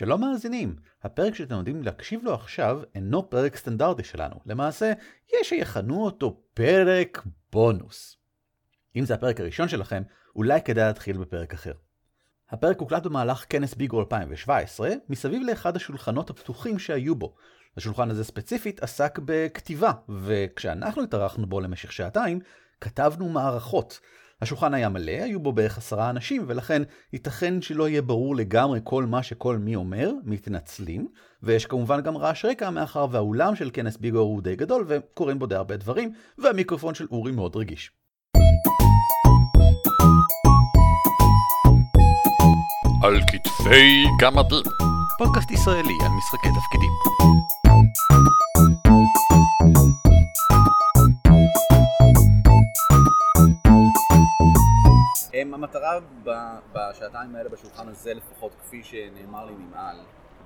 שלום מאזינים, הפרק שאתם עומדים להקשיב לו עכשיו אינו פרק סטנדרטי שלנו. למעשה, יש שיכנו אותו פרק בונוס. אם זה הפרק הראשון שלכם, אולי כדאי להתחיל בפרק אחר. הפרק הוקלט במהלך כנס ביגו 2017, מסביב לאחד השולחנות הפתוחים שהיו בו. השולחן הזה ספציפית עסק בכתיבה, וכשאנחנו התארחנו בו למשך שעתיים, כתבנו מערכות. השולחן היה מלא, היו בו בערך עשרה אנשים, ולכן ייתכן שלא יהיה ברור לגמרי כל מה שכל מי אומר, מתנצלים, ויש כמובן גם רעש רקע מאחר והאולם של כנס ביגו הוא די גדול, וקורים בו די הרבה דברים, והמיקרופון של אורי מאוד רגיש. על כתפי גמדים. פודקאסט ישראלי על משחקי תפקידים. המטרה בשעתיים האלה בשולחן הזה לפחות, כפי שנאמר לי ממעל,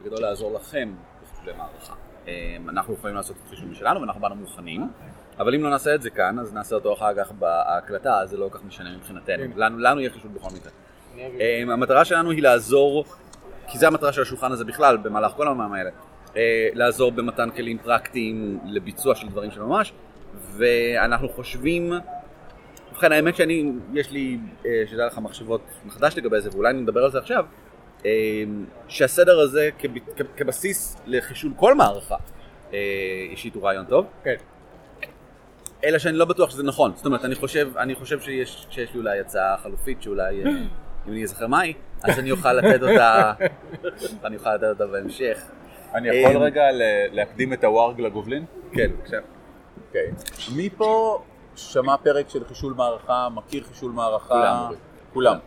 בגדול לעזור לכם בחישובי מערכה. הם, אנחנו יכולים לעשות את החישובים שלנו ואנחנו באנו מוכנים, אבל אם לא נעשה את זה כאן, אז נעשה אותו אחר כך בהקלטה, אז זה לא כל כך משנה מבחינתנו. לנו, לנו יהיה חישוב בכל מקרה. הם, המטרה שלנו היא לעזור, כי זה המטרה של השולחן הזה בכלל, במהלך כל המאמרים האלה, אה, לעזור במתן כלים פרקטיים לביצוע של דברים של ממש, ואנחנו חושבים... ובכן, האמת שאני, יש לי, אה, שתדע לך, מחשבות מחדש לגבי זה, ואולי נדבר על זה עכשיו, אה, שהסדר הזה כב- כ- כבסיס לחישול כל מערכה, אה, אישית הוא רעיון טוב. כן. אלא שאני לא בטוח שזה נכון. זאת אומרת, אני חושב, אני חושב שיש, שיש לי אולי הצעה חלופית שאולי, אם אני אזכר מהי, אז אני אוכל לתת אותה, אני אוכל לתת אותה בהמשך. אני יכול רגע להקדים את ה warg לגובלין? כן, בבקשה. אוקיי. מי פה שמע פרק של חישול מערכה, מכיר חישול מערכה? כולם. כולם.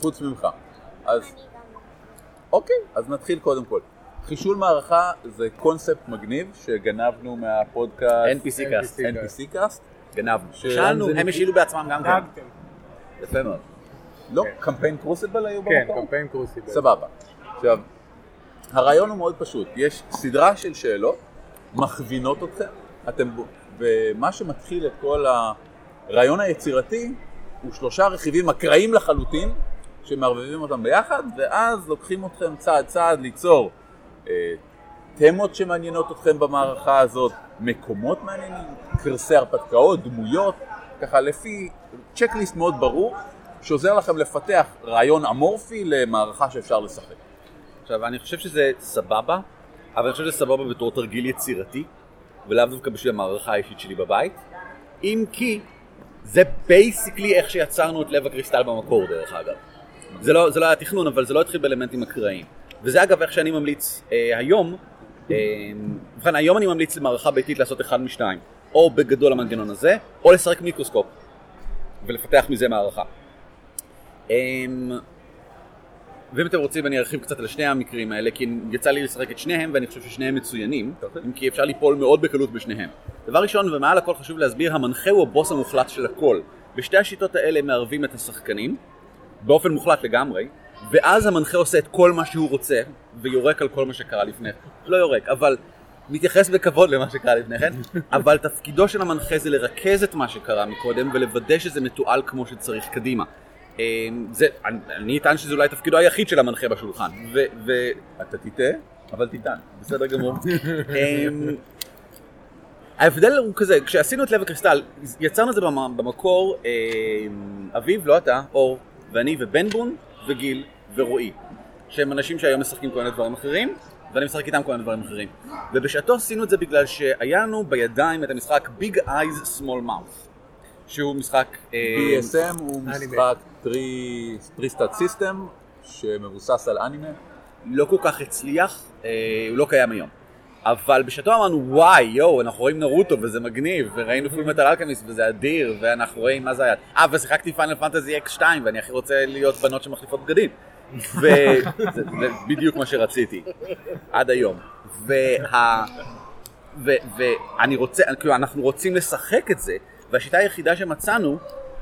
חוץ ממך. אז... אוקיי, אז נתחיל קודם כל. חישול מערכה זה קונספט מגניב שגנבנו מהפודקאסט NPC Cast, NPC Cast. גנבנו. שאלנו, זה הם השאילו בעצמם גם כן. יפה מאוד. לא, Campaign Crucible היו כן, במקום? Campaign Crucible. סבבה. עכשיו, הרעיון הוא מאוד פשוט. יש סדרה של שאלות, מכווינות אתכם, אתם, ומה שמתחיל את כל הרעיון היצירתי הוא שלושה רכיבים אקראיים לחלוטין, שמערבבים אותם ביחד, ואז לוקחים אתכם צעד צעד ליצור אה, תמות שמעניינות אתכם במערכה הזאת, מקומות מעניינים, קרסי הרפתקאות, דמויות, ככה לפי צ'קליסט מאוד ברור, שעוזר לכם לפתח רעיון אמורפי למערכה שאפשר לשחק. עכשיו, אני חושב שזה סבבה, אבל אני חושב שזה סבבה בתור תרגיל יצירתי, ולאו דווקא בשביל המערכה האישית שלי בבית. אם כי, זה basically איך שיצרנו את לב הקריסטל במקור, דרך אגב. זה לא, זה לא היה תכנון, אבל זה לא התחיל באלמנטים אקראיים. וזה אגב איך שאני ממליץ אה, היום, אה, ובכן, היום אני ממליץ למערכה ביתית לעשות אחד משתיים. או בגדול המנגנון הזה, או לשחק מיקרוסקופ, ולפתח מזה מערכה. אמ, ואם אתם רוצים אני ארחיב קצת על שני המקרים האלה, כי יצא לי לשחק את שניהם ואני חושב ששניהם מצוינים, אם כי אפשר ליפול מאוד בקלות בשניהם. דבר ראשון ומעל הכל חשוב להסביר, המנחה הוא הבוס המוחלט של הכל. בשתי השיטות האלה מערבים את השחקנים, באופן מוחלט לגמרי, ואז המנחה עושה את כל מה שהוא רוצה, ויורק על כל מה שקרה לפני כן. לא יורק, אבל מתייחס בכבוד למה שקרה לפני כן, אבל תפקידו של המנחה זה לרכז את מה שקרה מקודם ולוודא שזה מתועל כמו שצריך קדימה. אמ, זה, אני, אני אטען שזה אולי תפקידו היחיד של המנחה בשולחן, ו, ו, אתה תטעה, אבל תטען. בסדר גמור. אמ, ההבדל הוא כזה, כשעשינו את לב הקריסטל, יצרנו את זה במ- במקור, אמ, אביב, לא אתה, אור, ואני ובן בון וגיל ורועי, שהם אנשים שהיום משחקים כל מיני דברים אחרים, ואני משחק איתם כל מיני דברים אחרים. ובשעתו עשינו את זה בגלל שהיה לנו בידיים את המשחק Big Eyes Small Mouth, שהוא משחק... אמ, BESM הוא משחק Tri-Stat System שמבוסס על אנימה. לא כל כך הצליח, אה, הוא לא קיים היום. אבל בשעתו אמרנו וואי יואו אנחנו רואים נרוטו וזה מגניב וראינו Fullmetal Alchemist וזה אדיר ואנחנו רואים מה זה היה אה ושיחקתי Final Fantasy X 2 ואני הכי רוצה להיות בנות שמחליפות בגדים וזה זה בדיוק מה שרציתי עד היום וה... ואני רוצה, כאילו אנחנו רוצים לשחק את זה והשיטה היחידה שמצאנו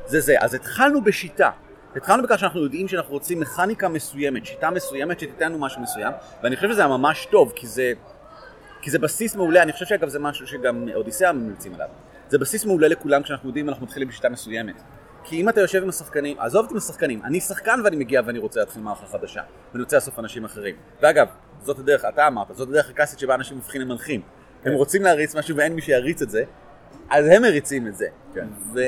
זה זה אז התחלנו בשיטה התחלנו בכך שאנחנו יודעים שאנחנו רוצים מכניקה מסוימת, שיטה מסוימת שתיתן לנו משהו מסוים ואני חושב שזה היה ממש טוב כי זה כי זה בסיס מעולה, אני חושב שאגב זה משהו שגם אודיסאה ממליצים עליו. זה בסיס מעולה לכולם כשאנחנו יודעים אנחנו מתחילים בשיטה מסוימת. כי אם אתה יושב עם השחקנים, עזוב אותי עם השחקנים, אני שחקן ואני מגיע ואני רוצה להתחיל מערכה חדשה, ואני רוצה לאסוף אנשים אחרים. ואגב, זאת הדרך, אתה אמרת, זאת הדרך הקלאסית שבה אנשים הופכים למנחים. הם רוצים להריץ משהו ואין מי שיריץ את זה, אז הם מריצים את זה. כן. ו...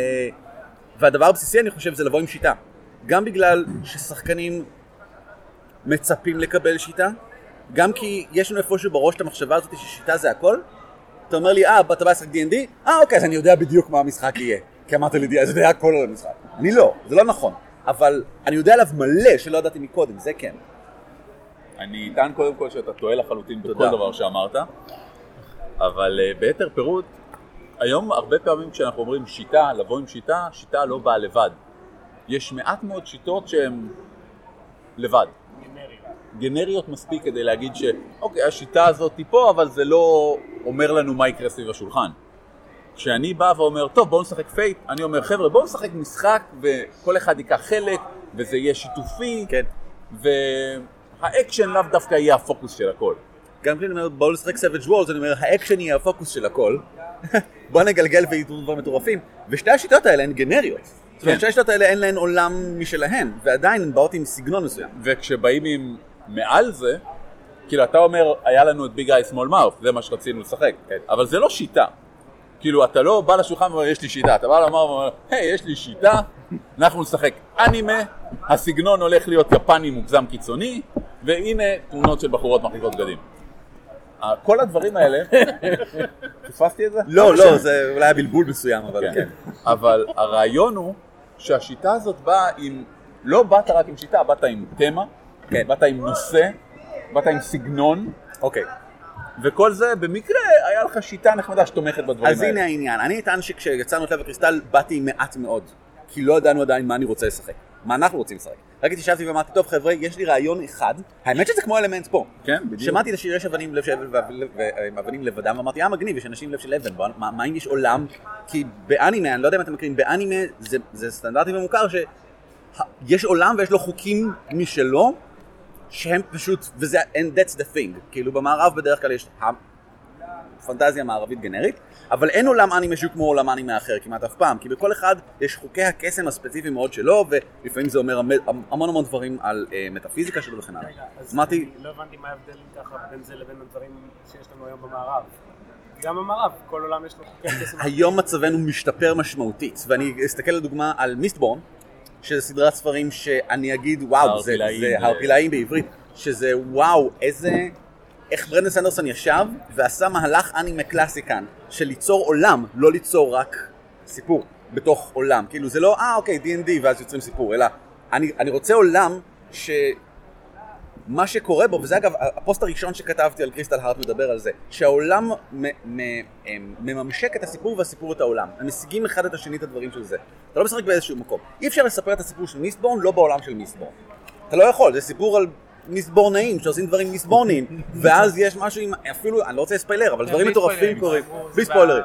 והדבר הבסיסי אני חושב זה לבוא עם שיטה. גם בגלל ששחקנים מצפים לקבל שיטה, גם כי יש לנו איפשהו בראש את המחשבה הזאת ששיטה זה הכל. אתה אומר לי, אה, אתה בא לשחק D&D? אה, אוקיי, אז אני יודע בדיוק מה המשחק יהיה. כי אמרת לי, אז יודע הכל על המשחק. אני לא, זה לא נכון. אבל אני יודע עליו מלא שלא ידעתי מקודם, זה כן. אני אטען קודם כל שאתה טועה לחלוטין בכל. דבר שאמרת, אבל uh, ביתר פירוט, היום הרבה פעמים כשאנחנו אומרים שיטה, לבוא עם שיטה, שיטה לא באה לבד. יש מעט מאוד שיטות שהן לבד. גנריות מספיק כדי להגיד שאוקיי, השיטה הזאת היא פה, אבל זה לא אומר לנו מה יקרה סביב השולחן. כשאני בא ואומר, טוב, בואו נשחק Fate, אני אומר, חבר'ה, בואו נשחק משחק וכל אחד ייקח חלק, וזה יהיה שיתופי, כן. והאקשן לאו דווקא יהיה הפוקוס של הכל. גם כשאני אומר בואו לשחק Savage Worlds, אני אומר האקשן יהיה הפוקוס של הכל. בוא נגלגל ויקרו דברים מטורפים. ושתי השיטות האלה הן גנריות. זאת אומרת, כן. שתי השיטות האלה אין להן עולם משלהן, ועדיין הן באות עם סגנון מסוים. וכשבאים עם מעל זה, כאילו אתה אומר, היה לנו את ביג איי סמול מאוף, זה מה שרצינו לשחק, אבל זה לא שיטה. כאילו אתה לא בא לשולחן ואומר, יש לי שיטה, אתה בא לומר ואומר, היי, יש לי שיטה, אנחנו נשחק אנימה, הסגנון הולך להיות יפני מוגזם קיצוני, והנה תמונות של בחורות מחליפות בגדים. כל הדברים האלה, פספסתי את זה? לא, לא, זה אולי היה בלבול מסוים, אבל כן. כן. אבל הרעיון הוא שהשיטה הזאת באה עם, לא באת רק עם שיטה, באת עם תמה, כן. באת עם נושא, באת עם סגנון, אוקיי. וכל זה במקרה היה לך שיטה נחמדה שתומכת בדברים אז האלה. הנה העניין, אני אטען שכשיצאנו את לב הקריסטל באתי עם מעט מאוד, כי לא ידענו עדיין מה אני רוצה לשחק, מה אנחנו רוצים לשחק. רק התיישבתי ואמרתי, טוב חבר'ה, יש לי רעיון אחד, האמת שזה כמו אלמנט פה. כן, בדיוק. שמעתי את השיר יש אבנים לב של אבן ואבנים לבדם, ואמרתי, אה מגניב, יש אנשים לב של אבן, מה אם יש עולם? כי באנימה, אני לא יודע אם אתם מכירים, באנימה זה, זה סטנדרטי ומוכר שיש עולם ויש לו חוקים משלו, שהם פשוט, וזה, and that's the thing, כאילו במערב בדרך כלל יש פנטזיה מערבית גנרית, אבל אין עולם אנימה שהוא כמו עולם אנימה אחר כמעט אף פעם, כי בכל אחד יש חוקי הקסם הספציפיים מאוד שלו, ולפעמים זה אומר המ- המון המון דברים על אה, מטאפיזיקה שלו וכן הלאה. אז אמרתי, אני לא הבנתי מה ההבדל ככה בין זה לבין הדברים שיש לנו היום במערב. גם במערב, כל עולם יש לו חוקי קסם. היום מצבנו משתפר משמעותית, ואני אסתכל לדוגמה על מיסטבורן, שזה סדרת ספרים שאני אגיד וואו, זה, הערפילאים בעברית, שזה וואו, איזה, איך ברנדן סנדרסון ישב ועשה מהלך אנימה קלאסי כאן, של ליצור עולם, לא ליצור רק סיפור בתוך עולם, כאילו זה לא, אה אוקיי, D&D ואז יוצרים סיפור, אלא אני, אני רוצה עולם ש... מה שקורה בו, וזה אגב הפוסט הראשון שכתבתי על Crystal Heart מדבר על זה, שהעולם מ- מ- אמ, מממשק את הסיפור והסיפור את העולם. הם משיגים אחד את השני את הדברים של זה. אתה לא משחק באיזשהו מקום. אי אפשר לספר את הסיפור של Mistborn לא בעולם של Mistborn. אתה לא יכול, זה סיפור על מיסטבורנאים שעושים דברים מיסטבורניים, ואז יש משהו עם, אפילו, אני לא רוצה לספיילר, אבל דברים בלי מטורפים קורים. בלי ספוילרים.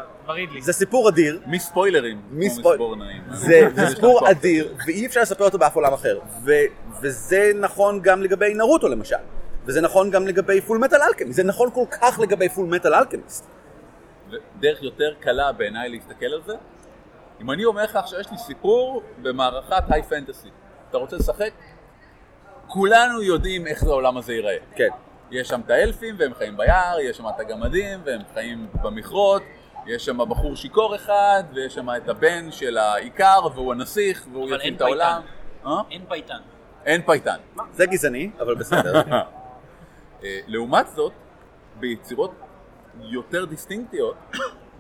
זה סיפור אדיר, מי ספוילרים, מי כמו ספויל- מספורנאים. זה, סיפור. אדיר, ואי אפשר לספר אותו באף עולם אחר. וזה נכון גם לגבי נרוטו למשל. וזה נכון גם לגבי Fullmetal Alchemist. זה נכון כל כך לגבי Fullmetal Alchemist. ודרך יותר קלה בעיניי להסתכל על זה, אם אני אומר לך עכשיו יש לי סיפור במערכת high fantasy, אתה רוצה לשחק? כולנו יודעים איך העולם הזה ייראה. כן. יש שם את האלפים והם חיים ביער, יש שם את הגמדים והם חיים במכרות, יש שם בחור שיכור אחד, ויש שם את הבן של האיכר והוא הנסיך והוא אין את העולם. אה? אין פייטן. אין פייטן. זה גזעני, אבל בסדר. אה, לעומת זאת, ביצירות יותר דיסטינקטיות,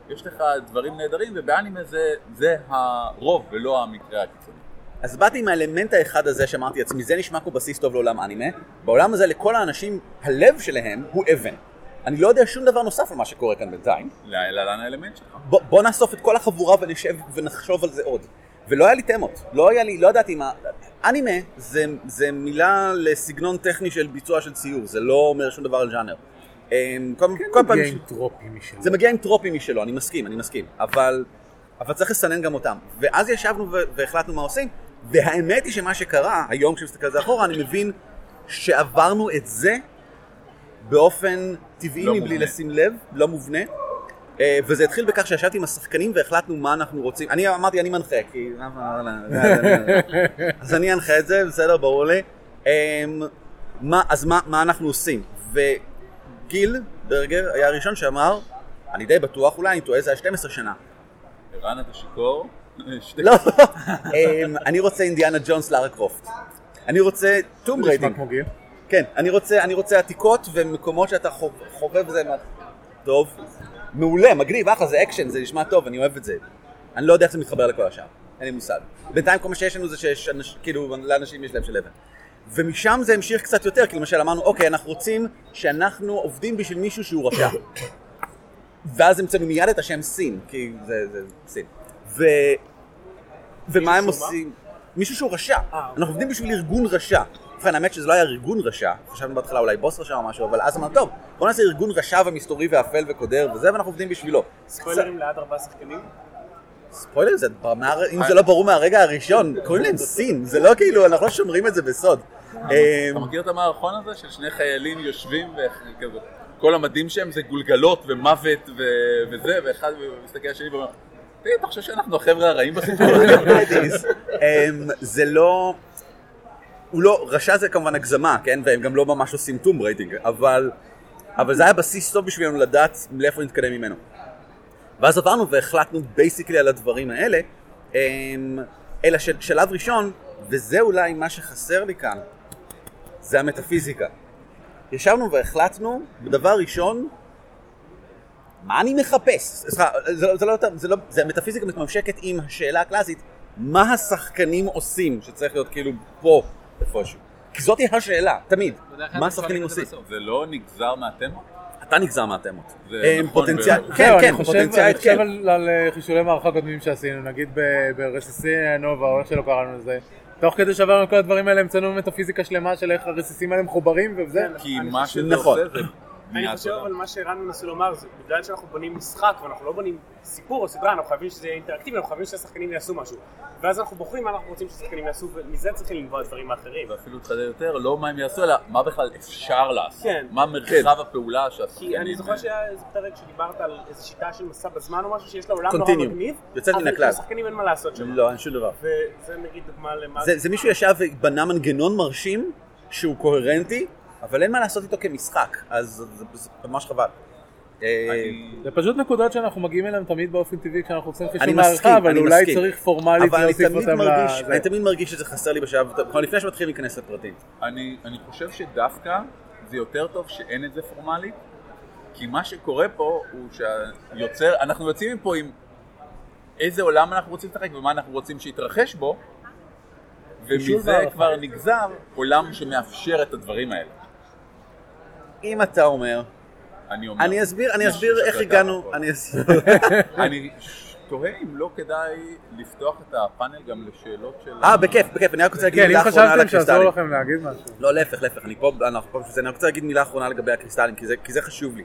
יש לך דברים נהדרים, ובאנימה זה, זה הרוב ולא המקרה הקיצוני. אז באתי עם האלמנט האחד הזה שאמרתי לעצמי, זה נשמע כמו בסיס טוב לעולם אנימה. בעולם הזה לכל האנשים, הלב שלהם הוא אבן. אני לא יודע שום דבר נוסף על מה שקורה כאן בינתיים. להלן האלמנט שלך. בוא, בוא נאסוף את כל החבורה ונשב ונחשוב על זה עוד. ולא היה לי תמות, לא היה לי, לא ידעתי מה... אנימה זה, זה מילה לסגנון טכני של ביצוע של ציור, זה לא אומר שום דבר על ז'אנר. אמ, כל, כל. מגיע עם טרופים משלו. זה מגיע עם טרופים משלו, אני מסכים, אני מסכים. אבל, אבל צריך לסנן גם אותם. ואז ישבנו והחלטנו מה עושים, והאמת היא שמה שקרה, היום כשמסתכל על זה אחורה, אני מבין שעברנו את זה באופן טבעי לא מבלי מובנה. לשים לב, לא מובנה. אה, וזה התחיל בכך שישבתי עם השחקנים והחלטנו מה אנחנו רוצים. אני אמרתי, אני מנחה, כי... אז אני אנחה את זה, בסדר, ברור לי. אמ, מה, אז מה, מה אנחנו עושים? וגיל ברגר היה הראשון שאמר, אני די בטוח, אולי אני טועה, זה היה 12 שנה. ערן אתה שיכור? שתי- לא, אמ, אני רוצה אינדיאנה ג'ונס לארה קרופט. אני רוצה טום גיל. כן, אני רוצה, אני רוצה עתיקות ומקומות שאתה חוב- חובב זה. טוב, מעולה, מגניב, אחלה, זה אקשן, זה נשמע טוב, אני אוהב את זה. אני לא יודע איך זה מתחבר לכל השאר, אין לי מושג. בינתיים כל מה שיש לנו זה שיש, אנש, כאילו, לאנשים יש לב של אבן. ומשם זה המשיך קצת יותר, כי למשל אמרנו, אוקיי, אנחנו רוצים שאנחנו עובדים בשביל מישהו שהוא רשע. ואז המצאנו מיד את השם Syn, כי זה, זה sin. ו... ומה הם שהוא מה? עושים? מישהו שהוא רשע. אה, אנחנו עובדים בשביל ארגון רשע. ובכן, האמת שזה לא היה ארגון רשע, חשבנו בהתחלה אולי בוס רשע או משהו, אבל אז אמרנו, טוב, בוא נעשה ארגון רשע ומסתורי ואפל וקודר וזה, ואנחנו עובדים בשבילו. ספוילרים לעד ארבעה שחקנים? ספוילר, זה, מה- אם זה לא ברור מהרגע הראשון, קוראים להם סין, זה לא כאילו, אנחנו לא שומרים את זה בסוד. אתה אמ, מכיר את המערכון הזה של שני חיילים יושבים וכזה, כל המדים שהם זה גולגלות ומוות וזה, ואחד מסתכל על השני ואומר, אתה חושב שאנחנו החבר'ה הרעים בסיפור הזה? אמ, זה לא... הוא לא, רשע זה כמובן הגזמה, כן? והם גם לא ממש עושים tomb raiding, אבל, אבל זה היה בסיס טוב בשבילנו לדעת לאיפה נתקדם ממנו. ואז עברנו והחלטנו basically על הדברים האלה, אמ, אלא ששלב ראשון, וזה אולי מה שחסר לי כאן, זה המטאפיזיקה. ישבנו והחלטנו, בדבר ראשון, מה אני מחפש? סליחה, זה, לא- זה לא יותר, זה לא, זה המטאפיזיקה מתממשקת עם השאלה הקלאסית, מה השחקנים עושים, שצריך להיות כאילו פה, איפשהו. כי זאתי השאלה, תמיד. מה השחקנים עושים? בסוף. זה לא נגזר מהתמות? אתה נגזר מהתמות. זה אה, נכון פוטנציאל. כן, זהו, כן, אני חושב- פוטנציאלית אני חושב כן. על על, אה, חישולי מערכה קודמים שעשינו, נגיד ברסיסי נובה, או איך שלא קראנו לזה. תוך כדי שעברנו כל הדברים האלה, המצאנו מטאפיזיקה שלמה של איך הרסיסים האלה מחוברים וזה. כי אני מה שזה נכון. עושה זה אני חושב. אבל מה שערן מנסה לומר זה בגלל שאנחנו בונים משחק ואנחנו לא בונים סיפור או סדרה אנחנו חייבים שזה יהיה אינטראקטיבי אנחנו חייבים שהשחקנים יעשו משהו ואז אנחנו בוחרים מה אנחנו רוצים שהשחקנים יעשו ומזה צריכים לנבוע דברים האחרים ואפילו תחדד יותר, לא מה הם יעשו, אלא מה בכלל אפשר לעשות. כן. מה מרחב הפעולה שהשחקנים... כי אני זוכר שהיה איזה פרק שדיברת על איזה שיטה של מסע בזמן או משהו שיש לה עולם נורא. מגניב יוצאת מן אבל הכלל. לשחקנים אין מה לעשות שם לא, אין שום דבר. וזה נגיד דוגמה למה זה, זה מישהו ישב ובנה מנגנון מרשים שהוא קוהרנטי, אבל אין מה לעשות איתו כמשחק, אז זה, זה, זה ממש חבל. אה, זה פשוט נקודות שאנחנו מגיעים אליהן תמיד באופן טבעי כשאנחנו עושים אני חישוב מערכה, אבל אני אולי. צריך פורמלית להוסיף אותם מרגיש, לזה. אני תמיד מרגיש שזה חסר לי בשלב, כבר לפני שמתחילים להיכנס לפרטים. אני, אני חושב שדווקא זה יותר טוב שאין את זה פורמלית, כי מה שקורה פה הוא שהיוצר, אנחנו יוצאים מפה עם איזה עולם אנחנו רוצים לשחק ומה אנחנו רוצים שיתרחש בו, ומזה. כבר נגזר עולם שמאפשר את הדברים האלה. אם אתה אומר, אני אומר. אני אסביר, אני אסביר איך הגענו. אני אסביר. אני תוהה אם לא כדאי לפתוח את הפאנל גם לשאלות של... אה, בכיף, בכיף, אני רק רוצה להגיד כן, אם מילה אחרונה על חשבתם שיעזור הקריסטלים. לכם להגיד משהו, לא, להפך, להפך, אני פה, אנחנו פה בשביל זה, אני רוצה להגיד מילה אחרונה לגבי הקריסטלים, כי זה- כי זה חשוב לי.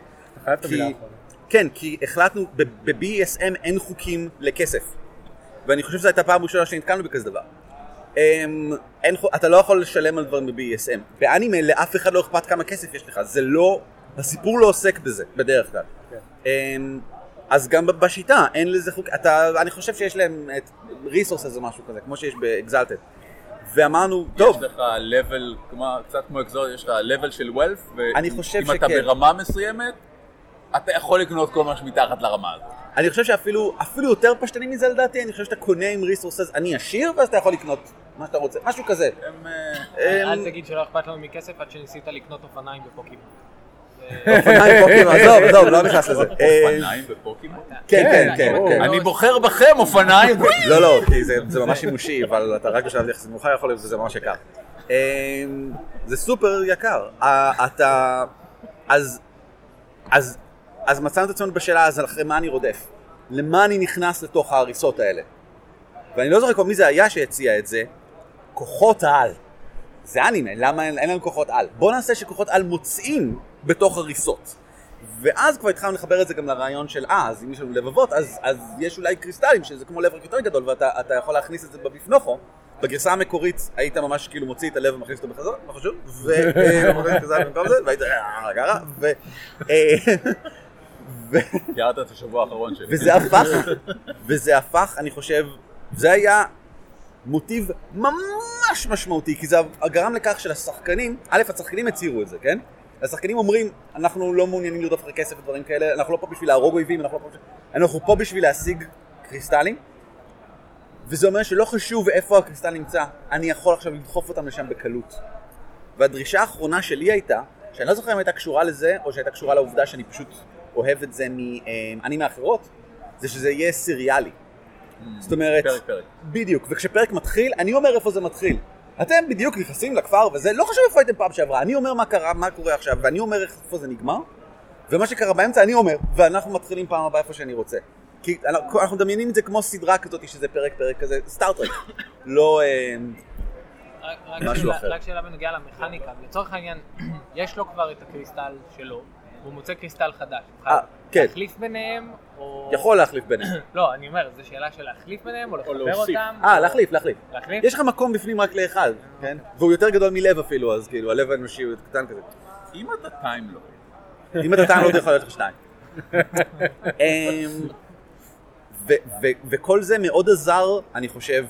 כן, כי החלטנו, ב-BSM אין חוקים לכסף. ואני חושב שזו הייתה פעם ראשונה שנתקלנו בכזה דבר. אמ, אין, אתה לא יכול לשלם על דברים ב-BSM. באנימה לאף אחד לא אכפת כמה כסף יש לך, זה לא, הסיפור לא עוסק בזה, בדרך כלל. אמ, אז גם בשיטה, אין לזה חוק, אתה, אני חושב שיש להם את ריסורסס או משהו כזה, כמו שיש באקזלטד. ואמרנו, טוב, יש לך level, כמו, קצת כמו אקזור, יש לך level של wealth, ואם אתה שכן. ברמה מסוימת, אתה יכול לקנות כל מה שמתחת לרמה הזאת. אני חושב שאפילו אפילו יותר פשטני מזה לדעתי, אני חושב שאתה קונה עם ריסורסס, אני עשיר, ואז אתה יכול לקנות מה שאתה רוצה, משהו כזה. הם... אה, אמ, אל תגיד שלא אכפת לנו מכסף עד שניסית לקנות אופניים בפוקימון. אופניים פוקימון, עזוב, עזוב, לא נכנס לזה. אה, אופניים בפוקימון? כן, כן, כן. כן. אני בוחר בכם אופניים! לא, לא, כי זה זה ממש שימושי, אבל אתה רק בשלב יחסית מאוחר יכול להיות וזה ממש יקר. אמ, זה סופר יקר. אה, אתה... אז... אז... אז מצאנו את עצמנו בשאלה, אז אחרי מה אני רודף? למה אני נכנס לתוך ההריסות האלה? ואני לא זוכר כבר מי זה היה שהציע את זה. כוחות על. זה אנימה, למה אין, אין לנו כוחות על? בוא נעשה שכוחות על מוצאים בתוך הריסות. ואז כבר התחלנו לחבר את זה גם לרעיון של אה, אז אם יש לנו לבבות, אז, אז יש אולי קריסטלים, שזה כמו לב רק יותר גדול, ואתה אתה יכול להכניס את זה בביפנוכו. בגרסה המקורית היית ממש כאילו מוציא את הלב ומכניס אותו בחזרה, לא חשוב, במקום זה, והיית אה, ככה, ו... אה, תיארת את השבוע האחרון שלי. וזה הפך, וזה הפך, אני חושב, זה היה מוטיב ממש משמעותי, כי זה גרם לכך שלשחקנים, א', השחקנים הצהירו את זה, כן? השחקנים אומרים, אנחנו לא מעוניינים לרדוף אחרי כסף ודברים כאלה, אנחנו לא פה בשביל להרוג אויבים, אנחנו לא פה בשביל... אנחנו פה בשביל להשיג קריסטלים, וזה אומר שלא חשוב איפה הקריסטל נמצא, אני יכול עכשיו לדחוף אותם לשם בקלות. והדרישה האחרונה שלי הייתה, שאני לא זוכר אם הייתה קשורה לזה, או שהייתה קשורה לעובדה שאני פשוט אוהב את זה מאנים מאחרות, זה שזה יהיה סיריאלי. זאת אומרת, פרק פרק. בדיוק, וכשפרק מתחיל, אני אומר איפה זה מתחיל. אתם בדיוק נכנסים לכפר וזה, לא חשוב איפה הייתם פעם שעברה, אני אומר מה קרה, מה קורה עכשיו, ואני אומר איפה זה נגמר, ומה שקרה באמצע אני אומר, ואנחנו מתחילים פעם הבאה איפה שאני רוצה. כי אנחנו אנחנו מדמיינים את זה כמו סדרה כזאת שזה פרק פרק כזה, סטארטרק. לא... אה, משהו אחר. רק שאלה בנוגע למכניקה, לצורך העניין, יש לו כבר את הקריסטל שלו, והוא מוצא קריסטל חדש. הוא אה, חייב כן. להחליף ביניהם, או... יכול להחליף ביניהם. לא, אני אומר, זו שאלה של להחליף ביניהם, או לחבר. אותם. אה, להחליף, להחליף. להחליף? יש לך מקום בפנים רק לאחד, כן? והוא יותר גדול מלב אפילו, אז כאילו, הלב האנושי הוא קטן כזה. אם אתה טיימלו, אם אתה טעם לא יכול להיות לך שניים. אמ, ו- ו- וכל זה מאוד עזר, אני חושב,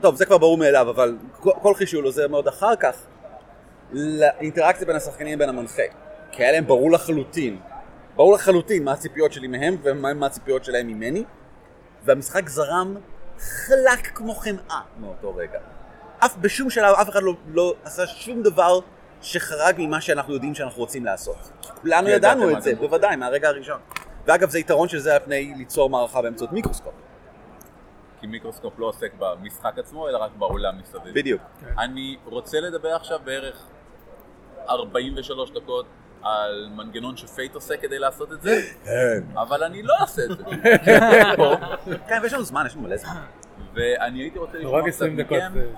טוב, זה כבר ברור מאליו, אבל כל- כל חישול עוזר מאוד אחר כך לאינטראקציה בין השחקנים לבין המנחה. כי היה להם ברור לחלוטין, ברור לחלוטין מה הציפיות שלי מהם ומה הציפיות שלהם ממני, והמשחק זרם חלק כמו חמאה מאותו רגע. אף בשום שלב אף אחד לא, לא עשה שום דבר שחרג ממה שאנחנו יודעים שאנחנו רוצים לעשות. כולנו ידענו את זה. בוודאי, מהרגע הראשון. ואגב, זה יתרון של זה על פני ליצור מערכה באמצעות מיקרוסקופ. כי מיקרוסקופ לא עוסק במשחק עצמו, אלא רק בעולם מסביב. בדיוק. אני רוצה לדבר עכשיו בערך 43 דקות על מנגנון שפייט עושה כדי לעשות את זה, אבל אני לא אעשה את זה. כן, ויש לנו זמן, יש לנו מלא זמן. ואני הייתי רוצה לשמוע קצת 20 דקות. מכם זה-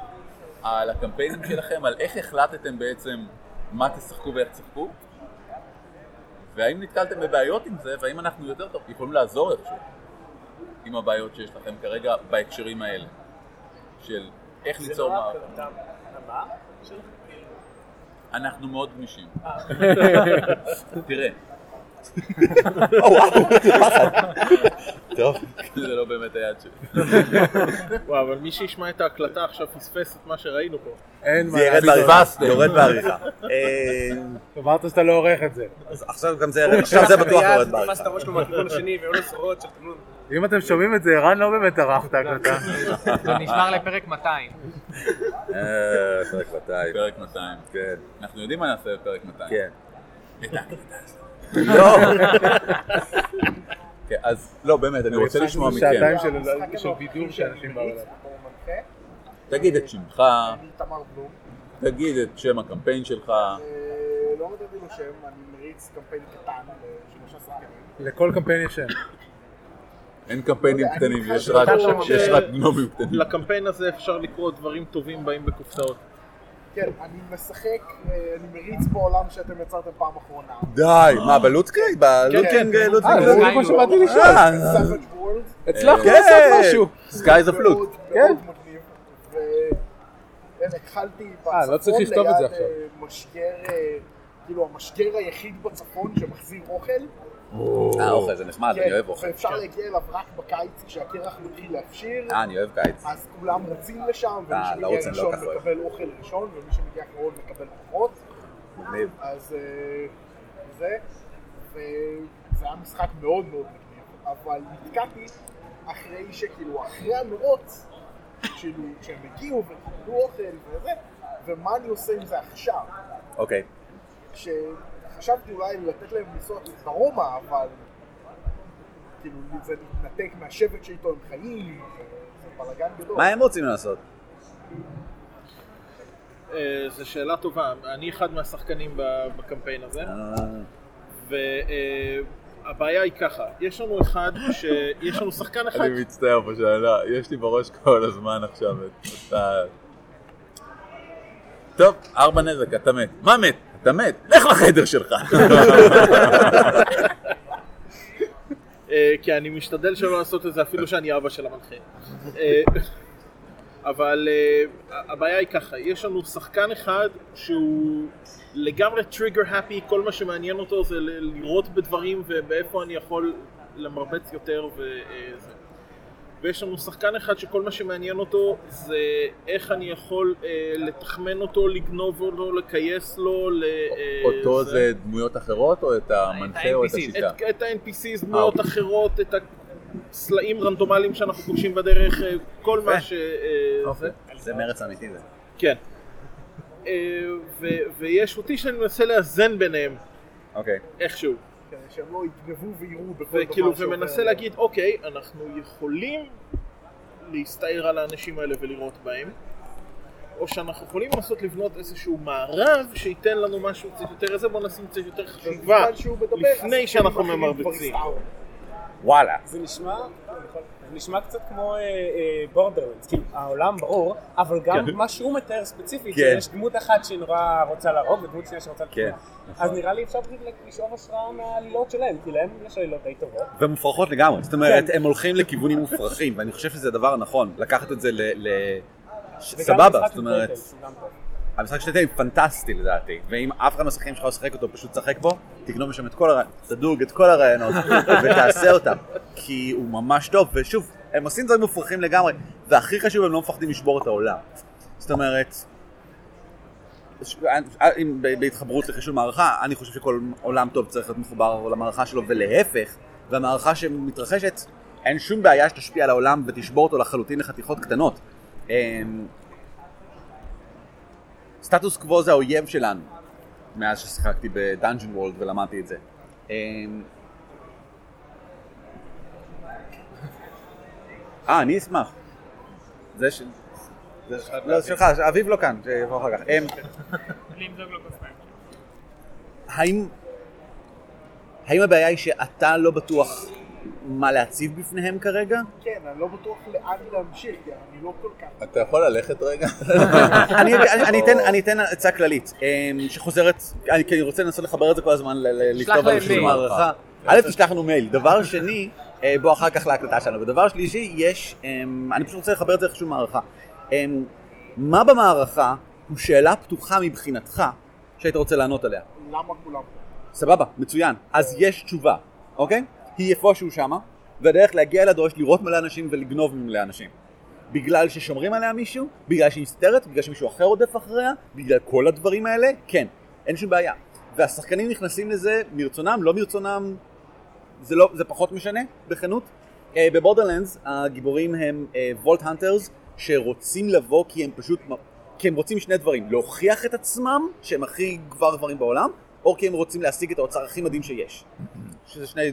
על הקמפיינים שלכם, על איך החלטתם בעצם מה תשחקו ואיך תשחקו, והאם נתקלתם בבעיות עם זה, והאם אנחנו יותר טוב יכולים לעזור איכשהו עם הבעיות שיש לכם כרגע בהקשרים האלה, של איך ליצור לא מערכת. אנחנו מאוד גמישים. תראה, וואו, פחד. טוב. זה לא באמת היד שלי. וואו, אבל מי שישמע את ההקלטה עכשיו פספס את מה שראינו פה. אין מה זה ירד. בעריכה. יורד בעריכה. אה, אמרת שאתה לא עורך את זה. עכשיו גם זה ירד, עכשיו זה בטוח יורד בעריכה. של. אם אתם שומעים את זה, ערן לא באמת ערך את ההקלטה. זה נשמר לפרק 200. אה, פרק 200. פרק 200. כן. אנחנו יודעים מה נעשה בפרק 200. כן. את ההקלטה הזאת. לא. כן, אז לא, באמת, אני רוצה לשמוע מכם. שעתיים של- של בידור שאנשים באו אליו. תגיד את שמך. תגיד את שם הקמפיין שלך. אה, לא נתתי לו שם, אני מריץ קמפיין קטן לשלושה שחקנים. לכל קמפיין יש שם. אין קמפיינים קטנים, יש רק- ש- רק גנומים קטנים. לקמפיין הזה אפשר לקרוא דברים טובים באים בקופסאות. כן, אני משחק, אה, אני מריץ בעולם שאתם יצרתם פעם אחרונה. די, מה, בלוטקריג? בלוטקינג אה, לוטקינג? זה בדיוק מה שבאתי לשאול. אה. הצלחנו כן. לעשות משהו. מאוד מגניב. וכן, התחלתי אה, לא בצפון ליד עכשיו. אה, משגר, אה, כאילו המשגר היחיד בצפון שמחזיר אוכל. אה, אוכל, זה נחמד, אני כן, אוהב אוכל. ואפשר להגיע אליו רק בקיץ כשהקרח מתחיל להפשיר. אה, אני אוהב קיץ. אז כולם רצים לשם, ומי אה, שמגיע אני לא ראשון. מקבל אוכל ראשון, ומי שמגיע אחרון מקבל פחות. מגניב. אז אה, זה, וזה היה משחק מאוד מאוד מגניב, אבל נתקעתי אחרי שכאילו, אחרי המרוץ, כאילו, כשהם הגיעו וקיבלו אוכל וזה, ומה אני עושה עם זה עכשיו? אוקיי. כשחשבתי אולי לתת להם לנסוע דרומה, אבל כאילו, זה להתנתק מהשבט שאיתו הם חיים, זה בלאגן גדול. מה הם רוצים לעשות? אה, זו שאלה טובה. אני אחד מהשחקנים בקמפיין הזה, אה, והבעיה היא ככה, יש לנו אחד, ש- יש לנו שחקן אחד, אני מצטער פה שאלה, יש לי בראש כל הזמן עכשיו את. טוב, ארבע נזק, אתה מת. מה מת? אתה מת, לך לחדר שלך. אה, כי אני משתדל שלא לעשות את זה אפילו שאני אבא של המנחה. אה, אבל uh, הבעיה היא ככה, יש לנו שחקן אחד שהוא לגמרי טריגר הפי, כל מה שמעניין אותו זה לראות בדברים ובאיפה אני יכול למרבץ יותר וזה. ויש לנו שחקן אחד שכל מה שמעניין אותו זה איך אני יכול uh, לתחמן אותו, לגנוב אותו, לכייס לו, ל... אה, אותו זה דמויות אחרות או את המנחה או את ה-NPCs? השיטה? את, את ה-NPCs, דמויות אוקיי. אחרות, את הסלעים רנדומליים שאנחנו פוגשים בדרך, אה, כל מה ש... אה, אוקיי. זה. זה מרץ אמיתי זה. כן. אה, ו- ויש אותי שאני מנסה לאזן ביניהם אוקיי. איכשהו. כדי שהם לא יגנבו ויראו בכל דבר וכאילו, שעובר ומנסה עליהם. להגיד, אוקיי, אנחנו יכולים להסתער על האנשים האלה ולירות בהם, או שאנחנו יכולים לנסות לבנות איזשהו מערב שייתן לנו משהו קצת יותר איזה, בוא נשים קצת יותר חשיבה מדבר, לפני שאנחנו כבר ממרבצים. וואלה. זה נשמע, נשמע קצת כמו בורדרלנדס, כאילו העולם ברור, אבל גם כן. מה שהוא מתאר ספציפית, כן. שיש דמות אחת שנורא רוצה להרוג ודמות שנייה שרוצה כן. אז נראה לי אפשר פשוט לשאוב השראה מהעלילות שלהם, כי להם יש עלילות די טובות. ומופרכות לגמרי, זאת אומרת. הם הולכים לכיוונים מופרכים, ואני חושב שזה הדבר הנכון, לקחת את זה ל... ל... ש- וגם סבבה, המשחק זאת אומרת, המשחק של טייטל פנטסטי לדעתי, ואם אף אחד מהשחקנים שלך לא ישחק אותו, פשוט תשחק בו, תגנוב משם את כל הרעיונות, תדוג את כל הרעיונות, ותעשה אותם, כי הוא ממש טוב, ושוב, הם עושים דברים מופרכים לגמרי, והכי חשוב, הם לא מפחדים לשבור את העולם. זאת אומרת, בהתחברות לחישוב מערכה, אני חושב שכל עולם טוב צריך להיות מחובר למערכה שלו, ולהפך, והמערכה שמתרחשת, אין שום בעיה שתשפיע על העולם ותשבור אותו לחלוטין לחתיכות קטנות. סטטוס קוו זה האויב שלנו, מאז ששיחקתי בדאנג'ן וולד ולמדתי את זה. אמ, אה, אני אשמח. זה ש... לא, שלך, אביב לא כאן, שיבוא אחר כך. אמ, למזוג לו כוס מים. האם... האם הבעיה היא שאתה לא בטוח מה להציב בפניהם כרגע? כן, אני לא בטוח לאן להמשיך, אני לא כל כך... אתה יכול ללכת רגע? אני, אני, אני, אתן, עצה כללית, אמ, שחוזרת, אני, כי אני רוצה לנסות לחבר את זה כל הזמן, לכתוב על מייל. מערכה. א', תשלח לנו מייל. דבר שני, אה, בוא אחר כך להקלטה שלנו. ודבר שלישי, יש, אמ, אני פשוט רוצה לחבר את זה לחישוב מערכה. אמ, מה במערכה הוא שאלה פתוחה מבחינתך שהיית רוצה לענות עליה? למה כולם פה? סבבה, מצוין. אז יש תשובה, אוקיי? היא איפשהו שמה, והדרך להגיע אליה דורש לראות מלא אנשים ולגנוב ממלא אנשים. בגלל ששומרים עליה מישהו? בגלל שהיא מסתרת? בגלל שמישהו אחר רודף אחריה? בגלל כל הדברים האלה? כן, אין שום בעיה. והשחקנים נכנסים לזה מרצונם, לא מרצונם, זה, לא, זה פחות משנה, בכנות. Uh, בבורדרלנדס הגיבורים הם וולט הנטרס שרוצים לבוא כי הם פשוט, כי הם רוצים שני דברים, להוכיח את עצמם שהם הכי גבר גברים בעולם, או כי הם רוצים להשיג את האוצר הכי מדהים שיש. שזה שני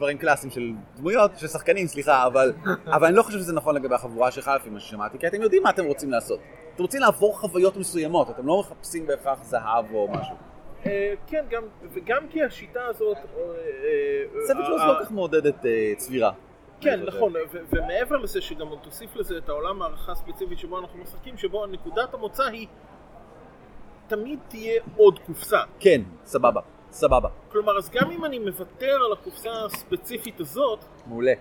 דברים קלאסיים של דמויות, של שחקנים, סליחה, אבל, אבל אני לא חושב שזה נכון לגבי החבורה שלך לפי מה ששמעתי, כי אתם יודעים מה אתם רוצים לעשות. אתם רוצים לעבור חוויות מסוימות, אתם לא מחפשים בהכרח זהב או משהו. אה, כן, גם, וגם כי השיטה הזאת... אה, אה, סבב שלוש לא כל כך מעודדת צבירה. כן. נכון, ומעבר לזה שגם תוסיף לזה את העולם הערכה הספציפית שבו אנחנו משחקים, שבו נקודת המוצא היא תמיד תהיה עוד קופסה. כן, סבבה, סבבה, כלומר, אז גם אם אני מוותר על הקופסה הספציפית הזאת, מעולה.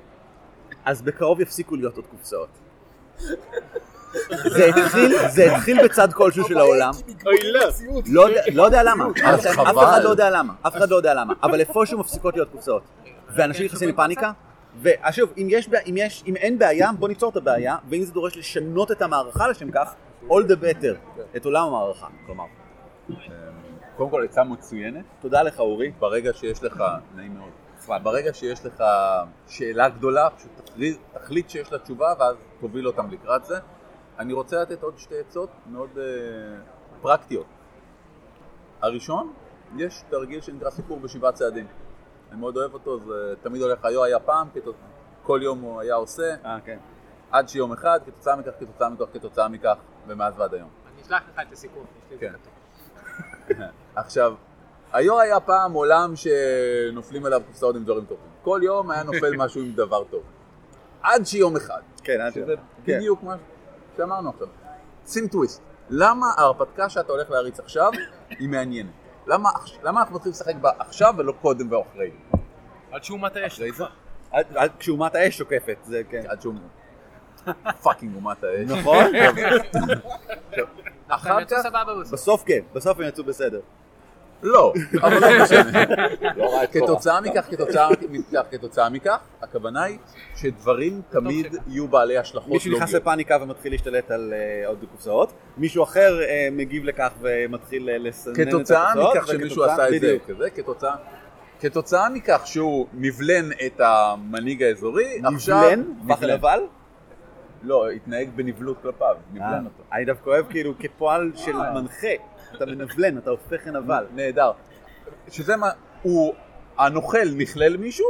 אז בקרוב יפסיקו להיות עוד קופסאות. זה התחיל, זה התחיל בצד כלשהו של העולם. לא, לא יודע- לא למה, אף. אחד לא יודע למה, אף אחד לא יודע למה, אבל איפשהו מפסיקות להיות קופסאות. ואנשים נכנסים לפאניקה, ושוב, אם, יש, אם, יש, אם אין בעיה, בוא ניצור את הבעיה, ואם זה דורש לשנות את המערכה לשם כך, all the better, את עולם המערכה, כלומר. קודם כל עצה מצוינת. תודה לך אורי. ברגע שיש לך, נעים מאוד, ברגע שיש לך שאלה גדולה, פשוט תחליט, תחליט שיש לה תשובה ואז תוביל אותם לקראת זה. אני רוצה לתת עוד שתי עצות מאוד uh, פרקטיות. הראשון, יש תרגיל שנקרא סיפור בשבעה צעדים. אני מאוד אוהב אותו, זה תמיד הולך, היו היה פעם, כתוצ... כל יום הוא היה עושה, אה, כן. עד שיום אחד, כתוצאה מכך, כתוצאה מכך, כתוצאה מכך, ומאז ועד היום. אני אשלח לך את הסיכום, יש לי את זה כן. כתוב. עכשיו, היו היה פעם עולם שנופלים עליו קופסאות עם דברים טובים. כל יום היה נופל משהו עם דבר טוב. עד שיום אחד. כן, עד שזה כן. בדיוק מה שאמרנו עכשיו. שים טוויסט. למה ההרפתקה שאתה הולך להריץ עכשיו היא מעניינת? למה, למה אנחנו מתחילים לשחק בה עכשיו ולא קודם ואחרי? עד שהוא מטה אש. אחרי זה? עד- עד כשאומת האש תוקפת, זה כן. עד שהוא... fucking אומת האש. נכון? אחר כך. בסוף כן, בסוף הם יצאו בסדר. לא, אבל לא משנה. כתוצאה מכך, כתוצאה מכך, כתוצאה מכך, הכוונה היא שדברים תמיד יהיו בעלי השלכות מישהו נכנס לוגיות. לפאניקה ומתחיל להשתלט על אה, עוד קופסאות, מישהו אחר אה, מגיב לכך ומתחיל אה, לסנן את כתוצאה הקופסאות, מכך שמישהו עשה את זה. כזה, כתוצאה... כתוצאה מכך שהוא נבלן את המנהיג האזורי, עכשיו... נבלן. לנבל? לא, התנהג בנבלות כלפיו, נבלן אותו. אני דווקא אוהב כאילו כפועל של מנחה, אתה מנבלן, אתה הופך לנבל. נהדר. שזה מה, הוא, הנוכל נכלל מישהו,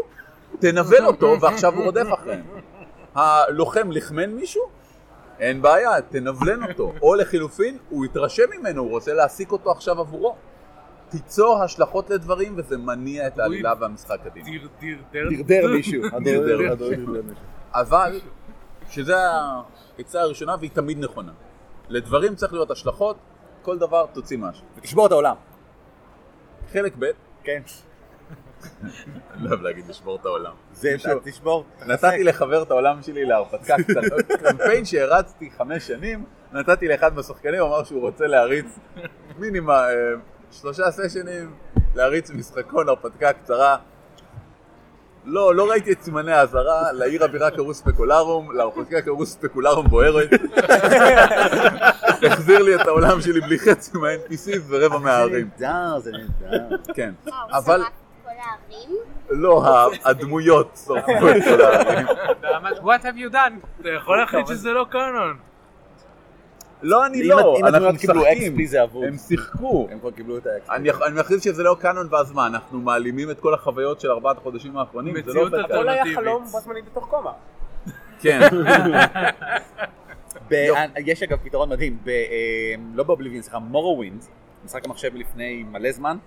תנבל אותו ועכשיו הוא רודף אחריהם. הלוחם לחמן מישהו, אין בעיה, תנבלן אותו. או לחילופין, הוא יתרשם ממנו, הוא רוצה להעסיק אותו עכשיו עבורו. תיצור השלכות לדברים וזה מניע את העלילה והמשחק קדימה. דרדר מישהו. דרדר מישהו. אבל, שזה העצה הראשונה והיא תמיד נכונה. לדברים צריך להיות השלכות, כל דבר תוציא משהו. ותשבור את העולם. חלק ב', כן. לא אוהב להגיד לשבור את העולם. זה, אתה תשבור. נתתי לחבר את העולם שלי להרפתקה קצת. קמפיין שהרצתי חמש שנים, נתתי לאחד מהשחקנים, אמר שהוא רוצה להריץ מינימה אה, שלושה סשנים, להריץ משחקון הרפתקה קצרה. לא, לא ראיתי את סימני האזהרה, לעיר הבירה קראו ספקולרום, להרפתקה קראו ספקולרום בוערת. החזיר לי את העולם שלי בלי חצי מה-NPCs ורבע מהערים. זה נהדר, זה נהדר. כן. אבל. לא, הדמויות שרפו את כל הערים. what have you done? אתה יכול להחליט שזה לא קאנון. לא, אני לא, אם אנחנו הדמויות קיבלו משחקים. XP זה אבוד. הם שיחקו. הם כבר קיבלו את ה XP. אני אני מכריז שזה לא קאנון ואז מה, אנחנו מעלימים את כל החוויות של ארבעת החודשים האחרונים? זה לא מציאות ככה. הכל היה אלטרנטיבית. חלום בו זמנית בתוך קומה. כן, ב- יש אגב פתרון מדהים, אה, לא ב Oblivion, סליחה, Morrowind, משחק המחשב לפני מלא זמן,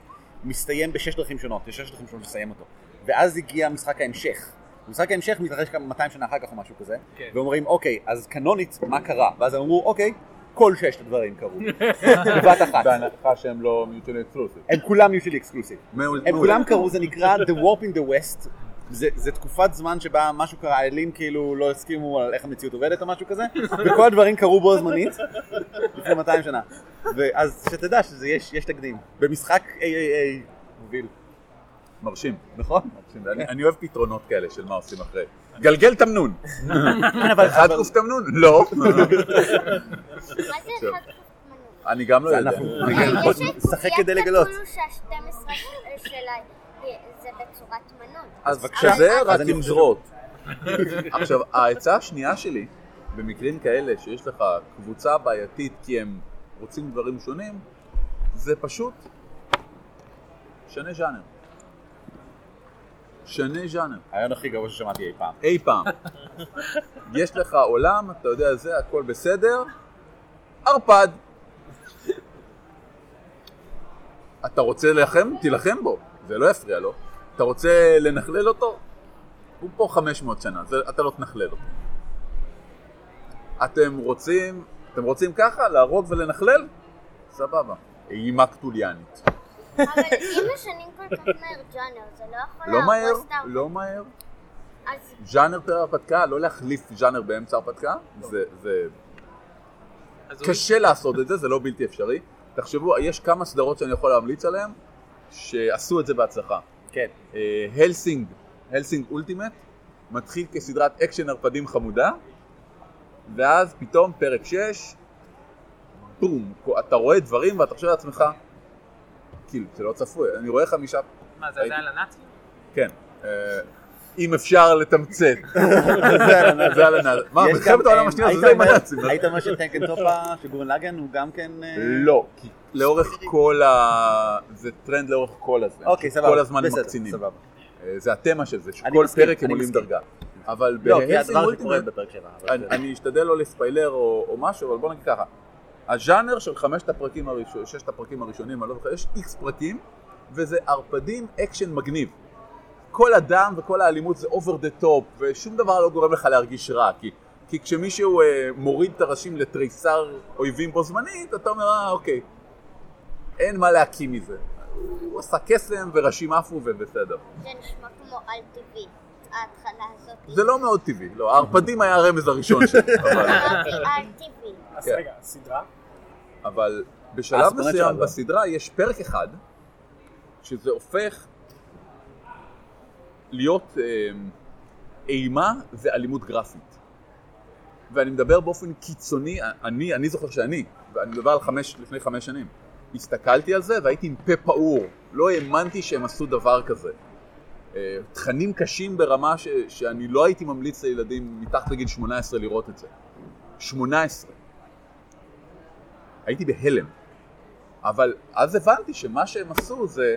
מסתיים בשש דרכים שונות, יש שש דרכים שונות לסיים אותו. ואז הגיע משחק ההמשך. משחק ההמשך מתרחש כמה 200 שנה אחר כך או משהו כזה, כן. ואומרים אוקיי, אז קנונית, מה קרה? ואז הם אמרו אוקיי, כל ששת הדברים קרו. בבת אחת. בהנחה שהם לא מיוטלי אקסקלוסיב. הם כולם usually אקסקלוסיב. הם כולם קראו, זה נקרא The Warp in the West. זה, זה תקופת זמן שבה משהו קרה, האלים כאילו לא הסכימו על איך המציאות עובדת או משהו כזה, וכל הדברים קרו בו זמנית, לפני 200 שנה. ואז שתדע שיש יש תקדים. במשחק AAA מוביל, מרשים. נכון? מרשים. ואני- אני אוהב פתרונות כאלה של מה עושים אחרי. גלגל תמנון. אבל אחד קוף תמנון? לא. מה זה אחד מנוי? אני גם לא זה יודע. אנחנו- נשחק כדי לגלות. כתוב שה-12 שלה זה בצורת מנון. אז בבקשה. אז רק עם זרועות. עכשיו, העצה השנייה שלי, במקרים כאלה שיש לך קבוצה בעייתית כי הם רוצים דברים שונים, זה פשוט שנה ז'אנר. שנה ז'אנר. הרעיון הכי גרוע ששמעתי אי פעם. אי פעם. יש לך עולם, אתה יודע זה, הכל בסדר, ערפד. אתה רוצה להילחם? תילחם בו, זה לא יפריע לו. אתה רוצה לנכלל אותו? הוא פה 500 שנה, זה, אתה לא תנכלל אותו. אתם רוצים, אתם רוצים ככה, להרוג ולנכלל? סבבה. אימה קטוליאנית. אבל אם משנים כל כך מהר ג'אנר, זה לא יכול לא מהר, להרוס את ה... לא מהר. אז ז'אנר פר הרפתקה, לא להחליף ז'אנר באמצע הרפתקה, זה, קשה לעשות את זה, זה לא בלתי אפשרי. תחשבו, יש כמה סדרות שאני יכול להמליץ עליהן, שעשו את זה בהצלחה. כן. הלסינג, Hellsing Ultimate, מתחיל כסדרת אקשן ערפדים חמודה, ואז פתאום פרק 6, בום, אתה רואה דברים ואתה חושב לעצמך, כאילו, זה לא צפוי, אני רואה חמישה, מה, זה עדיין לנאצים? כן, אה, אם אפשר לתמצת, זה על הנאצ... מה, יש מלחמת העולם אה, השנייה זה עם אומר- הנאצים. היית אומר ש Tengen Toppa של Gurren Lagann הוא גם כן... אה, לא, כי לאורך כל ה... זה טרנד לאורך כל הזמן. אוקיי, סבבה. כל הזמן מקצינים. סבבה. אה, זה התמה של זה, שכל פרק הם עולים. דרגה. אבל לא, כי ב Hellsing Ultimate, בפרק 7. אני- אשתדל לא לספיילר או או משהו, אבל בוא נגיד ככה. הז'אנר של חמשת הפרקים הראשונים, ששת הפרקים הראשונים, אני לא זוכר, יש איקס פרקים, וזה ערפדים אקשן מגניב. כל הדם וכל האלימות זה over the top, ושום דבר לא גורם לך להרגיש רע, כי, כי כשמישהו אה, מוריד את הראשים לתריסר אויבים בו זמנית, אתה אומר, אה, אוקיי, אין מה להקים מזה. הוא עשה קסם וראשים עפו ובסדר. זה נשמע כמו על טבעי. ההתחלה הזאת. זה לא מאוד טבעי, לא, הערפדים היה הרמז הראשון שלי, אמרתי על טבעי. אז. רגע, סדרה? אבל בשלב הספרנט מסוים? בסדרה יש פרק אחד שזה הופך להיות אה, אימה ואלימות גרפית. ואני מדבר באופן קיצוני, אני, אני זוכר שאני, ואני מדבר על חמש, לפני חמש שנים, הסתכלתי על זה והייתי עם פה פעור, לא האמנתי שהם עשו דבר כזה. אה, תכנים קשים ברמה ש, שאני לא הייתי ממליץ לילדים מתחת לגיל 18 לראות את זה. 18. הייתי בהלם. אבל אז הבנתי שמה שהם עשו זה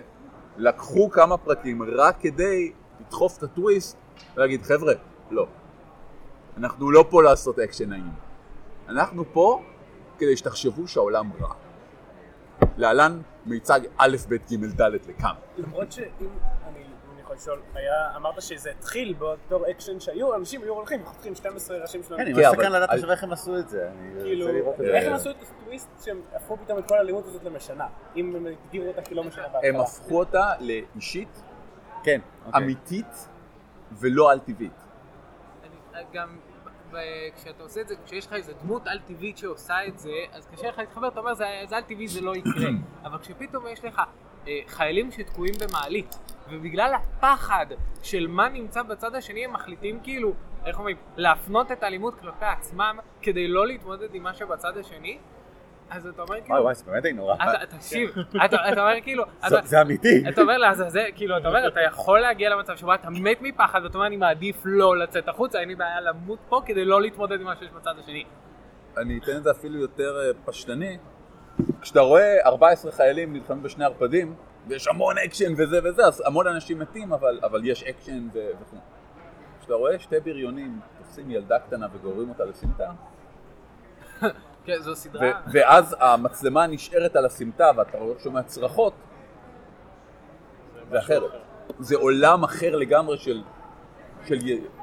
לקחו כמה פרקים רק כדי לדחוף את הטוויסט ולהגיד חבר'ה, לא. אנחנו לא פה לעשות אקשן נעים. אנחנו פה כדי שתחשבו שהעולם רע. להלן מיצג א', ב', ג', ד' לכאן. למרות שאם לשאול, אמרת שזה התחיל בתור אקשן שהיו, אנשים היו הולכים וחותכים 12 ראשים שלהם. כן, אני ממש סקרן לדעת עכשיו איך הם עשו את זה. כאילו. איך הם עשו את הטוויסט שהם הפכו פתאום את כל האלימות הזאת למשנה? אם הם הגדירו אותה כלא משנה הם בהתחלה. הפכו אותה לאישית, כן, אוקיי. אמיתית ולא על טבעית. אני- גם כשאתה עושה את זה, כשיש לך איזה דמות על טבעית שעושה את זה, אז קשה לך להתחבר, אתה אומר זה זה על טבעי זה לא יקרה. אבל כשפתאום יש לך אה, חיילים שתקועים במעלית, ובגלל הפחד של מה נמצא בצד השני, הם מחליטים כאילו, איך אומרים, להפנות את האלימות כלפי עצמם, כדי לא להתמודד עם מה שבצד השני, אז אתה אומר וואי כאילו, וואי, זה באמת די נורא. אתה- תקשיב, אתה אומר כאילו, זה- אמיתי. אתה אומר לעזאזל, כאילו, אתה אומר, אתה יכול להגיע למצב שבו אתה מת מפחד, ואתה אומר, אני מעדיף לא לצאת החוצה, אין לי בעיה למות פה כדי לא להתמודד עם מה שיש בצד השני. אני אתן את זה אפילו יותר אה, פשטני. כשאתה רואה 14 חיילים נלחמים בשני ערפדים, ויש המון אקשן וזה וזה, אז המון אנשים מתים, אבל, אבל יש אקשן וכו'. כשאתה רואה שתי בריונים תופסים ילדה קטנה וגוררים אותה לסמטה, כן, זו סדרה. ו- ואז המצלמה נשארת על הסמטה ואתה רואה- שומע צרחות, זה אחרת. זה עולם אחר לגמרי של... של...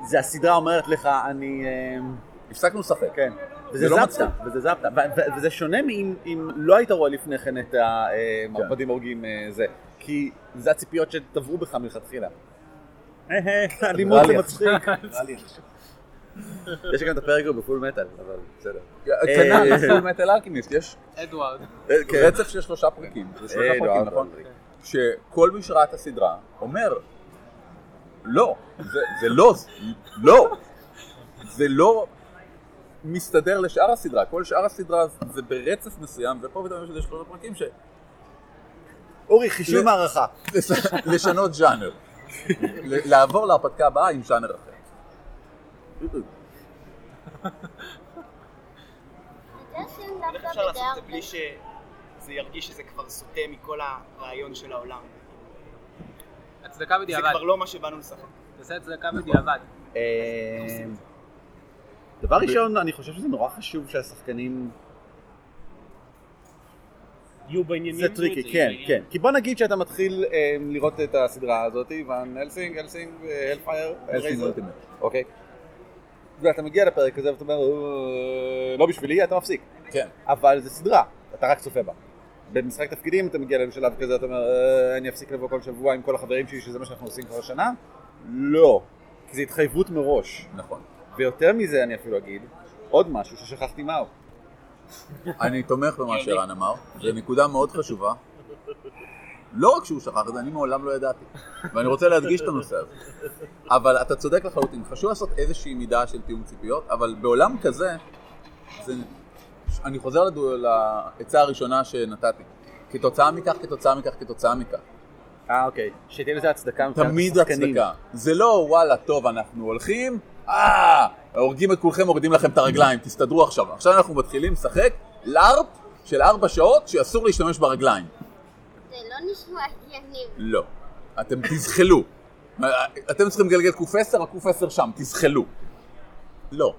זה הסדרה אומרת לך, אני... אמ, הפסקנו לשחק. כן. וזה זה לא זפטה. וזה זפטה, וזה שונה מאם אם לא היית רואה לפני כן את המרפדים הורגים אה, זה, כי זה הציפיות שטבעו בך מלכתחילה. אה, אה, אלימות זה מצחיק. יש גם את הפרק ההוא בפול מטאל, אבל בסדר. כנ"ל, אה, פול מטל אלכימיסט, יש אדוארד. אה. רצף של שלושה פרקים, זה שלושה אה, פרקים, נכון? שכל מי שראה את הסדרה אומר, לא, זה לא, לא, זה לא מסתדר לשאר הסדרה, כל שאר הסדרה זה ברצף מסוים, ופה פתאום יש איזה שלושה פרקים ש... אורי, חישוב מערכה. לשנות ז'אנר, לעבור להרפתקה הבאה עם ז'אנר אחר. שהם איך אפשר לעשות את זה בלי שזה ירגיש שזה כבר סוטה מכל הרעיון של העולם? הצדקה זה בדיעבד. כבר לא מה שבאנו לשחק. תעשה הצדקה בדיעבד. אה, דבר ראשון, אני חושב שזה נורא חשוב שהשחקנים... יהיו בעניינים. זה tricky, כן, כן. כי בוא נגיד שאתה מתחיל אה, לראות את הסדרה הזאת, Van Helsing, Hellsing, הלפייר, אלסינג אולטימט. אוקיי. ואתה מגיע לפרק הזה ואתה אומר, "אה, לא בשבילי, אתה מפסיק. כן. אבל זה סדרה, אתה רק צופה בה. במשחק תפקידים אתה מגיע לשלב כזה, אתה אומר, "אה, אני אפסיק לבוא כל שבוע עם כל החברים שלי, שזה מה שאנחנו עושים כבר שנה? לא. כי זו התחייבות מראש. נכון. ויותר מזה אני אפילו אגיד, עוד משהו ששכחתי מהו. אני תומך במה שרן אמר, זו נקודה מאוד חשובה. לא רק שהוא שכח את זה, אני מעולם לא ידעתי. ואני רוצה להדגיש את הנושא הזה. אבל אתה צודק לחלוטין, חשוב לעשות איזושהי מידה של תיאום ציפיות, אבל בעולם כזה, זה... אני חוזר לדו... לעצה הראשונה שנתתי. כתוצאה מכך, כתוצאה מכך, כתוצאה מכך. אה, אוקיי. שתהיה לזה הצדקה תמיד. הצדקה. זה לא וואלה, טוב, אנחנו הולכים, אה, הורגים את כולכם, מורידים לכם את הרגליים, תסתדרו עכשיו. עכשיו אנחנו מתחילים לשחק לארפ של ארבע שעות שאסור להשתמש ברגליים. לא נשמע הגיוני. לא. אתם תזחלו. אתם צריכים לגלגל קוף10, הקוף10 שם, תזחלו. לא.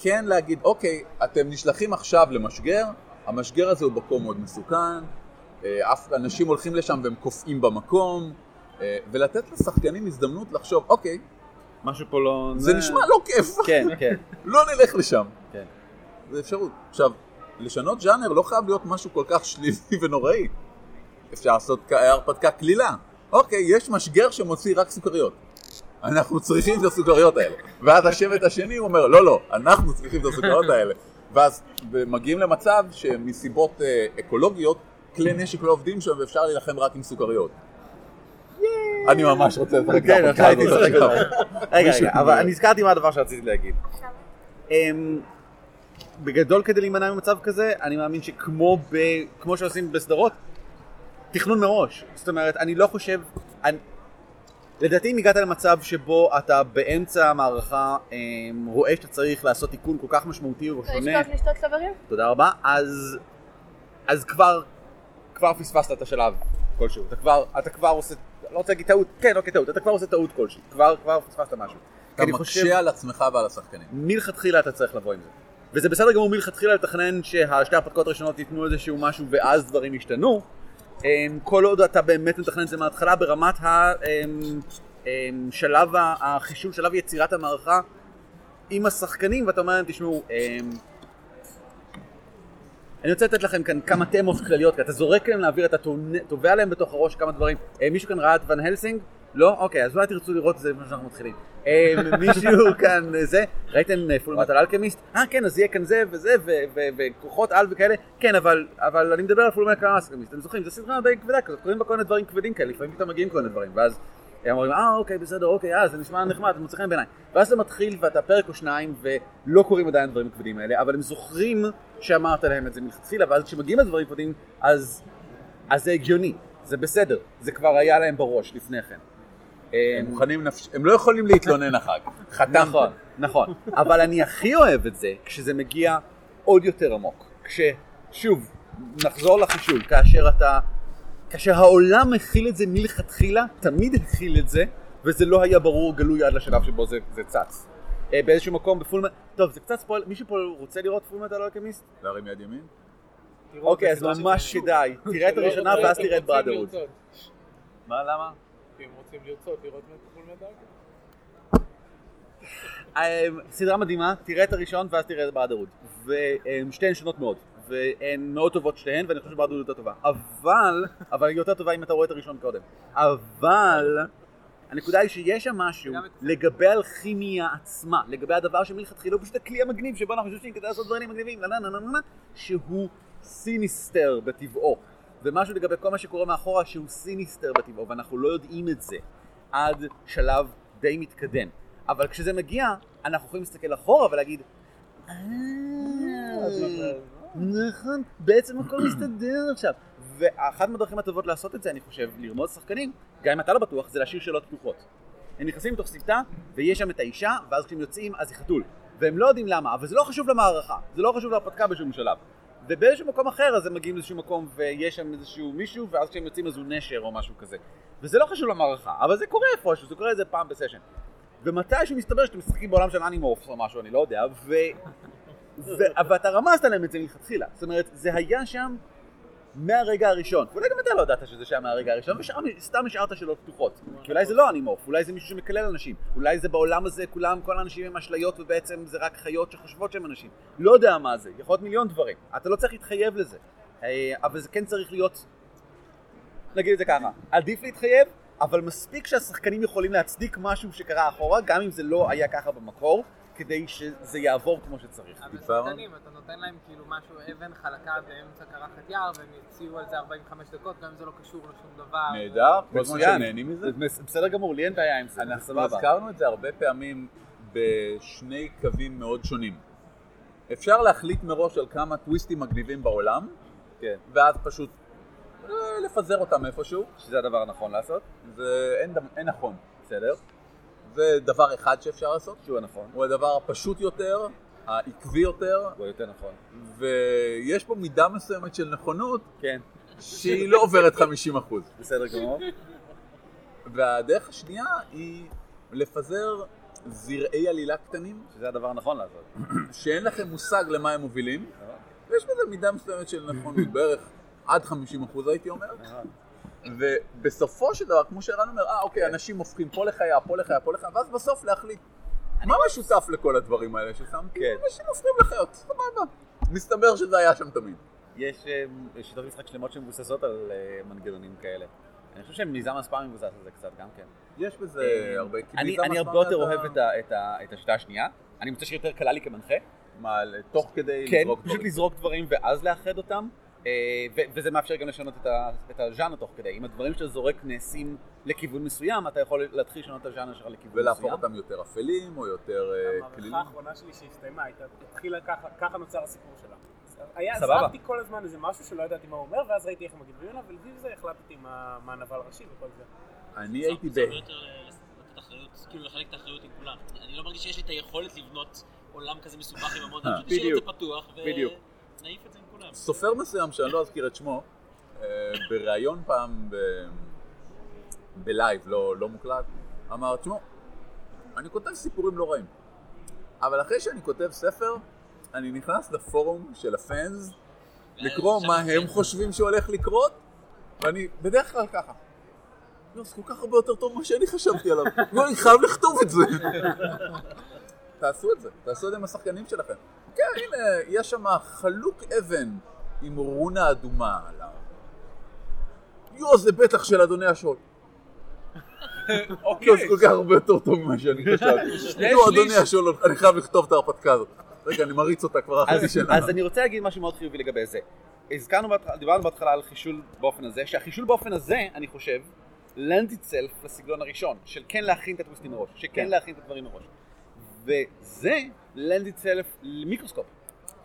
כן להגיד, אוקיי, אתם נשלחים עכשיו למשגר, המשגר הזה הוא מקום מאוד מסוכן, אה, אף אנשים הולכים לשם והם קופאים במקום, אה, ולתת לשחקנים הזדמנות לחשוב, אוקיי, משהו פה לא... זה נשמע לא כיף, כן, כן. לא נלך לשם. כן. זה אפשרות. עכשיו, לשנות ז'אנר לא חייב להיות משהו כל כך שלילי ונוראי. אפשר לעשות הרפתקה קלילה. אוקיי, יש משגר שמוציא רק סוכריות. אנחנו צריכים את הסוכריות האלה. ואז השבט השני אומר, לא, לא, אנחנו צריכים את הסוכריות האלה. ואז מגיעים למצב שמסיבות אה, אקולוגיות, כלי נשק לא עובדים שם ואפשר להילחם רק עם סוכריות. אני ממש רוצה לשחק את כן, הייתי הזאת. בזה. רגע, רגע, אבל אני הזכרתי מה הדבר שרציתי להגיד. אמ, בגדול כדי להימנע ממצב כזה, אני מאמין שכמו ב... כמו שעושים בסדרות, תכנון מראש. זאת אומרת, אני לא חושב... אני... לדעתי אם הגעת למצב שבו אתה באמצע המערכה אמ, רואה שאתה צריך לעשות תיקון כל כך משמעותי או שונה, לשתות לשתות חברים? תודה רבה, אז, אז כבר, כבר פספסת את השלב כלשהו, אתה כבר, אתה כבר עושה, לא רוצה להגיד טעות, כן, לא כטעות, אתה כבר עושה טעות כלשהי, כבר, כבר פספסת משהו. אתה מקשה על עצמך ועל השחקנים. מלכתחילה אתה צריך לבוא עם זה. וזה בסדר גמור מלכתחילה לתכנן שהשתי הרפתקאות הראשונות ייתנו איזשהו משהו ואז דברים ישתנו. אמ, כל עוד אתה באמת מתכנן את זה מההתחלה ברמת השלב החישול, שלב יצירת המערכה עם השחקנים ואתה אומר להם תשמעו אמ, אני רוצה לתת לכם כאן כמה תמות כלליות, כי אתה זורק להם לאוויר, אתה טובע להם בתוך הראש כמה דברים. אה, מישהו כאן ראה את Van Helsing? לא? אוקיי, אז אולי תרצו לראות את זה לפני שאנחנו מתחילים. אה, מישהו כאן אה, זה? ראיתם Fullmetal Alchemist? אה כן, אז יהיה כאן זה וזה וכוחות על וכאלה. כן, אבל אני מדבר על Fullmetal Alchemist. אתם זוכרים, זו סדרה די כבדה כזאת, קורים בה כל מיני דברים כבדים כאלה, לפעמים פתאום מגיעים כל מיני דברים, ואז הם אומרים, אה אוקיי, בסדר, אוקיי, אה, זה נשמע נחמד, זה מוצא חן בעיניי. ואז זה מתחיל ואתה פרק או שניים ולא קורים עדיין הדברים הכבדים האלה, אבל הם זוכרים שאמרת להם את זה מלכתחילה, ואז כשמגיעים לדברים כבדים, אז זה הגיוני, זה בסדר, זה כבר היה להם בראש לפני כן. הם מוכנים נפש... הם לא יכולים להתלונן אחר כך. חתם. נכון, נכון. אבל אני הכי אוהב את זה כשזה מגיע עוד יותר עמוק. כששוב, נחזור לחישול, כאשר אתה... כאשר העולם מכיל את זה מלכתחילה, תמיד הכיל את זה, וזה לא היה ברור גלוי עד לשלב שבו זה, זה צץ. אה, באיזשהו מקום בפול... טוב, זה קצת ספויל... מישהו פה רוצה לראות פול מטל אלכמיסט? להרים יד ימין? אוקיי, אז ממש כדאי. תראה את הראשונה ואז תראה את בראדרוד. מה, למה? הם רוצים לרצות לראות מטפול מדאג. אה, סדרה מדהימה, תראה את הראשון ואז תראה את בראדרוד. ושתיהן שונות מאוד. והן מאוד טובות שתיהן, ואני חושב שבראדרוד יותר טובה. אבל, אבל היא יותר טובה אם אתה רואה את הראשון קודם. אבל, הנקודה היא שיש שם משהו לגבי האלכימיה עצמה, לגבי הדבר שמלכתחילה הוא פשוט הכלי המגניב שבו אנחנו חושבים כדי לעשות דברים מגניבים, שהוא sinister בטבעו. ומשהו לגבי כל מה שקורה מאחורה שהוא sinister בטבעו, ואנחנו לא יודעים את זה עד שלב די מתקדם. אבל כשזה מגיע, אנחנו יכולים להסתכל אחורה ולהגיד, "אה, נכון, בעצם הכל מסתדר עכשיו. ואחת מהדרכים הטובות לעשות את זה, אני חושב, לרמוז שחקנים, גם אם אתה לא בטוח, זה להשאיר שאלות פתוחות. הם נכנסים לתוך סמטה, ויש שם את האישה, ואז כשהם יוצאים, אז היא חתול. והם לא יודעים למה, אבל זה לא חשוב למערכה, זה לא חשוב להרפתקה בשום שלב. ובאיזשהו מקום אחר, אז הם מגיעים לאיזשהו מקום, ויש שם איזשהו מישהו, ואז כשהם יוצאים אז הוא נשר או משהו כזה. וזה לא חשוב למערכה, אבל זה קורה איפשהו, זה קורה איזה פעם בסשן. ומתישהו מסתבר שאתם משחקים בעולם של אנימורפס או משהו, אני לא יודע, ו... ו... ואתה רמזת להם את זה מלכתחילה. זאת אומרת, זה היה שם מהרגע הראשון. ואולי גם אתה לא ידעת שזה שם מהרגע הראשון, וסתם השארת שאלות פתוחות. כי אולי זה לא אנימורף, אולי זה מישהו שמקלל אנשים. אולי זה בעולם הזה, כולם, כל האנשים הם אשליות, ובעצם זה רק חיות שחושבות שהם אנשים. לא יודע מה זה, יכול להיות מיליון דברים. אתה לא צריך להתחייב לזה. אה, אבל זה כן צריך להיות, נגיד את זה ככה, עדיף להתחייב, אבל מספיק שהשחקנים יכולים להצדיק משהו שקרה אחורה, גם אם זה לא היה ככה במקור, כדי שזה יעבור כמו שצריך. אבל שחקנים, אתה נותן להם כאילו משהו, אבן חלקה באמצע קרחת יער, והם יציעו על זה 45 דקות, גם אם זה לא קשור לשום דבר. נהדר, כל הזמן מצוין. שנהנים מזה. בסדר גמור, לי אין בעיה עם זה. אנחנו סבבה. הזכרנו את זה הרבה פעמים בשני קווים מאוד שונים. אפשר להחליט מראש על כמה טוויסטים מגניבים בעולם, כן. ואז פשוט אה, לפזר אותם איפשהו. שזה הדבר הנכון לעשות. זה אין, אין נכון, בסדר? זה דבר אחד שאפשר לעשות. שהוא הנכון. הוא הדבר הפשוט יותר, העקבי יותר, הוא יותר נכון. ויש פה מידה מסוימת של נכונות כן. שהיא לא עוברת 50%. בסדר גמור. והדרך השנייה היא לפזר זרעי עלילה קטנים, שזה הדבר הנכון לעשות. שאין לכם מושג למה הם מובילים, ויש בזה מידה מסוימת של נכונות, בערך עד 50% הייתי אומר. ובסופו של דבר, כמו שערן אומר, אה אוקיי, אנשים הופכים פה לחיה, פה לחיה, פה לחיה, ואז בסוף להחליט מה משותף לכל הדברים האלה ששמתי? כן. אנשים הופכים לחיות, סבבה. מסתבר שזה היה שם תמיד. יש אה, שיטות משחק שלמות שמבוססות על אה, מנגנונים כאלה. אני חושב שמיזם הספאם מבוסס על זה קצת גם כן. יש בזה אה, הרבה, אני הרבה יותר אוהב את השיטה השנייה. אני מוצא שיותר קלה לי כמנחה. מה, תוך כדי כן, לזרוק פשוט דברים. לזרוק דברים ואז לאחד אותם. אה, וזה מאפשר גם לשנות את ה- את הז'אנר תוך כדי. אם הדברים שאתה זורק נעשים לכיוון מסוים, אתה יכול להתחיל לשנות את הז'אנר שלך לכיוון מסוים. ולהפוך אותם יותר אפלים או יותר אה, כלילים. המערכה האחרונה שלי שהסתיימה הייתה, התחילה ככה, ככה נוצר הסיפור שלה. היה, סבבה. זרקתי כל הזמן איזה משהו שלא ידעתי מה הוא אומר, ואז ראיתי איך הם מגיבים אליו, ולפי זה החלטתי מה מה הנבל הראשי וכל זה. אני הייתי ב... לתת אחריות, כאילו לחלק את האחריות עם כולם. אני לא מרגיש שיש לי את היכולת לבנות עולם כזה מסובך עם המון, זה בדיוק, פתוח. ונעיף את זה. סופר מסוים שאני לא אזכיר את שמו, אה, בריאיון פעם ב... בלייב, לא, לא מוקלט, אמר, תשמעו, אני כותב סיפורים לא רעים, אבל אחרי שאני כותב ספר, אני נכנס לפורום של הפאנס, לקרוא מה הם חושבים שהולך לקרות, ואני בדרך כלל ככה. לא, זה כל כך הרבה יותר טוב ממה שאני חשבתי עליו, ואני חייב לכתוב את זה. תעשו את זה, תעשו את זה עם השחקנים שלכם. כן, הנה, יש שם חלוק אבן עם רונה אדומה עליו. יואו, זה בטח של אדוני השול. אוקיי. זה כל כך הרבה יותר טוב ממה שאני חשבתי. שליש- אדוני השול, אני חייב לכתוב את ההרפתקה הזאת. רגע, אני מריץ אותה כבר אז, שנה. אז אני רוצה להגיד משהו מאוד חיובי לגבי זה. הזכרנו, דיברנו בהתחלה על חישול באופן הזה, שהחישול באופן הזה, אני חושב, lend itself לסגנון הראשון, של כן להכין את הטוויסטים מראש, שכן כן. להכין את הדברים מראש. וזה lend itself למיקרוסקופ.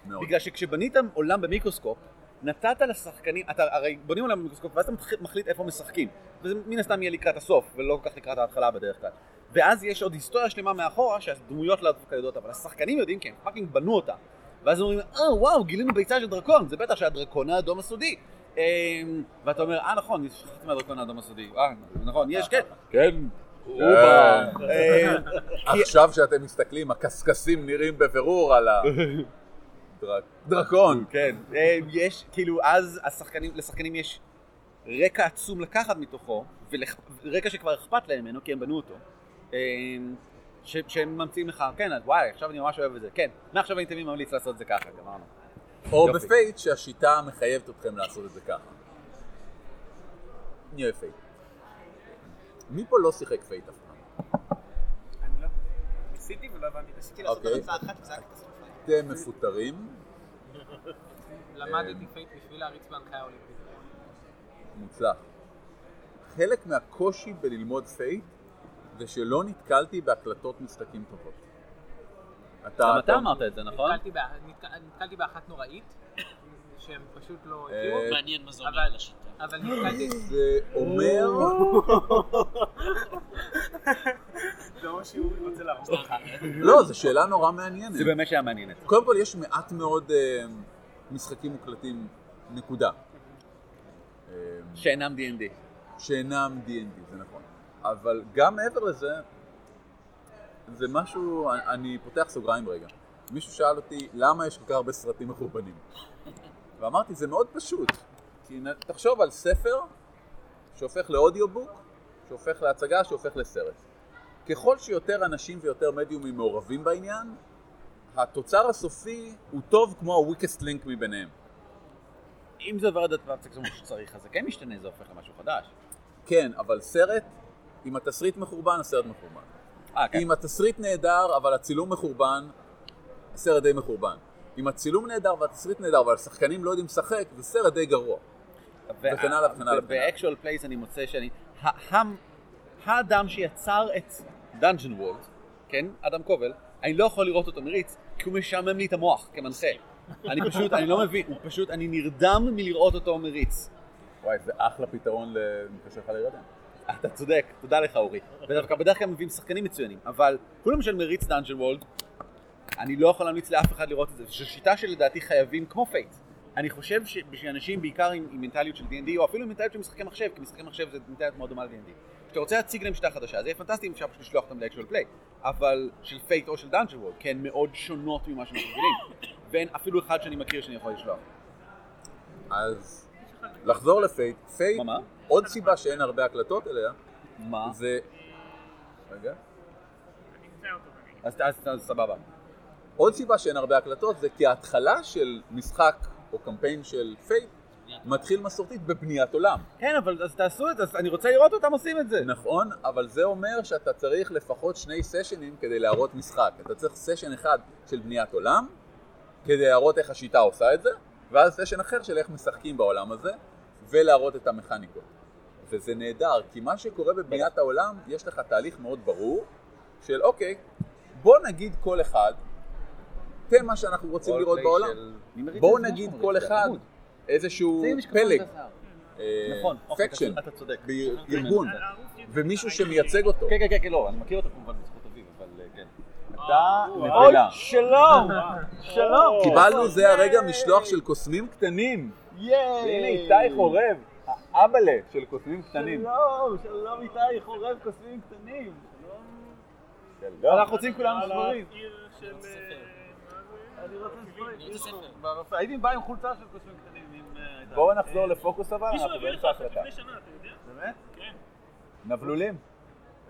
מאוד. בגלל שכשבנית עולם במיקרוסקופ, נתת לשחקנים, אתה הרי בונים עולם ב Microscope ואז אתה מחליט איפה משחקים. וזה מן הסתם יהיה לקראת הסוף, ולא כל כך לקראת ההתחלה בדרך כלל. ואז יש עוד היסטוריה שלמה מאחורה שהדמויות לא דווקא יודעות, אבל השחקנים יודעים כי הם fucking בנו אותה. ואז אומרים, אה וואו, גילינו ביצה של דרקון, זה בטח שהדרקון האדום הסודי. אמ, ואתה אומר, אה נכון, שכחתי מהדרקון האדום הסודי. אה, נכון, יש, כן. כן. אה, עכשיו שאתם מסתכלים, הקשקשים נראים בבירור על ה... דרק- דרקון. כן, אה, יש, כאילו, אז השחקנים, לשחקנים יש רקע עצום לקחת מתוכו, ורקע שכבר אכפת להם ממנו, כי הם בנו אותו. אה, ש- שהם ממציאים לך, כן, אז וואי, עכשיו אני ממש אוהב את זה, כן, מעכשיו אני תמיד ממליץ לעשות את זה ככה, גמרנו. או. ב Fate שהשיטה מחייבת אתכם לעשות את זה ככה. אני אוהב Fate. מי פה לא שיחק Fate אף פעם? אני לא... ניסיתי ולא הבנתי ניסיתי. לעשות אוקיי. הרצאה אחת וזה היה קטסטרופה. אתם מפוטרים, למדתי Fate בשביל להריץ בהנחיה אולימפית. מוצלח. חלק מהקושי בללמוד Fate זה שלא נתקלתי בהקלטות משחקים טובות. גם אתה אמרת את זה, נכון? נתקלתי באחת נוראית, שהם פשוט לא אה, הגיעו. מעניין מה זה אבל- אומר על השיטה. אבל נתקלתי... זה אומר... זה מה שהוא רוצה להרוס אותך. לא, זו שאלה נורא מעניינת. זה באמת שהיה מעניינת. קודם כל יש מעט מאוד אה, משחקים מוקלטים, נקודה. אה, שאינם D&D. שאינם D&D, זה נכון. אבל גם מעבר לזה, זה משהו, אני- אני פותח סוגריים רגע. מישהו שאל אותי, למה יש כל כך הרבה סרטים מחורבנים? ואמרתי, זה מאוד פשוט. כי תחשוב על ספר שהופך לאודיובוק, שהופך להצגה, שהופך לסרט. ככל שיותר אנשים ויותר מדיומים מעורבים בעניין, התוצר הסופי הוא טוב כמו ה-weakest link מביניהם. אם זה עובר את הדפצק כמו שצריך, אז זה כן משתנה, זה הופך למשהו חדש. כן, אבל סרט, אם התסריט מחורבן, הסרט מחורבן. אה, כן. אם התסריט נהדר, אבל הצילום מחורבן, הסרט די מחורבן. אם הצילום נהדר והתסריט נהדר, אבל השחקנים לא יודעים לשחק, זה סרט די גרוע. וכן הלאה וכן הלאה. ב actual plays אני מוצא שאני... האדם שיצר את Dungeon World, כן, אדם קובל, אני לא יכול לראות אותו מריץ, כי הוא משעמם לי את המוח כמנחה. אני פשוט, אני לא מבין, הוא פשוט, אני נרדם מלראות אותו מריץ. וואי, זה אחלה פתרון למקשר לך לילדים. אתה צודק, תודה לך אורי. ודווקא בדרך כלל מביאים שחקנים מצוינים, אבל הוא למשל מריץ Dungeon World, אני לא יכול להמליץ לאף אחד לראות את זה, זו שיטה שלדעתי חייבים כמו Fate. אני חושב שבשביל אנשים בעיקר עם, עם מנטליות של D&D, או אפילו עם מנטליות של משחקי מחשב, כי משחקי מחשב זה מנטליות מאוד דומה ל-D&D. כשאתה רוצה להציג להם שיטה חדשה, זה יהיה פנטסטי אם אפשר פשוט לשלוח אותם ל actual play, אבל של Fate או של Dungeon World, כי הן מאוד שונות ממה שאנחנו רגילים, ואין אפילו אחד שאני מכיר שאני יכול לשלוח. אז לחזור ל Fate, Fate, מה, מה? עוד סיבה שאין הרבה הקלטות אליה, מה? זה... רגע. אז, אז, אז סבבה. עוד סיבה שאין הרבה הקלטות זה כי ההתחלה של משחק או קמפיין של Fate מתחיל מסורתית בבניית עולם. כן, אבל אז תעשו את זה, אני רוצה לראות אותם עושים את זה. נכון, אבל זה אומר שאתה צריך לפחות שני סשנים כדי להראות משחק. אתה צריך סשן אחד של בניית עולם, כדי להראות איך השיטה עושה את זה, ואז סשן אחר של איך משחקים בעולם הזה, ולהראות את המכניקות. וזה נהדר, כי מה שקורה בבניית העולם, יש לך תהליך מאוד ברור של אוקיי, בוא נגיד כל אחד, תמה שאנחנו רוצים לראות בעולם. בואו נגיד כל אחד איזשהו פלג, אה, נכון, אוקיי, פקשן. בארגון, ומישהו שמייצג אותו. כן, כן, כן, לא, אני מכיר אותו כמובן בזכות אביב, אבל אה, כן. אתה אוי, נבלה. שלום! שלום! קיבלנו זה הרגע משלוח של קוסמים קטנים. הנה איתי חורב, האבאלה של קוסמים קטנים. שלום, שלום איתי, חורב קוסמים קטנים. אנחנו רוצים כולנו ספרים. אני רוצה ספרים. הייתי בא עם חולצה של קוסמים קטנים. אם, אה, הייתה- בואו נחזור לפוקוס אבל, מישהו אנחנו הביא לך באמצע אותו ההחלטה. לפני שנה, אתה יודע? באמת? כן. נבלולים,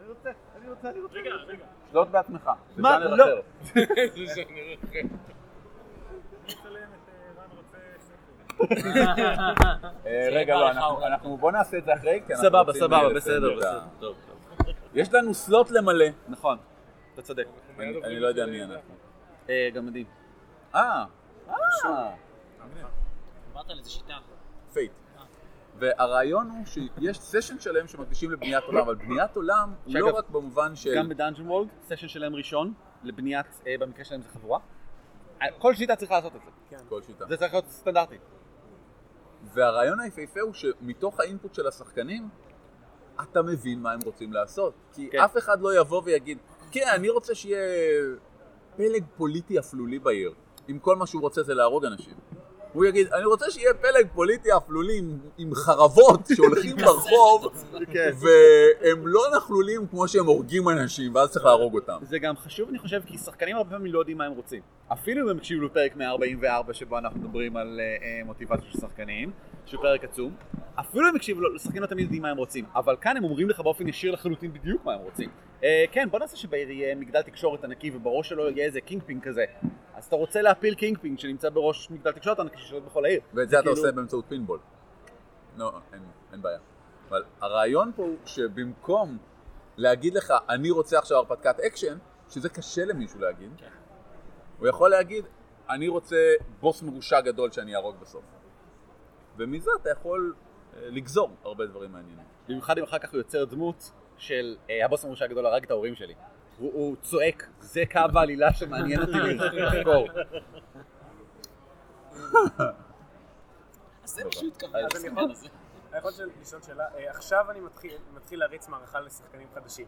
אני רוצה, אני רוצה, אני רוצה. רגע, רגע. שלוט בעצמך. מה? לא. אחר. אה, רגע, לא, אנחנו- אנחנו בוא נעשה את זה אחרי, כי אנחנו סבבה, רוצים, סבבה, אה, בסדר, בסדר. טוב, יש לנו slot למלא. נכון, אתה צודק. אני לא יודע מי אנחנו. אה, גם מדהים. אה, אה, דיברת על איזה שיטה. Fate. והרעיון הוא שיש סשן שלם שמקדישים לבניית עולם, אבל בניית עולם הוא לא רק במובן של... גם ב Dungeon World, סשן שלהם ראשון, לבניית, אה, במקרה שלהם זה חבורה. אה, כל שיטה צריכה לעשות את זה. כל שיטה. זה צריך להיות סטנדרטי. והרעיון היפהפה הוא שמתוך ה input של השחקנים, אתה מבין מה הם רוצים לעשות. כי כן. אף אחד לא יבוא ויגיד, כן, אני רוצה שיהיה פלג פוליטי אפלולי בעיר, אם כל מה שהוא רוצה זה להרוג אנשים. הוא יגיד, אני רוצה שיהיה פלג פוליטי אפלולי עם, עם חרבות שהולכים ברחוב, כן. והם לא נכלולים כמו שהם הורגים אנשים, ואז צריך להרוג אותם. זה גם חשוב, אני חושב, כי שחקנים הרבה פעמים לא יודעים מה הם רוצים. אפילו אם הם הקשיבו לפרק 144 שבו אנחנו מדברים על אה, אה, מוטיבציה של שחקנים, שהוא פרק עצום, אפילו אם הקשיבו, לו, שחקנים לא תמיד יודעים מה הם רוצים, אבל כאן הם אומרים לך באופן ישיר לחלוטין בדיוק מה הם רוצים. אה, כן, בוא נעשה שבעיר יהיה מגדל תקשורת ענקי ובראש שלו יהיה איזה Kingpin כזה. אז אתה רוצה להפיל Kingpin שנמצא בראש מגדל תקשורת ענקי ששולט בכל העיר. ואת זה אתה כאילו- עושה באמצעות פינבול. לא, אין, אין בעיה. אבל הרעיון פה הוא שבמקום להגיד לך, אני רוצה עכשיו הרפתקת אקשן, שזה קשה למישהו להגיד, הוא יכול להגיד, אני רוצה בוס מרושע גדול שאני אהרוג בסוף. ומזה אתה יכול אה, לגזור הרבה דברים מעניינים. במיוחד אם אחר כך הוא יוצר דמות של אה, הבוס המורשע הגדול הרג את ההורים שלי. הוא, הוא צועק, זה קו העלילה שמעניין אותי לחקור. אז זה התכוון. אז אני יכול- לשאול- שאלה, אה, עכשיו אני מתחיל- מתחיל להריץ מערכה לשחקנים חדשים,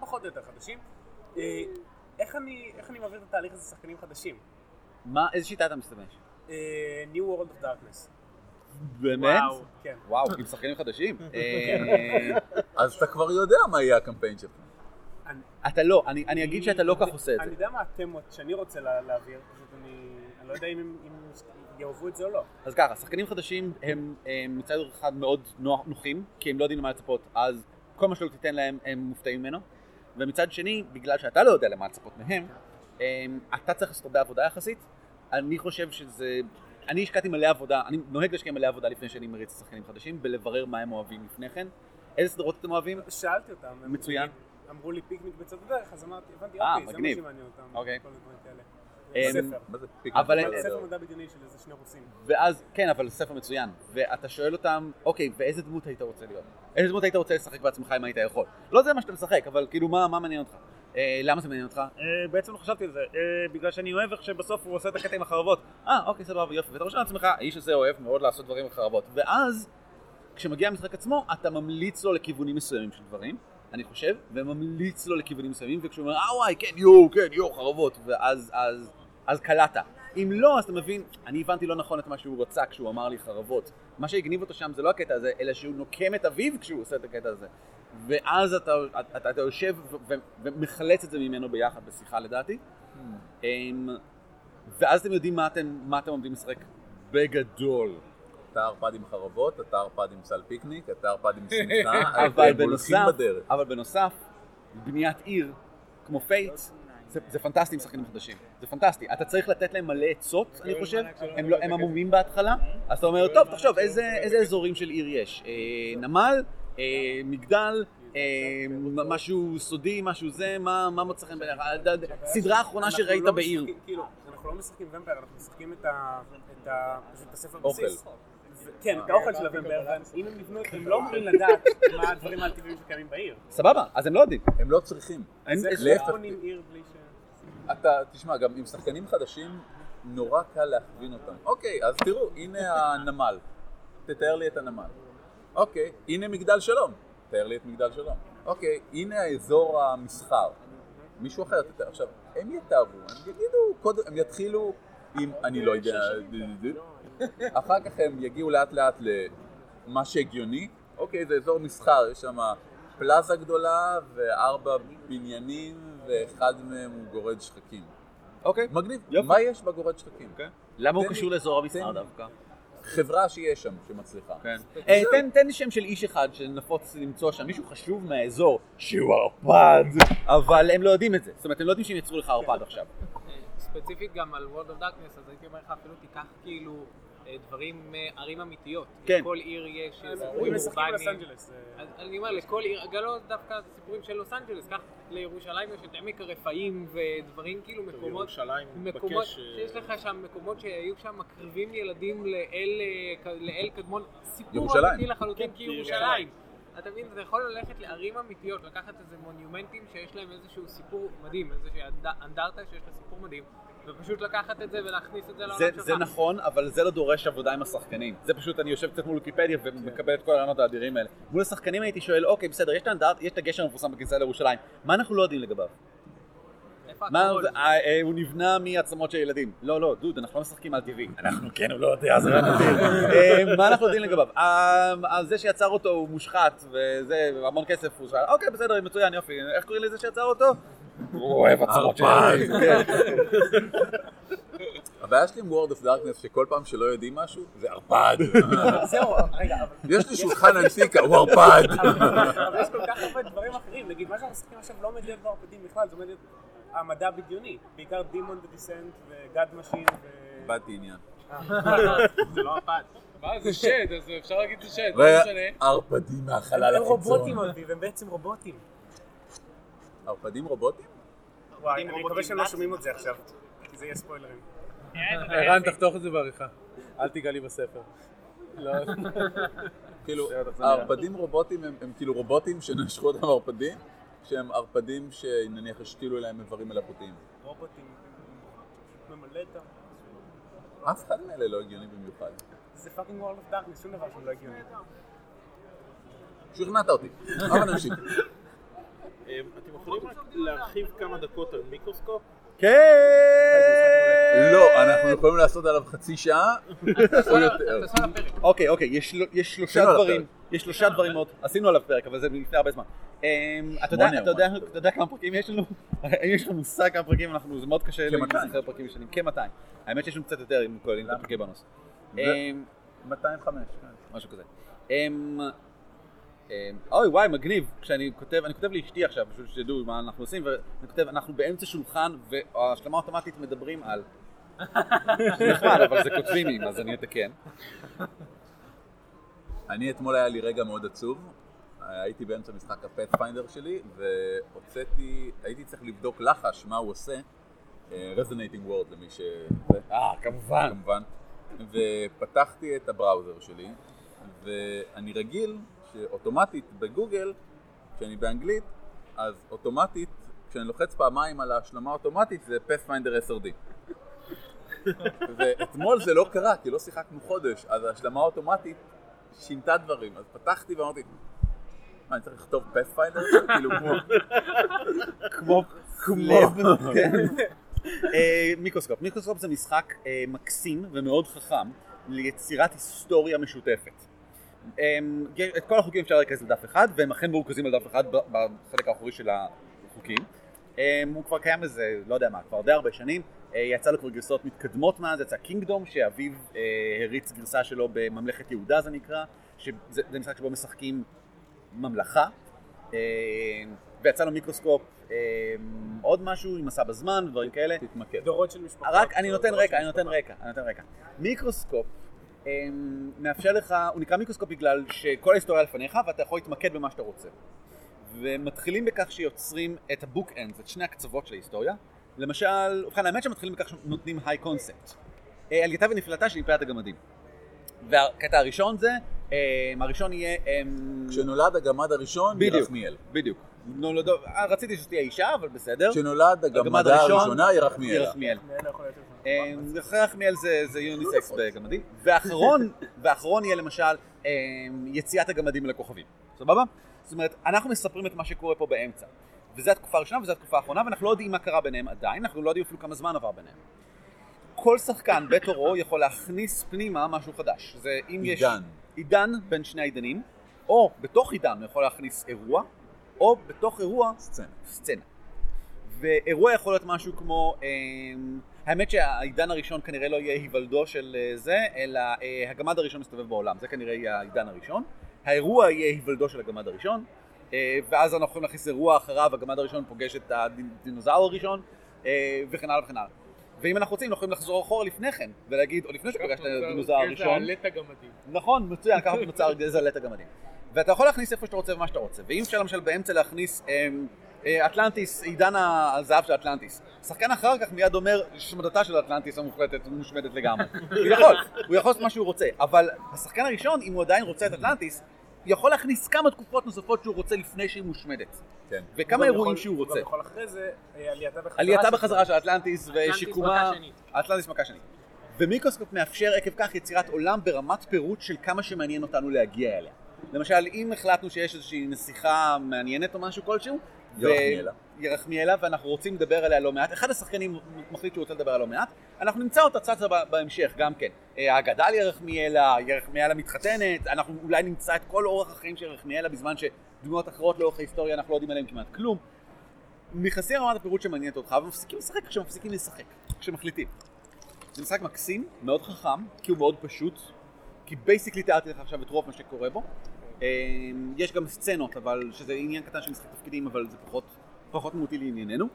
פחות או יותר חדשים, איך אני איך אני מעביר את התהליך הזה לשחקנים חדשים? מה, איזה שיטה אתה משתמש? אה, New World of Darkness. באמת? וואו, כן. וואו, עם שחקנים חדשים? אה, אז אתה כבר יודע מה יהיה הקמפיין שלך. אתה לא, אני אני אגיד שאתה לא כך עושה את אני זה. יודע מה התמות שאני רוצה לה- להעביר, פשוט אני אני לא יודע אם יאהבו את זה או לא. אז ככה, שחקנים חדשים הם הם מצד אחד מאוד נוח- נוחים, כי הם לא יודעים למה לצפות, אז כל מה שלא תיתן להם הם מופתעים ממנו. ומצד שני, בגלל שאתה לא יודע למה לצפות מהם, הם, אתה צריך לעשות הרבה עבודה יחסית. אני חושב שזה... אני השקעתי מלא עבודה, אני נוהג להשקיע מלא עבודה לפני שאני מריץ שחקנים חדשים, בלברר מה הם אוהבים לפני כן. איזה סדרות אתם אוהבים? שאלתי אותם. מצוין. אמרו לי פיקניק בצד הדרך, אז אמרתי, הבנתי, אה, אוקיי, זה מה. שמעניין אותם. אוקיי. פיקניק? אבל- ספר? מדע בדיוני של איזה שני רוסים. ואז, כן, אבל ספר מצוין. ואתה שואל אותם, אוקיי, ואיזה דמות היית רוצה להיות? איזה דמות היית רוצה לשחק בעצמך אם היית יכול? לא זה מה שאתה משחק, אבל כאילו, מה מעניין אותך? אה, למה זה מעניין אותך? אה, בעצם לא חשבתי על זה, אה, בגלל שאני אוהב איך שבסוף הוא עושה את הקטע עם החרבות. אה, אוקיי, סבבה, יופי. ואתה חושב לעצמך, האיש הזה אוהב מאוד לעשות דברים עם חרבות. ואז, כשמגיע המשחק עצמו, אתה ממליץ לו לכיוונים מסוימים של דברים, אני חושב, וממליץ לו לכיוונים מסוימים, וכשהוא אומר, אה וואי, כן, יואו, כן, יואו, חרבות, ואז, אז, אז קלעת. אם לא, אז אתה מבין, אני הבנתי לא נכון את מה שהוא רצה כשהוא אמר לי חרבות. מה שהגניב אותו שם זה לא הקטע הזה, אלא שהוא נוקם את אביו כשהוא עושה את הקטע הזה. ואז אתה, אתה, אתה יושב ו- ומחלץ את זה ממנו ביחד בשיחה לדעתי. אמ, ואז אתם יודעים מה אתם, מה אתם עומדים לשחק בגדול. אתה ערפד עם חרבות, אתה ערפד עם סל פיקניק, אתה ערפד עם שמחה, אבל בנוסף, בדרך. אבל בנוסף, בניית עיר, כמו Fate, זה זה, פנטסטי עם שחקנים חדשים, זה פנטסטי. אתה צריך לתת להם מלא עצות, אני חושב, הם, לא, הם עמומים בהתחלה, אז אתה אומר, טוב, תחשוב, איזה, איזה אזורים של עיר יש? אה, נמל, אה, מגדל, אה, משהו סודי, משהו זה, מה, מה מוצא חן בעיניך? סדרה האחרונה אנחנו שראית לא בעיר. משחקים- כאילו, אנחנו לא משחקים ומפייר, אנחנו משחקים את ה... את ה... פשוט את הספר אוכל. בסיס. כן, את האוכל של הוומפייר, ואם הם יבנו, הם לא אמורים לדעת מה הדברים האלטיביים שקיימים בעיר. סבבה, אז הם לא יודעים. הם לא צריכים. להפך. ש... אתה, תשמע, גם עם שחקנים חדשים, נורא קל להכווין אותם. אוקיי, אז תראו, הנה הנמל. תתאר לי את הנמל. אוקיי, הנה מגדל שלום. תאר לי את מגדל שלום. אוקיי, הנה האזור המסחר. מישהו אחר תתאר. עכשיו, הם יתארו, הם יגידו, קודם, הם יתחילו עם, אני לא יודע, אחר כך הם יגיעו לאט לאט למה שהגיוני. אוקיי, זה אזור מסחר, יש שם פלאזה גדולה וארבע בניינים ואחד מהם הוא גורד שחקים. אוקיי. מגניב. יופי. מה יש בגורד שחקים? למה הוא קשור לאזור המסחר. דווקא? חברה שיש שם שמצליחה. כן. אה, תן, תן לי שם של איש אחד שנפוץ למצוא שם, מישהו חשוב מהאזור שהוא ערפד, אבל הם לא יודעים את זה. זאת אומרת, הם לא יודעים שהם יצרו לך ערפד עכשיו. ספציפית גם על World of Darkness, אז הייתי אומר לך אפילו תיקח כאילו אה, דברים, אה, ערים אמיתיות. כן. לכל עיר יש סיפורים אורבניים. אה, אני אומר, לכל עיר, גם לא דווקא סיפורים של לוס אנג'לס, קח לירושלים יש את עמק הרפאים ודברים כאילו מקומות, ירושלים מקומות, מתבקש, אה, שיש לך שם מקומות שהיו שם מקריבים ילדים לאל, לאל קדמון, סיפור ירושלים. אמיתי לחלוטין כן, כירושלים. אתה מבין, אתה יכול ללכת לערים אמיתיות, לקחת איזה מונומנטים שיש להם איזשהו סיפור מדהים, איזושהי אנד- אנדרטה שיש לה סיפור מדהים, ופשוט לקחת את זה ולהכניס את זה לעולם שלך. זה נכון, אבל זה לא דורש עבודה עם השחקנים. זה פשוט, אני יושב קצת מול ויקיפדיה ומקבל את כל הרעיונות האדירים האלה. מול השחקנים הייתי שואל, אוקיי, בסדר, יש את הגשר המפורסם בכניסה לירושלים, מה אנחנו לא יודעים לגביו? מה, אה, אה, הוא נבנה מעצמות של ילדים. לא, לא, דוד, אנחנו לא משחקים על טבעי. אנחנו כן, הוא לא יודע, זה לא נדיר. אה, מה אנחנו יודעים לגביו? זה שיצר אותו הוא מושחת, וזה, המון כסף הוא שאל, אוקיי, בסדר, מצוין, יופי. איך קוראים לזה שיצר אותו? הוא אוהב עצמות של ילדים. כן. הבעיה שלי עם World of Darkness שכל פעם שלא יודעים משהו, זה ערפד. זהו, רגע, אבל... יש לי שולחן אנטיקה, הוא ערפד. אבל יש כל כך הרבה דברים אחרים, נגיד מה שאנחנו משחקים עכשיו לא להיות בערפדים בכלל, זה עומד להיות המדע בדיוני, בעיקר Demon the Descent ו God Machine ו... איבדתי עניין. זה לא ערפד. מה זה שד, אז אפשר להגיד זה שד, לא משנה. ערפדים מהחלל הם החיצון. רובוטים אביב, הם בעצם רובוטים. ערפדים רובוטים? וואי, אני מקווה שהם לא שומעים את זה עכשיו, כי זה יהיה ספוילרים. ערן, תחתוך את זה בעריכה. אל תיגע לי בספר. לא. כאילו, הערפדים רובוטים הם כאילו רובוטים שנשכו אותם ערפדים, שהם ערפדים שנניח השתילו להם איברים מלאכותיים. רובוטים, ממלא את ה... אף אחד מאלה לא הגיוני במיוחד. זה fucking World of Darkness, שום דבר שם לא הגיוני. שכנעת אותי. אבל נמשיך. אה, אתם יכולים רק להרחיב כמה דקות על מיקרוסקופ? כן! לא, אנחנו יכולים לעשות עליו חצי שעה או יותר. אוקיי, אוקיי, יש של- יש שלושה דברים, יש שלושה דברים מאוד, עשינו עליו פרק, אבל זה לפני הרבה זמן. אמ, אתה יודע- כמה פרקים יש לנו? האם יש לך מושג כמה פרקים אנחנו, זה מאוד קשה לי כ-200. לזכר פרקים ישנים, כ-200. האמת שיש לנו קצת יותר אם כוללים את הפרקי בונוס. ו- אמ, 205. משהו כזה. אמ, אוי וואי מגניב, כשאני כותב, אני כותב לאשתי עכשיו, בשביל שתדעו מה אנחנו עושים, ואני כותב, אנחנו באמצע שולחן וההשלמה האוטומטית מדברים על. זה נחמד, אבל זה כותבים עם, אז אני אתקן. אני אתמול היה לי רגע מאוד עצוב. הייתי באמצע משחק הפאת'פיינדר שלי, והוצאתי, הייתי צריך לבדוק לחש מה הוא עושה, רזונטינג וורד למי ש... אה, כמובן. כמובן. ופתחתי את הבראוזר שלי, ואני רגיל שאוטומטית בגוגל, כשאני באנגלית, אז אוטומטית, כשאני לוחץ פעמיים על ההשלמה האוטומטית, זה Pathfinder SRD. ואתמול זה לא קרה, כי לא שיחקנו חודש, אז ההשלמה האוטומטית שינתה דברים. אז פתחתי ואמרתי, מה, אני צריך לכתוב Pathfinder? כאילו כמו... כמו כמו. אה, מיקרוסקופ. מיקרוסקופ זה משחק אה, מקסים ומאוד חכם ליצירת היסטוריה משותפת. אה, את כל החוקים אפשר לרכז לדף אחד, והם אכן מרוכזים על דף אחד בחלק האחורי של החוקים. אה, הוא כבר קיים איזה, לא יודע מה, כבר די הרבה שנים. אה, יצא לו כבר גרסאות מתקדמות מאז, יצא קינגדום, שאביו אה, הריץ גרסה שלו בממלכת יהודה זה נקרא, שזה זה משחק שבו משחקים ממלכה. אה, ויצא לו מיקרוסקופ, אה, עוד משהו עם מסע בזמן ודברים כאלה. תתמקד. דורות של משפחות. רק אני נותן רקע, אני נותן. רקע, אני נותן רקע. מיקרוסקופ מאפשר לך, הוא נקרא מיקרוסקופ בגלל שכל ההיסטוריה לפניך ואתה יכול להתמקד במה שאתה רוצה. ומתחילים בכך שיוצרים את ה bookends, את שני הקצוות של ההיסטוריה. למשל, ובכן האמת שמתחילים בכך שנותנים high concept. עלייתה ונפילתה של אימפריית הגמדים. והקטע הראשון זה, אה, הראשון יהיה... אה, כשנולד הגמד הראשון, בדיוק. ירחמיאל. בדיוק. נולדו, אה, רציתי שתהיה אישה, אבל בסדר. כשנולד הגמדה הראשונה. ירחמיאל. אחרי ירחמיאל זה, זה יוניסקס בגמדים. ואחרון, ואחרון יהיה למשל אה, יציאת הגמדים לכוכבים. סבבה? זאת אומרת, אנחנו מספרים את מה שקורה פה באמצע. וזו התקופה הראשונה וזו התקופה האחרונה, ואנחנו לא יודעים מה קרה ביניהם עדיין, אנחנו לא יודעים אפילו כמה זמן עבר ביניהם. כל שחקן בתורו יכול להכניס פנימה משהו חדש. זה אם יש... עידן. עידן בין שני העידנים, או בתוך עידן הוא יכול להכניס אירוע, או בתוך אירוע סצנה. סצנה. ואירוע יכול להיות משהו כמו, אה, האמת שהעידן הראשון כנראה לא יהיה היוולדו של אה, זה, אלא אה, הגמד הראשון מסתובב בעולם, זה כנראה יהיה העידן הראשון. האירוע יהיה היוולדו של הגמד הראשון, אה, ואז אנחנו יכולים להכניס אירוע אחריו, הגמד הראשון פוגש את הדינוזאור הראשון, אה, וכן הלאה וכן הלאה. ואם אנחנו רוצים, אנחנו יכולים לחזור אחורה לפני כן, ולהגיד, או לפני שפגשת את הדינוזאור הראשון, גזע עלת הגמדים. נכון, מצוין, ככה נוצר גזע לט הגמדים. ואתה יכול להכניס איפה שאתה רוצה ומה שאתה רוצה. ואם אפשר למשל באמצע להכניס אמ, אה, אטלנטיס, עידן הזהב של אטלנטיס. שחקן אחר כך מיד אומר, שמדתה של אטלנטיס המוחלטת מושמדת לגמרי. הוא יכול, הוא יכול לעשות מה שהוא רוצה. אבל השחקן הראשון, אם הוא עדיין רוצה את אטלנטיס, יכול להכניס כמה תקופות נוספות שהוא רוצה לפני שהיא מושמדת. כן. וכמה הוא אירועים יכול- שהוא הוא רוצה. גם יכול אחרי זה, אה, עלייתה בחזרה. עלייתה של- בחזרה של אטלנטיס ושיקומה... מכה שנית. אטלנטיס מכה שנית. ומיקרוסקופ מאפשר עקב כך יצירת עולם ברמת פירוט של כמה שמעניין אותנו להגיע אליה. למשל, אם החלטנו שיש איזושהי נסיכה מעניינת או משהו כלשהו, ירחמיאלה. ירחמיאלה, ואנחנו רוצים לדבר עליה לא מעט, אחד השחקנים מחליט שהוא רוצה לדבר עליה לא מעט, אנחנו נמצא אותה צצה בהמשך גם כן. אה, האגדה על ירחמיאלה, ירחמיאלה מתחתנת, אנחנו אולי נמצא את כל אורח החיים של ירחמיאלה בזמן שדמויות אחרות לאורך ההיסטוריה אנחנו לא יודעים עליהן כמעט כלום. נכנסים לרמת הפירוט שמעניינת אותך ומפסיקים לשחק כשמפסיקים לשחק, כשמחליטים. זה משחק מקסים, מאוד חכם, כי הוא מאוד פשוט, כי basically תיארתי לך עכשיו את רוב מה שקורה בו. אה, יש גם סצנות, אבל שזה עניין קטן של משחק תפקידים, אבל זה פחות, פחות מהותי לענייננו.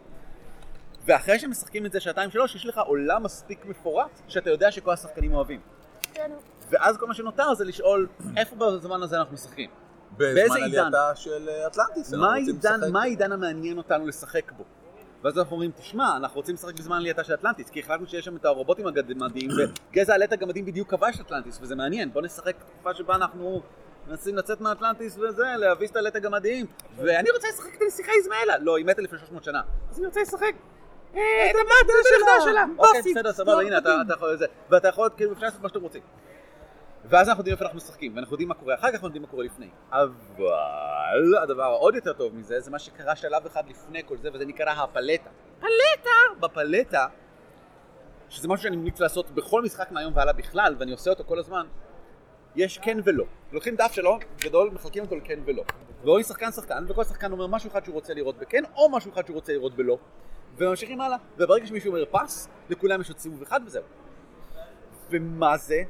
ואחרי שמשחקים את זה שעתיים שלוש, יש לך עולם מספיק מפורט, שאתה יודע שכל השחקנים אוהבים. ואז כל מה שנותר זה לשאול, איפה בזמן הזה אנחנו משחקים? בזמן? עלייתה של אטלנטיס. מה העידן המעניין אותנו לשחק בו? ואז אנחנו אומרים, תשמע, אנחנו רוצים לשחק בזמן עלייתה של אטלנטיס, כי החלטנו שיש שם את הרובוטים הגמדים, וגזע עלית הגמדים בדיוק כבש אטלנטיס, וזה מעניין. בוא נשחק תקופה שבה אנחנו מנסים לצאת מאטלנטיס וזה, להביס את עלית הגמדים. ואני רוצה לשחק את הנסיכה איזמאלה. לא, היא מתה לפני 300 שנה. אז אני רוצה לשחק. אה, את המטה שלה. אוקיי, בסדר, סבבה, הנה, אתה אתה יכול לזה. ואתה יכול, כאילו, אפשר לעשות מה שאתם רוצים. ואז אנחנו יודעים איפה אנחנו משחקים, ואנחנו יודעים מה קורה אחר כך, ואנחנו יודעים מה קורה לפני. אבל הדבר העוד יותר טוב מזה, זה מה שקרה שלב אחד לפני כל זה, וזה נקרא הפלטה. פלטה! בפלטה, שזה משהו שאני ממליץ לעשות בכל משחק מהיום והלאה בכלל, ואני עושה אותו כל הזמן, יש כן ולא. לוקחים דף שלו, גדול, מחלקים אותו לכן ולא. ורואים שחקן שחקן, וכל שחקן אומר משהו אחד שהוא רוצה לראות בכן, או משהו אחד שהוא רוצה לראות בלא. וממשיכים הלאה. וברגע שמישהו אומר פס, לכולם יש עוד סיבוב אחד וזהו. ומה זה?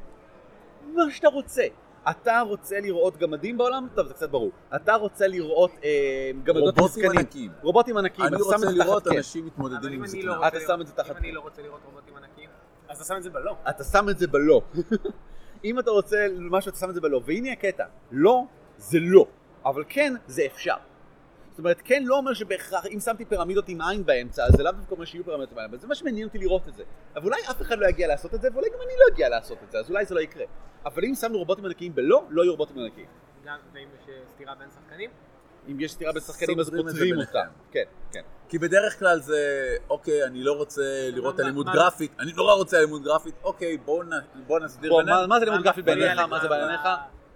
מה שאתה רוצה. אתה רוצה לראות גמדים בעולם? טוב, זה קצת ברור. אתה רוצה לראות אה, גמדות רובוטים מסכנים. רובוטים ענקיים. אני אתה שם רוצה לראות כן. אנשים מתמודדים עם אני זקנה. לא אתה שם את זה תחת אם אני כן. לא רוצה לראות רובוטים ענקיים, אז אתה שם את זה בלא. אתה שם את זה בלא. אם אתה רוצה משהו, אתה שם את זה בלא. והנה הקטע. לא, זה לא. אבל כן, זה אפשר. אומרת, כן לא אומר שבהכרח, אם שמתי פירמידות עם עין באמצע, אז זה לאו דווקא אומר שיהיו פירמידות עם עין, אבל זה מה שמעניין אותי לראות את זה. אבל אולי אף אחד לא יגיע לעשות את זה, ואולי גם אני לא אגיע לעשות את זה, אז אולי זה לא יקרה. אבל אם שמנו רובוטים ענקיים בלא, לא יהיו רובוטים ענקיים. גם ואם יש אה, סתירה בין שחקנים, אם יש סתירה בין שחקנים אז פותרים. אותם. כן, כן. כי בדרך כלל זה, אוקיי, אני לא רוצה לראות מה- אלימות גרפית, אני נורא רוצה אלימות גרפית, אוקיי, בואו נסדיר בינינו. מה- זה לימוד גרפי מפריע בעיניך, מה זה בעיניך?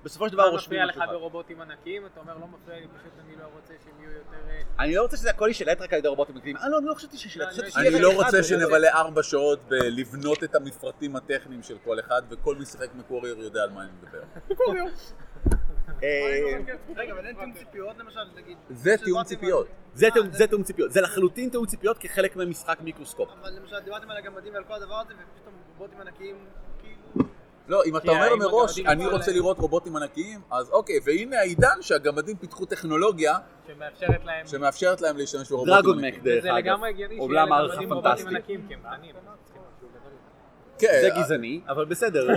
בסופו של דבר מה רושמים מפריע לך משהו אחד. ברובוטים ענקיים? אתה אומר לא מפריע לי, פשוט אני לא רוצה שהם יהיו יותר... אה, אני לא רוצה שזה הכל יישלט רק על ידי רובוטים ענקיים. אה, לא, אני לא חשבתי שישלט. לא, חשבתי אני רק לא אחד רוצה שנבלה ארבע שעות בלבנות את המפרטים הטכניים של כל אחד, וכל משחק מקורייר יודע על מה אני מדבר. אה, רגע, אבל אין תיאום ציפיות למשל, נגיד. זה טיעון ציפיות. זה תיאום- זה תיאום ציפיות. זה לחלוטין תיאום ציפיות כחלק ממשחק מיקרוסקופ. אבל למשל דיברתם על הגמדים ועל כל הדבר הזה, ופתאום רובוטים ענקיים. לא, אם אתה אומר מראש, אני רוצה לראות רובוטים ענקיים, אז אוקיי, והנה העידן שהגמדים פיתחו טכנולוגיה שמאפשרת להם... שמאפשרת להם להשתמש ברובוטים דרגון ענקיים. מק דרך וזה אגב. לגמרי הגיוני שיהיה לגמדים רובוטים. ענקיים, כי הם קטנים. גדול. כן, זה גזעני, אבל בסדר.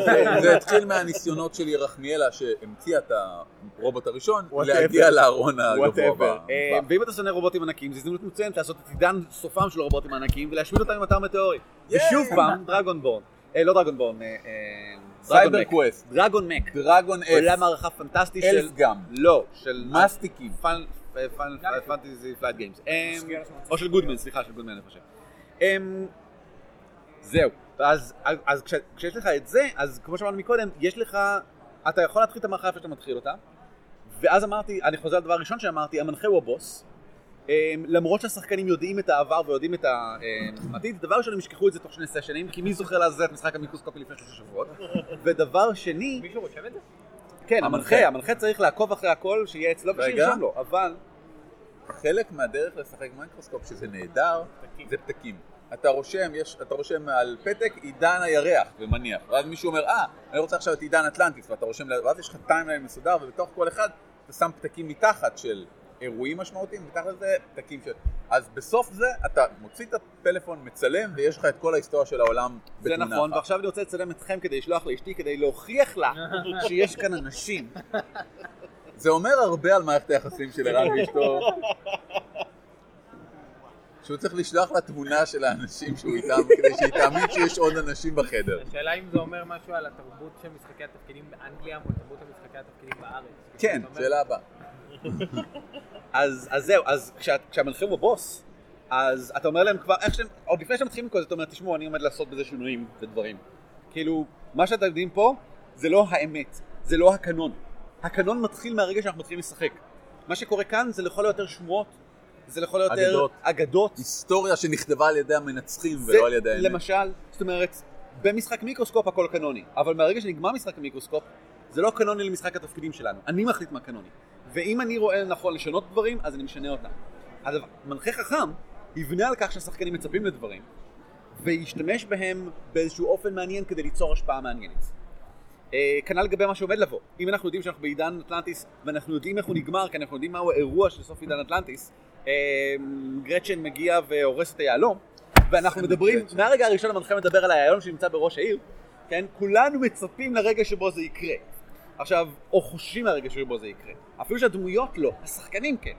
זה התחיל מהניסיונות של ירחמיאלה שהמציאה את הרובוט הראשון. להגיע לארון הגבוה. אה, ואם אתה שונא רובוטים ענקיים, זו הזדמנות מצוינת לעשות את עידן סופם של הרובוטים הענקיים ולהשמיד אותם עם אתר מטאורי. ושוב פעם, דרגון בורן. אה, לא דרגון בורן, אה, אה, סייבר. קווסט. דרגון מק. דרגון אס. עולם הערכה פנטסטי של... אלף גם. לא, של... מסטיקים. Fantasy Flight Games. או של Goodman, סליחה, של Goodman אני חושב. אמ, זהו. אז, אז כש, כשיש לך את זה, אז כמו שאמרנו מקודם, יש לך, אתה יכול להתחיל את המערכה איפה שאתה מתחיל אותה. ואז אמרתי, אני חוזר לדבר הראשון שאמרתי, המנחה הוא הבוס. אמ, למרות שהשחקנים יודעים את העבר ויודעים את העתיד, דבר ראשון הם ישכחו את זה תוך שני סשנים, כי מי זוכר לעזאזל את משחק המיקרוסקופי לפני שלושה שבועות. ודבר שני, מישהו רושם את זה? כן, המנחה, המנחה צריך לעקוב אחרי הכל, שיהיה אצלו רגע. ושירשום לו, אבל... חלק מהדרך לשחק Microscope שזה נהדר, זה פתקים. אתה רושם, יש, אתה רושם על פתק עידן הירח ומניח, ואז מישהו אומר, אה, אני רוצה עכשיו את עידן אטלנטיס, ואתה רושם, ואז יש לך timeline מסודר, ובתוך כל אחד אתה שם פתקים מתחת של אירועים משמעותיים, מתחת לזה פתקים של... אז בסוף זה אתה מוציא את הפלאפון, מצלם, ויש לך את כל ההיסטוריה של העולם זה בתמונה נכון, אחת. ועכשיו אני רוצה לצלם אתכם כדי לשלוח לאשתי, כדי להוכיח לה שיש כאן אנשים. זה אומר הרבה על מערכת היחסים של ערן ואשתו. שהוא צריך לשלוח לה תמונה של האנשים שהוא איתם, כדי שהיא תאמין שיש עוד אנשים בחדר. השאלה אם זה אומר משהו על התרבות של משחקי התפקידים באנגליה מול תרבות המשחקי התפקידים בארץ. כן, שאלה הבאה. אז, אז זהו, אז כשה, כשהמנחה הוא הבוס, אז אתה אומר להם כבר, איך שאתם, עוד לפני שאתם מתחילים עם כל זה, אתה אומר, תשמעו, אני עומד לעשות בזה שינויים ודברים. כאילו, מה שאתם יודעים פה, זה לא האמת, זה לא הקנון. הקנון מתחיל מהרגע שאנחנו מתחילים לשחק. מה שקורה כאן זה לכל היותר שמועות, זה לכל היותר אגדות. אגדות. היסטוריה שנכתבה על ידי המנצחים זה ולא על ידי האמת. למשל, זאת אומרת, במשחק מיקרוסקופ הכל קנוני, אבל מהרגע שנגמר משחק המיקרוסקופ, זה לא קנוני למשחק התפקידים שלנו, אני מחליט מה קנוני. ואם אני רואה לנכון לשנות דברים, אז אני משנה אותם. הדבר, מנחה חכם יבנה על כך שהשחקנים מצפים לדברים, וישתמש בהם באיזשהו אופן מעניין כדי ליצור השפעה מעניינת. אה, כנ"ל לגבי מה שעומד לבוא. אם אנחנו יודעים שאנחנו בעידן אטלנטיס, ואנחנו יודעים איך הוא נגמר, כי אנחנו יודעים מהו האירוע של סוף עידן אטלנטיס, אה, גרצ'ן מגיע והורס את היהלום, ואנחנו מדברים, מהרגע הראשון המנחה מדבר על היהלום שנמצא בראש העיר, כן? כולנו מצפים לרגע שבו זה יקרה. עכשיו, או חושבים מהרגע שבו זה יקרה. אפילו שהדמויות לא, השחקנים כן.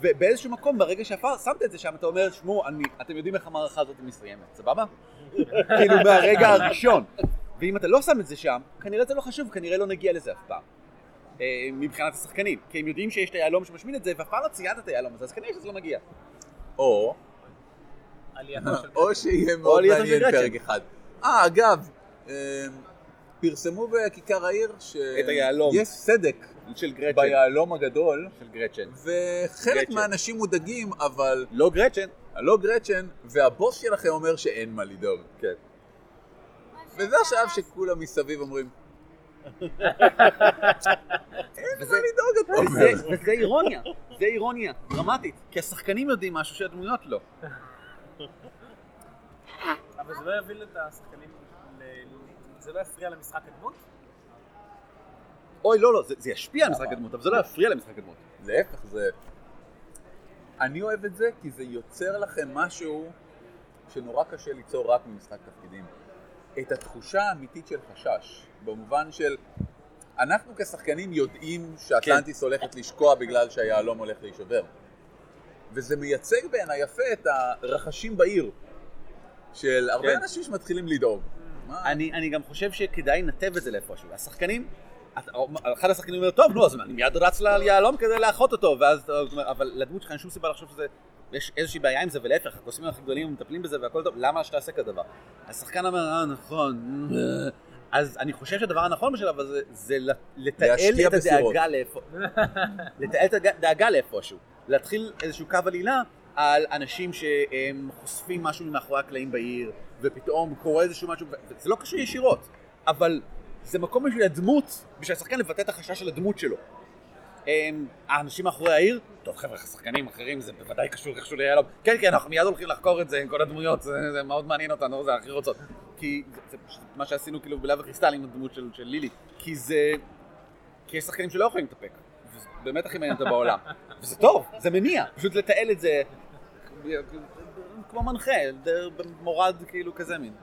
ובאיזשהו מקום, ברגע ששמת את זה שם, אתה אומר, שמעו, אני- אתם יודעים איך המערכה הזאת מסתיימת, סבבה? כאילו מהרגע הראשון. ואם אתה לא שם את זה שם, כנראה זה לא חשוב, כנראה לא נגיע לזה אף פעם. אה, מבחינת השחקנים. כי הם יודעים שיש את היהלום שמשמין את זה, ואף פעם לא ציינת את היהלום הזה, אז כנראה שזה לא מגיע. או, או שיהיה מאוד מעניין. פרק אחד. אה, אגב, אה, פרסמו בכיכר העיר את היהלום. שיש סדק של גרצ'ן. ביהלום הגדול, של גרצ'ן. וחלק גרצ'ן. מהאנשים מודאגים, אבל לא גרצ'ן. לא גרצ'ן, והבוס שלכם אומר שאין מה לדאוג. כן. וזה השלב שכולם מסביב אומרים, אין מה לדאוג, אתה אומר. וזה, וזה אירוניה, זה אירוניה, דרמטית. כי השחקנים יודעים משהו שהדמויות לא. אבל זה לא יוביל את השחקנים, ל- זה לא יפריע למשחק הדמות? אוי, לא, לא, זה, זה ישפיע על משחק הדמות, אבל זה לא יפריע למשחק הדמות. להפך, זה... אני אוהב את זה כי זה יוצר לכם משהו שנורא קשה ליצור רק ממשחק תפקידים. את התחושה האמיתית של חשש, במובן של אנחנו כשחקנים יודעים שאטלנטיס כן. הולכת לשקוע בגלל שהיהלום הולך להישבר. וזה מייצג בעיניי יפה את הרחשים בעיר של הרבה כן. אנשים שמתחילים לדאוג. אני, אני גם חושב שכדאי לנתב את זה לאיפשהו. השחקנים, אחד השחקנים אומר, טוב, נו, אז אני מיד רץ ליהלום כדי לאחות אותו, ואז אבל לדמות שלך אין שום סיבה לחשוב שזה, יש איזושהי בעיה עם זה, ולהפך, הקוסמים הכי גדולים מטפלים בזה והכל טוב, למה שתעשה כדבר? השחקן אומר, אה, נכון, אה." אז אני חושב שהדבר הנכון בשלב הזה, זה לת- לתעל את. הדאגה לאיפה, לתעל את הדאגה לאיפשהו, להתחיל איזשהו קו עלילה על אנשים שהם חושפים משהו מאחורי הקלעים בעיר, ופתאום קורה איזשהו משהו, וזה לא קשור ישירות, אבל זה מקום בשביל הדמות, בשביל השחקן לבטא את החשש של הדמות שלו. אמ, האנשים מאחורי העיר, טוב חבר'ה, שחקנים אחרים זה בוודאי קשור איכשהו ליהלום. כן, כן, אנחנו מיד הולכים לחקור את זה עם כל הדמויות, זה זה מאוד מעניין אותנו, זה הכי רוצות. כי זה- זה פשוט מה שעשינו כאילו בלהב הקריסטל עם הדמות של של לילי. כי זה... כי יש שחקנים שלא יכולים להתאפק. וזה באמת הכי מעניין אותם בעולם. וזה טוב, זה מניע. פשוט לתעל את זה כמו מנחה, מורד כאילו כזה מין.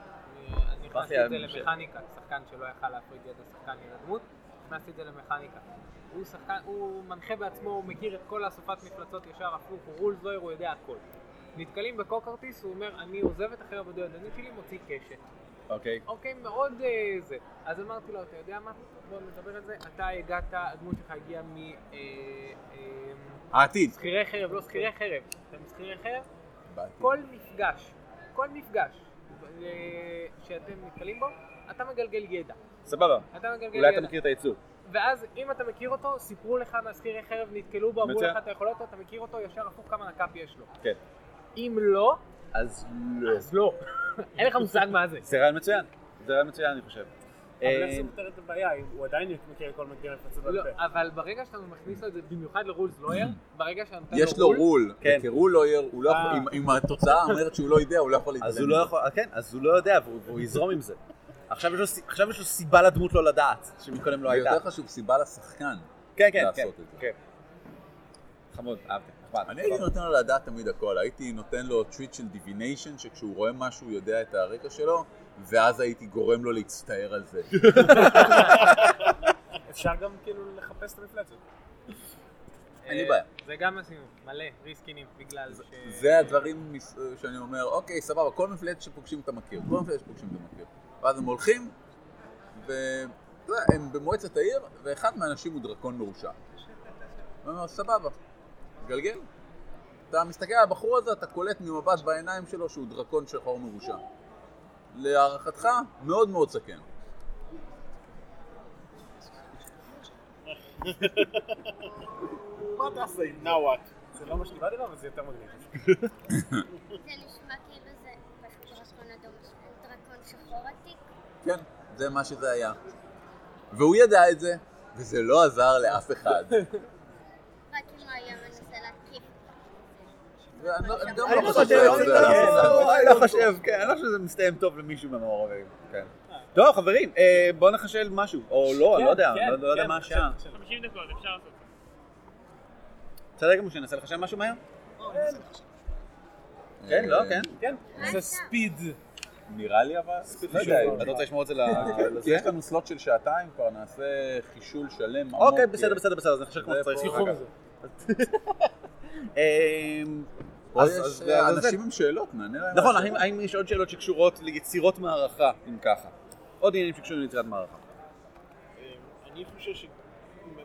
אני הכנסתי את זה למכניקה, שחקן שלא יכל להפריד יד השחקן עם הדמות, הכנסתי את זה למכניקה. הוא שחקן, הוא מנחה בעצמו, הוא מכיר את כל אסופת מפלצות ישר הפוך, הוא רול זוהר, הוא יודע הכל. נתקלים בקוקרטיס, הוא אומר, אני עוזב את החרב הדו-ידנית שלי, מוציא קשת. אוקיי. אוקיי, מאוד אה, זה. אז אמרתי לו, אתה יודע מה? בוא נדבר על זה. אתה הגעת, הדמות שלך הגיעה מ... אה, אה, העתיד. שכירי חרב, לא שכירי חרב. אתם שכירי חרב? כל מפגש, כל מפגש אה, שאתם נתקלים בו, אתה מגלגל ידע. סבבה. אתה מגלגל אולי אתה ידע. מכיר את הייצור. ואז אם אתה מכיר אותו, סיפרו לך מהשכירי חרב, נתקלו בו, אמרו. לך אתה יכול אותו, אתה מכיר אותו, ישר הפוך כמה נקאפ יש לו. כן. אם לא, אז לא. אז לא. אין לך מושג מה זה. זה רעיון מצוין. זה רעיון מצוין, אני חושב. אבל אה, איך זה פותר את הבעיה? הוא עדיין מכיר כל מגן מפצות לא, פה. אבל ברגע שאתה מכניס לו את זה, במיוחד לרולס לויר, ברגע שאתה נותן יש לו רול, כן. כרול לויר, הוא לא אה. אם- התוצאה אומרת שהוא לא יודע, הוא לא יכול להתעלם. אז הוא לא יכול, כן, אז הוא לא יודע, והוא יזרום עם זה. עכשיו יש לו לו סיבה לדמות לא לדעת, שמקודם לא הייתה. ויותר חשוב, סיבה לשחקן כן, כן, לעשות כן. את זה. כן. חמוד, אהבתי. אני הייתי נותן לו לדעת תמיד הכל, הייתי נותן לו trait של divination, שכשהוא רואה משהו הוא יודע את הרקע שלו, ואז הייתי גורם לו להצטער על זה. אפשר גם כאילו לחפש את המפלצת. אין לי בעיה. זה גם עשינו, מלא reskin ים, בגלל ש... זה הדברים שאני אומר, אוקיי, סבבה, כל מפלצת שפוגשים אתה מכיר, כל מפלצת שפוגשים אתה מכיר. ואז הם הולכים, והם במועצת העיר, ואחד מהאנשים הוא דרקון מרושע. הוא אומר, סבבה, גלגל. אתה מסתכל על הבחור הזה, אתה קולט ממבט בעיניים שלו שהוא דרקון שחור מרושע. להערכתך, מאוד מאוד סכן. מה תעשה עם נאוואט? זה לא מה שדיברתי עליו, אבל זה יותר מגניב. זה נשמע כאילו זה פשוט דרקון אדום, דרקון שחור עתיק. כן, זה מה שזה היה. והוא ידע את זה, וזה לא עזר לאף אחד. אני גם אני לא לא חושב. לא, אני לא חושב, כן, אני לא חושב שזה מסתיים טוב למישהו מהמעורבים. כן. טוב, חברים, אה, בואו נחשל משהו. או לא, אני לא יודע, כן, לא- לא יודע כן, מה השעה. 50 דקות, אפשר לעשות. בסדר גמור, שננסה לחשב משהו מהר? כן, לא, כן. כן, זה ספיד. נראה לי אבל... לא יודע, אתה רוצה לשמור את זה ל... כי יש לנו סלוט של שעתיים, כבר נעשה חישול שלם. אוקיי, בסדר, בסדר, בסדר, אז נחשב כמו שצריך. אמ, אז- אנשים עם שאלות, נענה להם. נכון, האם- יש עוד שאלות שקשורות ליצירות מערכה, אם ככה? עוד עניינים שקשורים ליצירת מערכה. אני חושב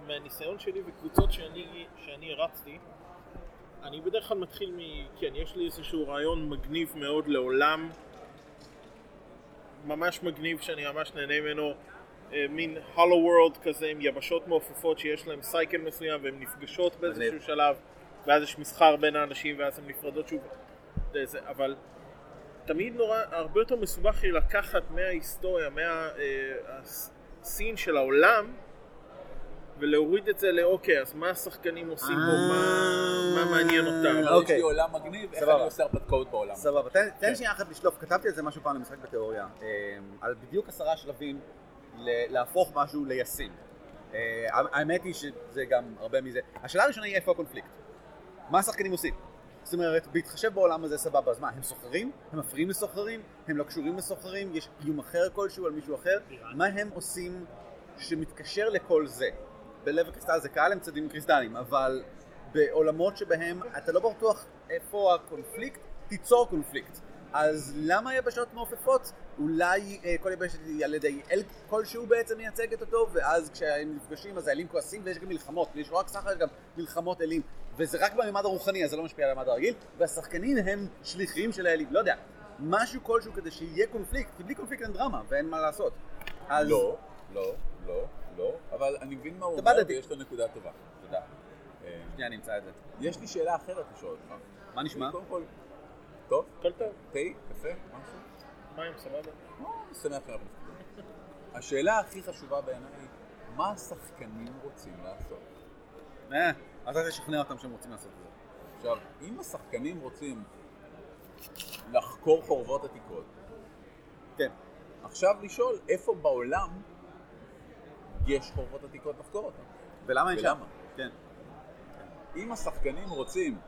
שמהניסיון שלי וקבוצות שאני, הרצתי, אני בדרך כלל מתחיל מ... כן, יש לי איזשהו רעיון מגניב מאוד לעולם, ממש מגניב שאני ממש נהנה ממנו, אה, מין הולו וורלד כזה עם יבשות מעופפות שיש להם סייקל מסוים והן נפגשות באיזשהו. שלב, ואז יש מסחר בין האנשים ואז הן נפרדות שוב, זה, אבל תמיד נורא, הרבה יותר מסובך לי לקחת מההיסטוריה, מהסין של העולם ולהוריד את זה לאוקיי, אז מה השחקנים עושים פה, מה, מה מעניין אותם. יש אוקיי. לי עולם מגניב, איך. אני עושה הרפתקאות בעולם. סבבה, תן, תן שנייה אחת לשלוף, כתבתי על זה משהו פעם למשחק בתיאוריה, אה, על בדיוק עשרה שלבים ל- להפוך משהו לישים. אה, האמת היא שזה גם הרבה מזה. השאלה הראשונה היא איפה הקונפליקט. מה השחקנים עושים? זאת אומרת, בהתחשב בעולם הזה סבבה, אז מה, הם סוחרים? הם מפריעים לסוחרים? הם לא קשורים לסוחרים? יש איום אחר כלשהו על מישהו אחר? מה הם עושים שמתקשר לכל זה? בלב הקריסטל זה קהל, הם צדים קריסטלים, אבל בעולמות שבהם אתה לא בטוח איפה הקונפליקט, תיצור קונפליקט. אז למה יבשות מעופפות? אולי אה, כל יבשת היא על ידי אל כלשהו בעצם מייצגת אותו, ואז כשהם נפגשים אז האלים כועסים ויש גם מלחמות, יש לא רק סחר, יש גם מלחמות אלים, וזה רק בממד הרוחני אז זה לא משפיע על הממד הרגיל, והשחקנים הם שליחים של האלים, לא יודע, משהו כלשהו כדי שיהיה קונפליקט, כי בלי קונפליקט אין דרמה ואין מה לעשות. אז... לא, לא, לא, לא, אבל אני מבין מה הוא אומר. ויש לו נקודה טובה. תודה. שנייה, אני אמצא את זה. יש לי שאלה אחרת לשאול אותך. מה נשמע? קודם כל, טוב? הכל טוב, תה, קפה, משהו? מים סבבה. או, אני שמח שאנחנו מסתכלים. השאלה הכי חשובה בעיניי היא, מה השחקנים רוצים לעשות? אה, אתה תשכנע אותם שהם רוצים לעשות את זה. עכשיו, אם השחקנים רוצים לחקור חורבות עתיקות, כן. עכשיו לשאול איפה בעולם יש חורבות עתיקות לחקור אותן. ולמה אין שם? כן. אם השחקנים רוצים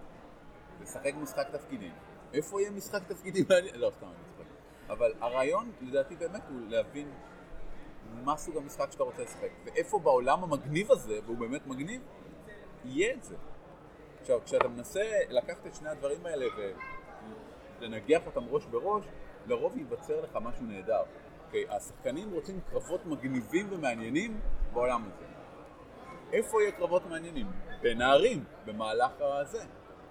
לשחק משחק תפקידים, איפה יהיה משחק תפקידים מעניין? לא, סתם אני צוחק. אבל הרעיון, לדעתי באמת, הוא להבין מה סוג המשחק שאתה רוצה לשחק, ואיפה בעולם המגניב הזה, והוא באמת מגניב, יהיה את זה. עכשיו, כשאתה מנסה לקחת את שני הדברים האלה ולנגח אותם ראש בראש, לרוב ייווצר לך משהו נהדר. אוקיי, השחקנים רוצים קרבות מגניבים ומעניינים בעולם הזה. איפה יהיה קרבות מעניינים? בין הערים, במהלך הזה.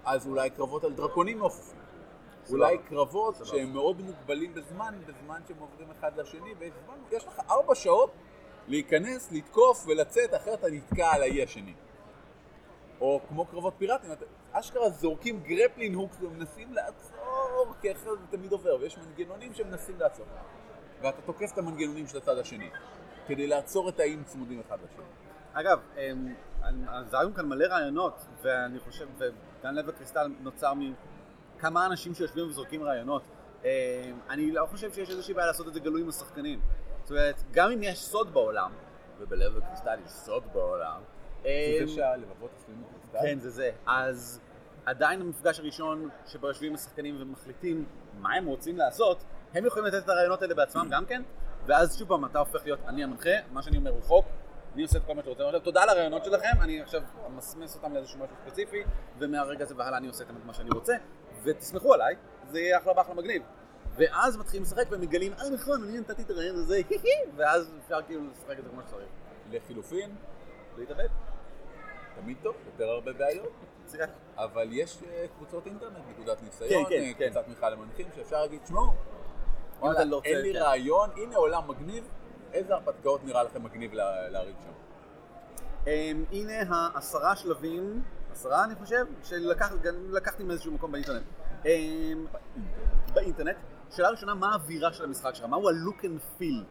אז אולי קרבות על דרקונים מעופפים. אולי קרבות שהם מאוד מוגבלים בזמן, בזמן שהם עוברים אחד לשני, ויש לך ארבע שעות להיכנס, לתקוף ולצאת, אחרת אתה נתקע על האי השני. או כמו קרבות פיראטים, אשכרה זורקים גרפלין הוקס ומנסים לעצור, כי אחרת זה תמיד עובר, ויש מנגנונים שמנסים לעצור. ואתה תוקף את המנגנונים של הצד השני, כדי לעצור את האיים צמודים אחד לשני. אגב, אמ, אז היו כאן מלא רעיונות, ואני חושב, וגן לב הקריסטל נוצר מכמה אנשים שיושבים וזורקים רעיונות. אמ, אני לא חושב שיש איזושהי בעיה לעשות את זה גלוי עם השחקנים. זאת אומרת, גם אם יש סוד בעולם, ובלב הקריסטל יש סוד בעולם, זה זה שהלבבות עשויים מקריסטל? כן, זה זה. אז עדיין המפגש הראשון שבו יושבים השחקנים ומחליטים מה הם רוצים לעשות, הם יכולים לתת את הרעיונות האלה בעצמם גם כן, ואז שוב פעם אתה הופך להיות אני המנחה, מה שאני אומר הוא חוק, אני עושה את כל מה שאתה רוצה. עכשיו, תודה על הרעיונות שלכם, אני עכשיו אמסמס אותם לאיזשהו משהו ספציפי, ומהרגע הזה והלאה אני עושה את מה שאני רוצה, ותסמכו עליי, זה יהיה אחלה באחלה מגניב. ואז מתחילים לשחק ומגלים, אה נכון, אני נתתי את הרעיון הזה, ואז אפשר כאילו לשחק את זה כמו שצריך. לחילופין, להתאבד. תמיד טוב, יותר הרבה בעיות. אבל יש אה, קבוצות אינטרנט, נקודת ניסיון, כן, כן, אה, כן. קבוצת תמיכה למנחים, שאפשר להגיד, אתה לא אין לי. רעיון, הנה עולם מגניב, איזה הרפתקאות נראה לכם מגניב לה- להריץ שם? Um, הנה העשרה שלבים, עשרה אני חושב, שלקחתי מאיזשהו מקום באינטרנט. Um, באינטרנט. שאלה ראשונה, מה האווירה של המשחק שלך? מהו ה-look and feel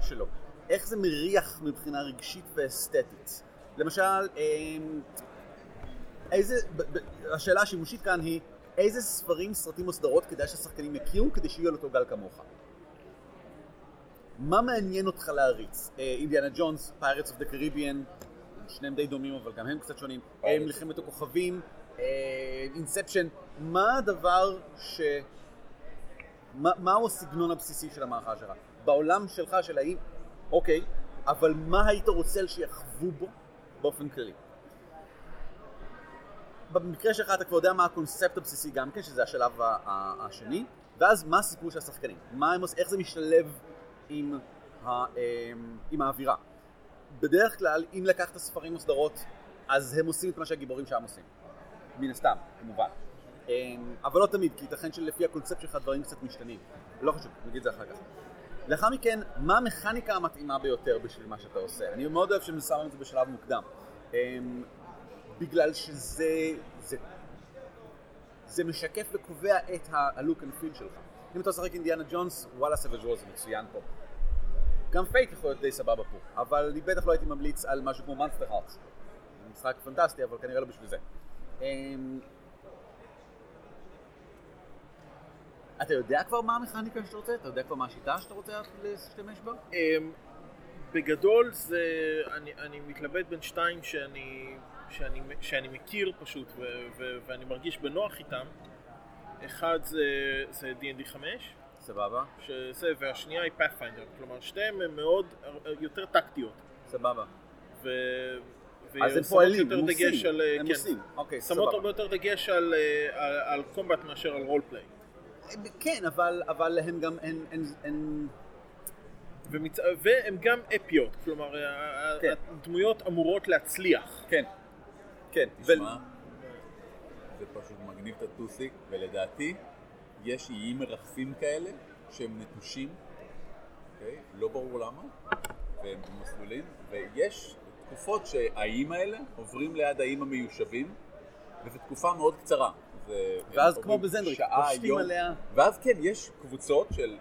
שלו? איך זה מריח מבחינה רגשית ואסתטית? למשל, um, איזה, השאלה השימושית כאן היא, איזה ספרים, סרטים או סדרות כדאי שהשחקנים יכירו כדי שיהיו על אותו גל כמוך? מה מעניין אותך להריץ? אה, אינדיאנה ג'ונס, Pirates of the Caribbean, שניהם די דומים אבל גם הם קצת שונים, אה, מלחמת הכוכבים, אינספשן, מה הדבר ש... מה, מהו הסגנון הבסיסי של המערכה שלך? בעולם שלך, של האם, אוקיי, אבל מה היית רוצה שיחוו בו באופן כללי? במקרה שלך אתה כבר יודע מה הקונספט הבסיסי גם כן, שזה השלב השני, ואז מה הסיפור של השחקנים? מה הם, איך זה משתלב עם, ה, עם האווירה? בדרך כלל, אם לקחת ספרים או סדרות, אז הם עושים את מה שהגיבורים שם עושים. מן הסתם, כמובן. אמ, אבל לא תמיד, כי ייתכן שלפי הקונספט שלך דברים קצת משתנים. לא חשוב, נגיד את זה אחר כך. לאחר מכן, מה המכניקה המתאימה ביותר בשביל מה שאתה עושה? אני מאוד אוהב שהם שמים את זה בשלב מוקדם. אמ, בגלל שזה זה, זה משקף וקובע את ה-look and feel שלך. אם אתה משחק אינדיאנה ג'ונס, וואלה Savage זה מצוין פה. גם Fate יכול להיות די סבבה פה, אבל אני בטח לא הייתי ממליץ על משהו כמו Monsterhearts. זה משחק פנטסטי, אבל כנראה לא בשביל זה. אמ, אתה יודע כבר מה המכניקה שאתה רוצה? אתה יודע כבר מה השיטה שאתה רוצה להשתמש בה? אמ, בגדול זה, אני, אני מתלבט בין שתיים שאני, שאני, שאני מכיר פשוט ו, ו, ואני מרגיש בנוח איתם. אחד זה, זה D&D 5, סבבה. שזה, והשנייה היא Pathfinder, כלומר שתיהן הן מאוד יותר טקטיות. סבבה. ו... אז הם פועלים, הם עושים, על, אה, הם כן, עושים, אוקיי, שמות סבבה. הרבה יותר דגש על, אה, על, על קומבט מאשר על רולפליי. כן, אבל, אבל הן גם, הן, הן, הן... ומצ... והן גם אפיות, כלומר ה- כן. הדמויות אמורות להצליח. כן, כן. תשמע, זה פשוט מגניב את הטוסיק, ולדעתי יש איים מרחפים כאלה שהם נטושים, אוקיי? לא ברור למה, והם במסלולים, ויש תקופות שהאיים האלה עוברים ליד האיים המיושבים, וזו תקופה מאוד קצרה. ואז כמו בזנדריק, פושטים. עליה. ואז כן, יש קבוצות של,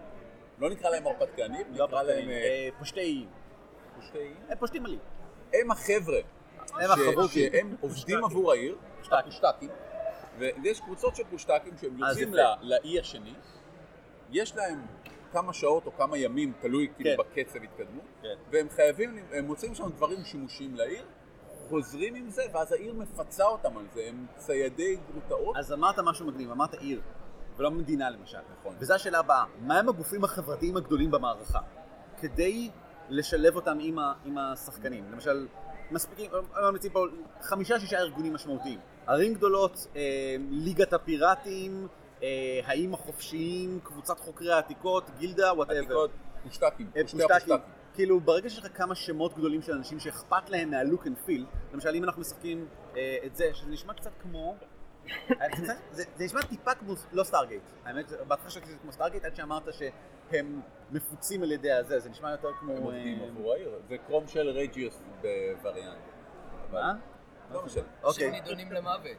לא נקרא להם הרפתקנים, לא נקרא להם פושטי, אה, אה, פושטי איים. פושטי איים. הם פושטים עלים. הם החבר'ה הם החברות. שהם עובדים עבור העיר, הפושטקים, ויש קבוצות של פושטקים שהם אז יוצאים יפה. ל- לאי השני, יש להם כמה שעות או כמה ימים, תלוי כאילו כן. בקצב התקדמות, והם חייבים, הם מוצאים שם דברים שימושיים לעיר, חוזרים עם זה, ואז העיר מפצה אותם על זה, הם ציידי גרוטאות. אז אמרת משהו מגניב, אמרת עיר, ולא מדינה למשל. נכון. וזו השאלה הבאה, מה הם הגופים החברתיים הגדולים במערכה? כדי לשלב אותם עם, ה, עם השחקנים. למשל, מספיקים, הם ממליצים פה חמישה-שישה ארגונים משמעותיים. ערים גדולות, אה, ליגת הפיראטים, אה, האיים החופשיים, קבוצת חוקרי העתיקות, גילדה, whatever. עתיקות, פושטקים, אה, פושטקים. הפושטקים. כאילו, ברגע שיש לך כמה שמות גדולים של אנשים שאכפת להם מה look and feel, למשל אם אנחנו משחקים אה, את זה, שזה נשמע קצת כמו... אה, זה זה נשמע טיפה כמו, לא Stargate. האמת, בהתחלה חשבתי שזה כמו Stargate, עד שאמרת שהם מפוצים על ידי הזה, זה נשמע יותר כמו... הם עובדים אה, עבור העיר, זה קרום של רייג'יוס בווריאנט. מה? לא משנה. אוקיי. שהם נידונים למוות.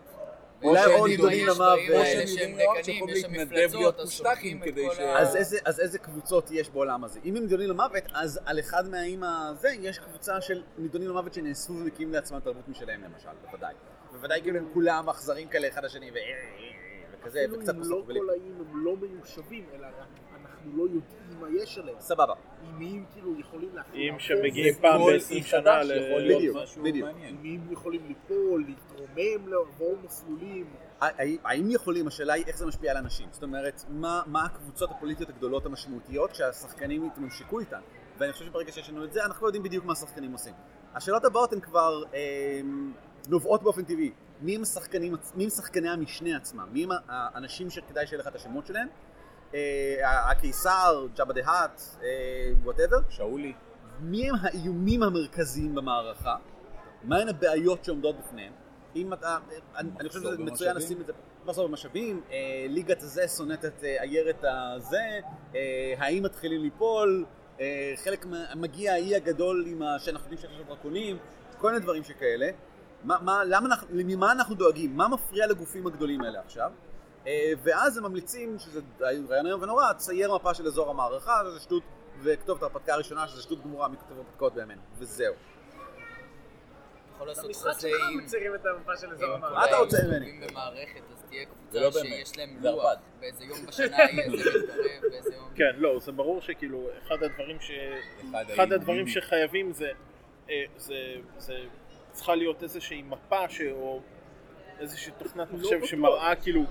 אולי או נידונים למוות. או שהם שהם דקנים, שיכולים יש שם להתנדב מפלצות, להיות אז פושטקים כדי כל ש- ה... אז איזה, קבוצות יש בעולם הזה? אם הם נידונים למוות, אז על אחד מהאיים הזה יש קבוצה של נידונים למוות שנאספו ומקימים לעצמם תרבות משלהם למשל, בוודאי. בוודאי כאילו הם כולם אכזרים כאלה אחד לשני. וכזה, אפילו וקצת אם פסוק לא בלי. כל האיים הם לא מיושבים, אלא אנחנו לא יודעים מה יש עליהם. סבבה. עם מי הם כאילו יכולים להפעיל... לעקוב, שמגיעים פעם אי ב-20 חדש שנה יכול ל- להיות בדיוק, משהו בדיוק. עם מי הם יכולים ליפול, להתרומם, לעבור מסלולים. האם- יכולים, השאלה היא איך זה משפיע על אנשים. זאת אומרת, מה, מה הקבוצות הפוליטיות הגדולות המשמעותיות שהשחקנים יתממשקו איתן. ואני חושב שברגע שיש לנו את זה, אנחנו לא יודעים בדיוק מה השחקנים עושים. השאלות הבאות הן כבר אה, נובעות באופן טבעי. מי הם שחקני המשנה עצמם? מי הם האנשים שכדאי שיהיה לך את השמות שלהם? אה, הקיסר, Jabba the Hutt, whatever. שאולי. מי הם האיומים המרכזיים במערכה? מהן הבעיות שעומדות בפניהם? אם אתה, אני, אני חושב שזה מצוין? לשים את זה, מחסור במשאבים, אה, ליגת הזה שונאת את אה, עיירת הזה, אה, האם מתחילים ליפול, אה, חלק מגיע האי הגדול עם ה, שאנחנו יודעים שיש לו דרקונים, כל מיני דברים שכאלה. מה, מה, למה אנחנו, ממה אנחנו דואגים? מה מפריע לגופים הגדולים האלה עכשיו? אה, ואז הם ממליצים, שזה רעיון איום ונורא, צייר מפה של אזור המערכה, שזה שטות, וכתוב את ההרפתקה הראשונה, שזה שטות גמורה מכתוב הרפתקאות בימינו, וזהו. יכול לעשות שלך. מציירים את המפה של אזור המערכה. מה אתה רוצה ממני? במערכת, אז תהיה לא קבוצה באמת, שיש להם לוח. באיזה יום בשנה יהיה זה מתקרב, באיזה יום... כן, לא, זה ברור שכאילו, אחד הדברים ש... אחד הדברים. שחייבים זה... אה, זה... זה... צריכה להיות איזושהי מפה. או איזושהי תוכנת לא מחשב. שמראה כאילו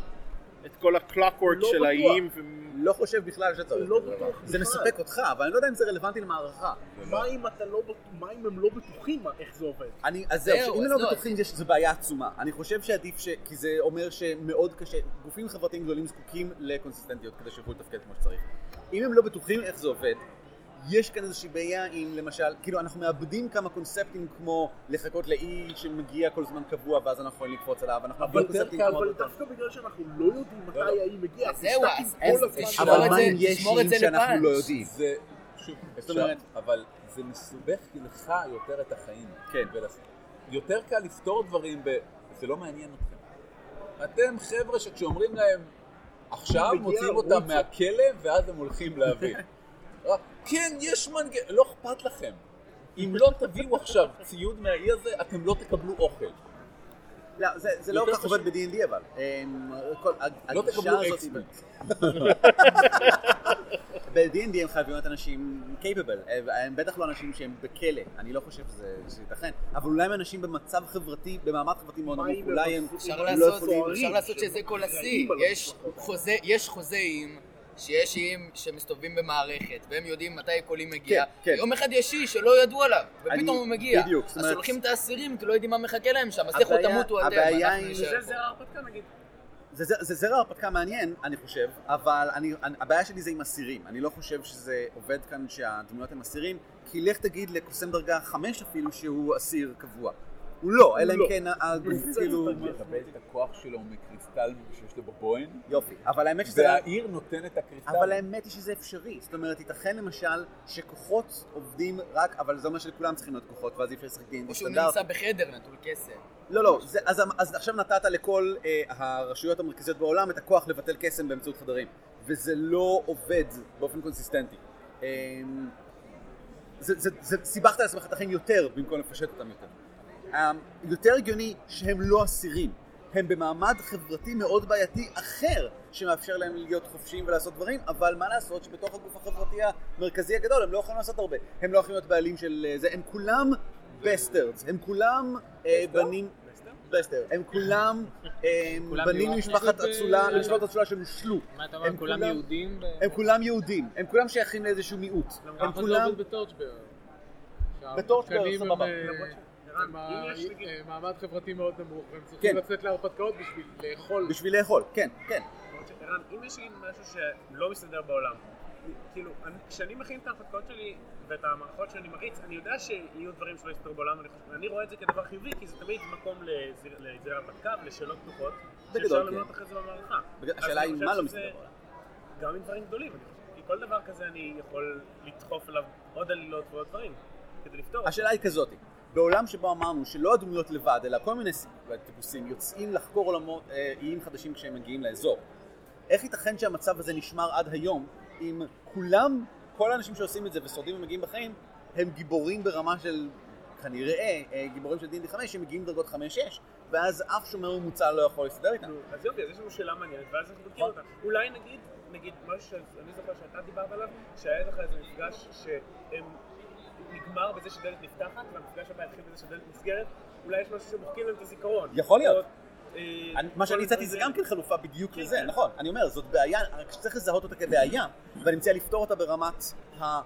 את כל הקלוקוורק לא של בטוח. האיים ו... לא חושב בכלל שצריך. לא. בטוח זה בכלל. מספק אותך, אבל אני לא יודע אם זה רלוונטי למערכה. מה אם אתה לא בט- מה אם הם לא בטוחים איך זה עובד? אני, אז זהו, אז הם לא לא, בטוחים יש- זו בעיה עצומה. אני חושב שעדיף ש... כי זה אומר שמאוד קשה, גופים חברתיים גדולים זקוקים לקונסיסטנטיות כדי שיוכלו לתפקד כמו שצריך. אם הם לא בטוחים איך זה עובד, יש כאן איזושהי בעיה עם למשל, כאילו אנחנו מאבדים כמה קונספטים כמו לחכות לאי שמגיע כל זמן קבוע ואז אנחנו יכולים לקפוץ עליו, אנחנו מאבדים קונספטים כמו... אבל דווקא בגלל שאנחנו לא יודעים מתי האי מגיע, אז זהו, אז- אבל את מה זה- אם יש תשמור את איים שאנחנו. לא יודעים? זה, שוב, אפשר, אבל זה מסובך לך יותר את החיים. כן. יותר קל לפתור דברים ב... זה לא מעניין אתכם. אתם חבר'ה שכשאומרים להם, עכשיו מוציאים רוצו." אותם מהכלא ואז הם הולכים להביא. כן, יש מנגנון, לא אכפת לכם. אם לא תביאו עכשיו ציוד מהאי הזה, אתם לא תקבלו אוכל. לא, זה, זה לא כל כך עובד. ב-D&D אבל. אמ, כל, לא תקבלו אקספי. ב-D&D הם חייבים להיות אנשים capable, הם בטח לא אנשים שהם בכלא, אני לא חושב שזה שזה ייתכן, אבל אולי הם אנשים במצב חברתי, במעמד חברתי מאוד נמוך, אולי הם לא יכולים... אפשר לעשות שזה כל השיא. יש. חוזה, יש חוזאים שיש איים שמסתובבים במערכת, והם יודעים מתי קולים מגיע. כן, כן. יום אחד יש איש שלא ידעו עליו, אני- ופתאום הוא מגיע. בדיוק, זאת אז שולחים את האסירים, כי לא יודעים מה מחכה להם שם, אז לכו תמותו אתם, הבעיה אנחנו היא- נשאר זה פה. זרע הרפתקה נגיד. זה, זה, זה זרע הרפתקה מעניין, אני חושב, אבל אני, אני, הבעיה שלי זה עם אסירים. אני לא חושב שזה עובד כאן שהדמויות הם אסירים, כי לך תגיד לקוסם דרגה 5 אפילו שהוא אסיר קבוע. הוא לא, אלא אם לא. כן הגוף כאילו... הוא מקבל את הכוח שלו מקריסטל שיש לו בבוהן, יופי, אבל האמת שזה... והעיר נותן את הקריסטל. אבל האמת היא שזה אפשרי. זאת אומרת, ייתכן למשל שכוחות עובדים רק, אבל זה אומר שלכולם צריכים להיות כוחות, ואז אי אפשר לשחק דין או שהוא. נמצא בחדר נטול קסם. לא, לא, זה, אז, אז עכשיו נתת לכל אה, הרשויות המרכזיות בעולם את הכוח לבטל קסם באמצעות חדרים, וזה לא עובד באופן קונסיסטנטי. אה, זה, זה, זה, סיבכת לעצמך את החיים יותר במקום לפשט אותם יותר. אה, יותר הגיוני שהם לא אסירים. הם במעמד חברתי מאוד בעייתי אחר, שמאפשר להם להיות חופשיים ולעשות דברים, אבל מה לעשות שבתוך הגוף החברתי המרכזי הגדול הם לא יכולים לעשות הרבה. הם לא יכולים להיות בעלים של אה, זה, הם כולם bastards, הם כולם אה, בנים... bastard. הם כולם אה, בנים ממשפחת אצולה, אה, משפחת אצולה שנושלו. מה אתה אומר, הם כולם יהודים? הם כולם יהודים, הם כולם שייכים לאיזשהו מיעוט. הם זה כולם... בטורצ'בר. בטורצ'בר, סבבה. אה, מעמד חברתי מאוד נמוך, והם כן. צריכים לצאת להרפתקאות בשביל לאכול. בשביל לאכול, כן, כן. שערן, אם יש לי משהו שלא מסתדר בעולם, כאילו, אני- כשאני מכין את ההרפתקאות שלי ואת המערכות שאני מריץ, אני יודע שיהיו דברים שלא יסתדרו בעולם, ואני רואה את זה כדבר חיובי, כי זה תמיד מקום לזיר- לזיר הרפתקה ולשאלות פתוחות, שאפשר בגדול, למנות כן. אחרי זה במערכה. השאלה אני היא מה לא מסתדר בעולם. גם עם דברים גדולים, אני חושב. כי כל דבר כזה אני יכול לדחוף אליו עוד עלילות ועוד דברים, כדי לפתור. השאלה היא כזאת, בעולם שבו אמרנו שלא הדמויות לבד, אלא כל מיני טיפוסים יוצאים לחקור עולמות, אה, איים חדשים כשהם מגיעים לאזור. איך ייתכן שהמצב הזה נשמר עד היום, אם כולם, כל האנשים שעושים את זה ושורדים ומגיעים בחיים, הם גיבורים ברמה של, כנראה, אה, גיבורים של D&D 5 שמגיעים לדרגות 5-6, ואז אף שומר ממוצע לא יכול להסתדר איתם. אז יופי, אז יש לנו שאלה מעניינת, ואז אנחנו בודקים אותה. אולי נגיד, נגיד משהו שאני זוכר שאתה דיברת עליו, שהיה לך איזה מפגש שהם נגמר בזה שדלת נפתחת, והמפגש הבא התחיל בזה שדלת נסגרת, אולי יש משהו שמוחקים להם את הזיכרון. יכול להיות. אה, אני- מה שאני הצעתי זה גם כן חלופה בדיוק לזה, נכון. אני אומר, זאת בעיה, רק שצריך לזהות אותה כבעיה, ואני מציע לפתור אותה ברמת ה...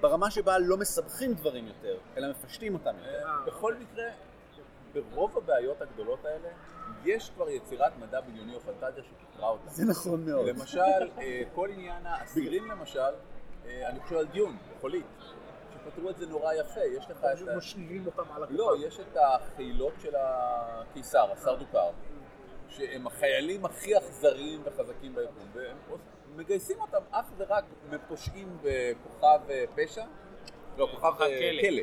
ברמה שבה לא מסבכים דברים יותר, אלא מפשטים אותם יותר. אה, בכל מקרה, ברוב הבעיות הגדולות האלה, יש כבר יצירת מדע בדיוני או פנטזיה שפתרה אותה. זה נכון מאוד. למשל, אה, כל עניין האסירים למשל, אה, אני חושב על דיון, בחולית, שפתרו את זה נורא יפה, יש לך את פשוט ה... משאירים אותם על הכוכב. לא, יש את החילות של הקיסר, הסרדוקר, שהם החיילים הכי אכזריים וחזקים ביקום, והם מגייסים אותם אך ורק בפושעים בכוכב אה, פשע, לא, כוכב אה, כלא. כלא.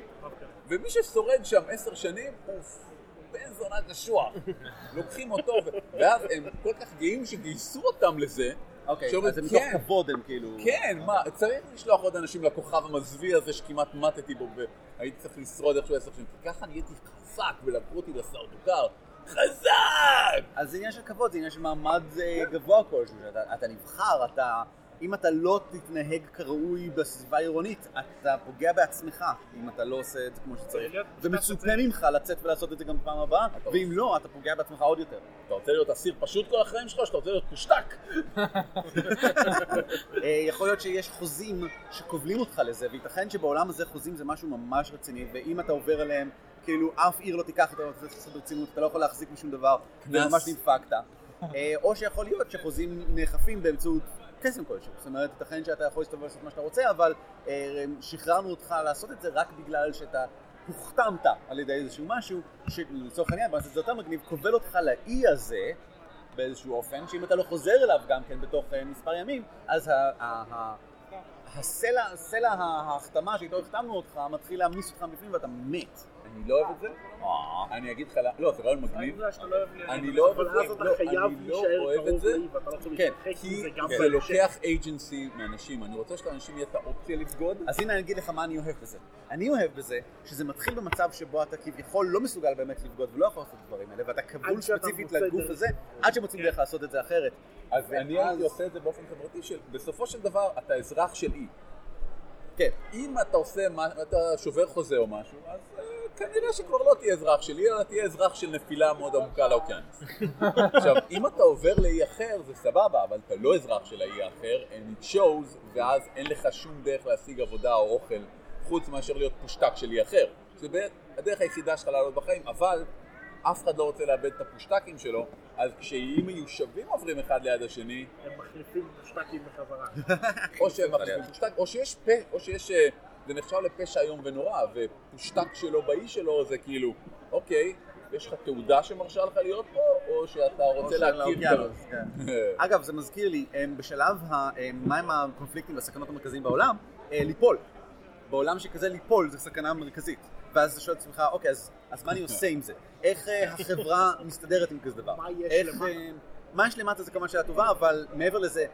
ומי ששורד שם עשר שנים, הוא בן זונה קשוח. לוקחים אותו, ואז הם כל כך גאים שגייסו אותם לזה, אוקיי, שאומרים, אז זה מתוך "כן, כבוד הם כאילו... כן, מה, צריך לשלוח עוד אנשים לכוכב המזוויע הזה שכמעט מתתי בו והייתי צריך לשרוד איכשהו עשר שנים, כי ככה נהייתי חזק ולקחו אותי לסרדוקר. חזק! אז זה עניין של כבוד, זה עניין של מעמד אה, גבוה כלשהו, שאתה אתה נבחר, אתה... אם אתה לא תתנהג כראוי בסביבה העירונית, אתה פוגע בעצמך, אם אתה לא עושה את זה כמו שצריך. ומצופה ממך לצאת ולעשות את זה גם בפעם הבאה, ואם לא, אתה פוגע בעצמך עוד יותר. אתה רוצה להיות אסיר פשוט כל החיים שלך, או שאתה רוצה להיות פושטק? אה, יכול להיות שיש חוזים שכובלים אותך לזה, וייתכן שבעולם הזה חוזים זה משהו ממש רציני, ואם אתה עובר עליהם, כאילו אף עיר לא תיקח אתה צריך לעשות ברצינות, אתה לא יכול להחזיק משום דבר, קנס. וממש נדפקת. אה, או שיכול להיות שחוזים נאכפים באמצעות קסם כלשהו, זאת אומרת, ייתכן שאתה יכול להסתובב לעשות מה שאתה רוצה, אבל אה, שחררנו אותך לעשות את זה רק בגלל שאתה הוחתמת על ידי איזשהו משהו, שלצורך העניין, את זה יותר מגניב, כובל אותך לאי הזה, באיזשהו אופן, שאם אתה לא חוזר אליו גם כן בתוך אה, מספר ימים, אז הסלע, סלע ההחתמה שאיתו החתמנו אותך מתחיל להמיס אותך בפנים ואתה מת. אני לא אוהב את זה. אני אגיד לך, לא, זה רעיון מגניב. לא אני לא אוהב אבל את זה, אז אתה לא, חייב אני לא להישאר אוהב את קרוב זה. לא יכול כן, להתרחק כי מזה גם זה. לוקח agency מאנשים, אני רוצה שלאנשים יהיה את האופציה לבגוד. אז הנה אני אגיד לך מה אני אוהב בזה. אני אוהב בזה שזה מתחיל במצב שבו אתה כביכול לא מסוגל באמת לבגוד ולא יכול לעשות את הדברים האלה, ואתה כבול ספציפית לגוף. הזה, עד שמוצאים דרך לעשות את זה אחרת. אז אני הייתי עושה את זה באופן חברתי של, בסופו של דבר אתה אזרח של אי. כן. אם אתה עושה, מה- אתה שובר חוזה או משהו, אז אה, כנראה שכבר לא תהיה אזרח של אי, אלא תהיה אזרח של נפילה מאוד עמוקה לאוקיינוס. עכשיו, אם אתה עובר לאי אחר זה סבבה, אבל אתה לא אזרח של האי האחר, and it shows, ואז אין לך שום דרך להשיג עבודה או אוכל, חוץ מאשר להיות פושטק של אי אחר. זה בערך הדרך היחידה שלך לעלות בחיים, אבל אף אחד לא רוצה לאבד את הפושטקים שלו, אז כשאיים מיושבים עוברים אחד ליד השני, הם מחליפים שטקים בחזרה. או שהם מחליפים פושטק, או שיש פה, או שיש... אה, זה נחשב לפשע איום ונורא, ופושטק שלו באי שלו זה כאילו, אוקיי, יש לך תעודה שמרשה לך להיות פה, או שאתה רוצה של להכיר גם. כן. אגב, זה מזכיר לי, הם בשלב, ה- הם, מהם הקונפליקטים והסכנות המרכזיים בעולם? אה, ליפול. בעולם שכזה ליפול זה סכנה מרכזית. ואז אתה שואל את עצמך, אוקיי, אז, אז מה אני עושה עם זה? איך אה, החברה מסתדרת עם כזה דבר? מה יש איך, למטה? אה, מה יש למטה זה כמובן שאלה טובה, אבל מעבר לזה,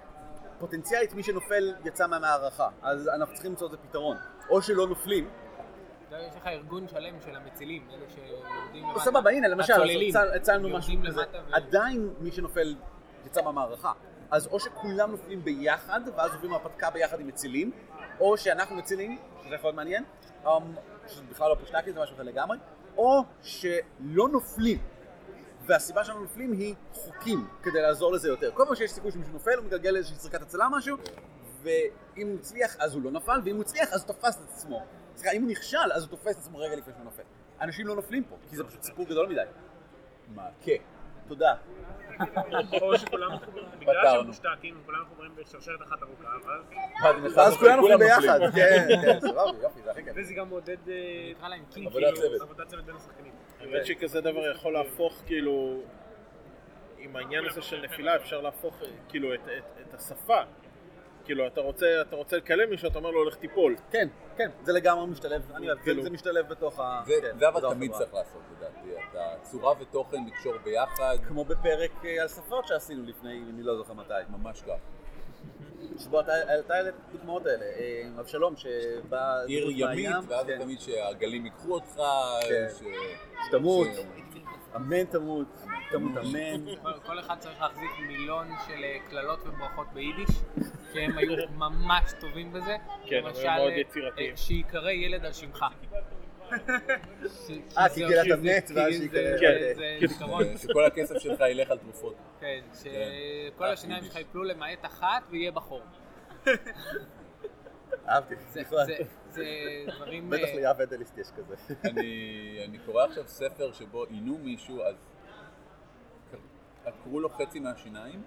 פוטנציאלית מי שנופל יצא מהמערכה, אז אנחנו צריכים למצוא לזה פתרון. או שלא נופלים, יודע, יש לך ארגון שלם של המצילים, אלה שיורדים למטה. סבבה, הנה למשל, הצלנו משהו כזה. עדיין מי שנופל יצא מהמערכה. אז או שכולם נופלים ביחד, ואז עוברים הרפתקה ביחד עם מצילים, או שאנחנו מצילים, שזה יכול להיות מעניין, אמ, שזה בכלל לא פושטקי, זה משהו אחר לגמרי, או שלא נופלים. והסיבה שאנחנו נופלים היא חוקים כדי לעזור לזה יותר. כל פעם שיש סיכוי שמישהו נופל, הוא מגלגל איזושהי זריקת הצלה או משהו, ואם הוא הצליח אז הוא לא נפל, ואם הוא הצליח אז הוא תפס את עצמו. סליחה, אם הוא נכשל אז הוא תופס את עצמו רגע לפני שהוא נופל. אנשים לא נופלים פה, כי זה פשוט סיפור גדול מדי. מה? כן. תודה. או שכולם מחוברים, בגלל. שהם מושתקים, כולם מחוברים בשרשרת אחת ארוכה, ואז... כולם נופלים ביחד. כן, כן, סבבה, יופי, זה הכי כיף. וזה גם מעודד... נקרא להם קינק. עבודת צוות. בין השחקנים. האמת שכזה דבר יכול להפוך כאילו, עם העניין הזה של נפילה אפשר להפוך אה, כאילו את השפה. כאילו אתה רוצה, אתה רוצה לקלל מישהו, אתה אומר לו הולך תיפול. כן, כן, זה לגמרי משתלב, אני אוהב, כאילו- זה משתלב בתוך ה... זה- כן, זה אבל תמיד. צריך לעשות לדעתי, את הצורה ותוכן לקשור ביחד. כמו בפרק אה, על שפות שעשינו לפני, אני לא זוכר מתי. ממש כך. שבו אתה העלית את הדוגמאות האלה, אה, אבשלום שבא... עיר ימית, ואז כן. תמיד שהגלים ייקחו אותך, כן. שתמות, אמן תמות, תמות אמן. כל- אחד צריך להחזיק מילון של אה, קללות וברכות ביידיש, שהם היו ממש טובים בזה. כן, הם למשל, מאוד יצירתיים. אה, שייקרא ילד על שמך. אה, כי כאילו אתה מת ואז שיקרא... כן, זה זיכרון. כן, שכל הכסף שלך ילך על תרופות. כן, שכל אה, השיניים. שלך יפלו למעט אחת ויהיה בחור. אהבתי, זה- בכלל. זה- זה דברים... בטח אה, ליאב אדליסט יש כזה. אני אני קורא עכשיו ספר שבו עינו מישהו, אז עקרו לו חצי מהשיניים.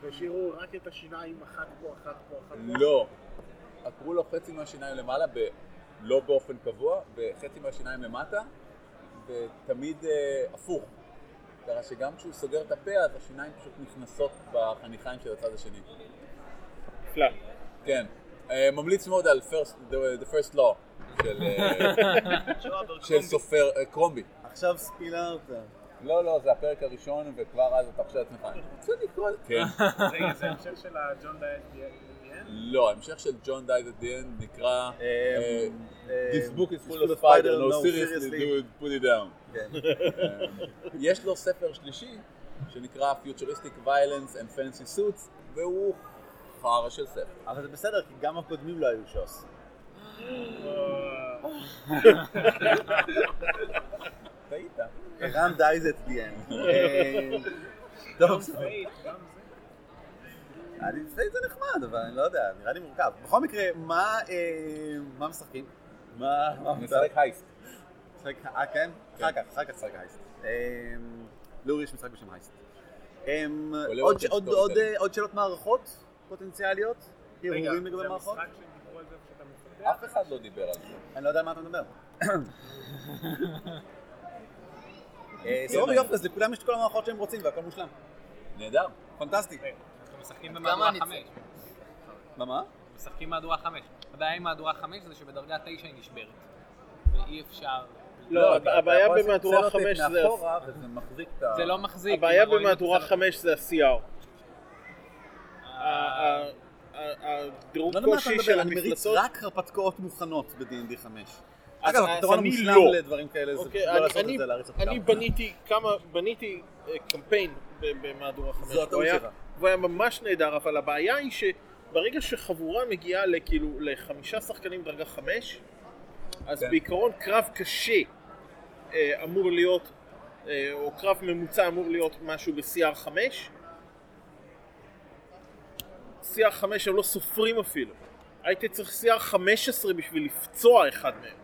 והשאירו רק את השיניים, אחת פה, אחת פה, אחת פה. לא. עקרו לו חצי מהשיניים למעלה, ב... לא באופן קבוע, וחצי מהשיניים למטה, ותמיד אה, הפוך. ככה שגם כשהוא סוגר את הפה, אז השיניים פשוט נכנסות בחניכיים של הצד השני. נפלא. כן. אה, ממליץ מאוד על first, the, the first law של, אה, של סופר אה, קרומבי. עכשיו ספילרת. לא, לא, זה הפרק הראשון, וכבר אז אתה חושב לעצמך, אני רוצה לקרוא... כן. רגע, זה המשך של הג'ון דיין דיאן? לא, ההמשך של ג'ון the end נקרא This book is full of spiders, no seriously, dude, put it down. כן. אה, יש לו ספר שלישי שנקרא Futuristic Violence and Fancy Suits, והוא חרא של ספר. אבל זה בסדר, כי גם הקודמים לא היו שוס. טעית. John Dies at the End. טוב, פייט, גם זה. אני Fate זה נחמד, אבל אני לא יודע, נראה לי מורכב. בכל מקרה, מה אה, מה משחקים? מה... נשחק הייסט. משחק, אה כן? אחר כך, אחר כך משחק הייסט. אה, לאורי יש משחק בשם הייסט. אה. אה, עוד שאלות מערכות פוטנציאליות? רגע, הרהורים לגבי מערכות? אף אחד לא דיבר על זה. אני לא יודע על מה אתה מדבר. אה, סבבה יופי, אז לכולם יש את כל המערכות שהם רוצים והכל מושלם. נהדר. פנטסטי. אנחנו משחקים במהדורה אני 5. מה מה? משחקים מהדורה 5. הבעיה עם מהדורה 5 זה שבדרגה 9 היא נשברת. ואי אפשר... לא, אתה- הבעיה במהדורה לעשות 5 סלוטייפ זה... זה לא מחזיק. הבעיה במהדורה. 5 זה ה-CR. הדירוג לא אתה קושי של מדבר, אני מריץ המפלצות... רק הרפתקאות מוכנות ב-D&D 5. אז- אגב, הפתרון אני המושלם לא. לדברים כאלה זה אוקיי, לא לעשות את זה, להריץ אותם. אני בניתי כמה, בניתי אה, קמפיין במהדורה 5. זו הטעות הוא שלך. והוא היה ממש נהדר, אבל הבעיה היא שברגע שחבורה מגיעה לכאילו לחמישה שחקנים דרגה 5, אז כן. בעיקרון קרב קשה אה, אמור להיות, אה, או קרב ממוצע אמור להיות משהו ב-CR 5. CR 5 הם לא סופרים אפילו. הייתי צריך CR 15 בשביל לפצוע אחד מהם.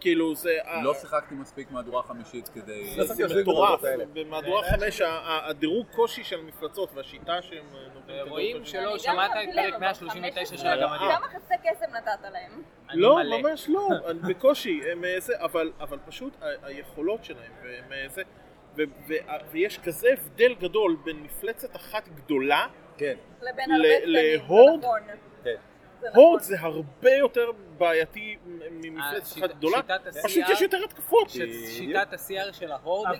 כאילו זה... לא שיחקתי מספיק מהדורה חמישית כדי... זה מטורף. במהדורה 5 ה- ה- הדירוג קושי של המפלצות והשיטה שהם אה, נותנים רואים שלא. שמעת את פרק 139 של הגמדים. כמה חצי קסם נתת להם? לא. ממש לא, בקושי, אה, אבל, פשוט היכולות שלהם, והם אה, זה, ו- ו- ויש כזה הבדל גדול בין מפלצת אחת גדולה כן. לבין ל- הרבה קטנים, להורד? נכון. כן. הורד זה הרבה יותר בעייתי ממפלצת אחת גדולה, שיטת פשוט יש יותר התקפות. שיטת ה-CR של ההורד.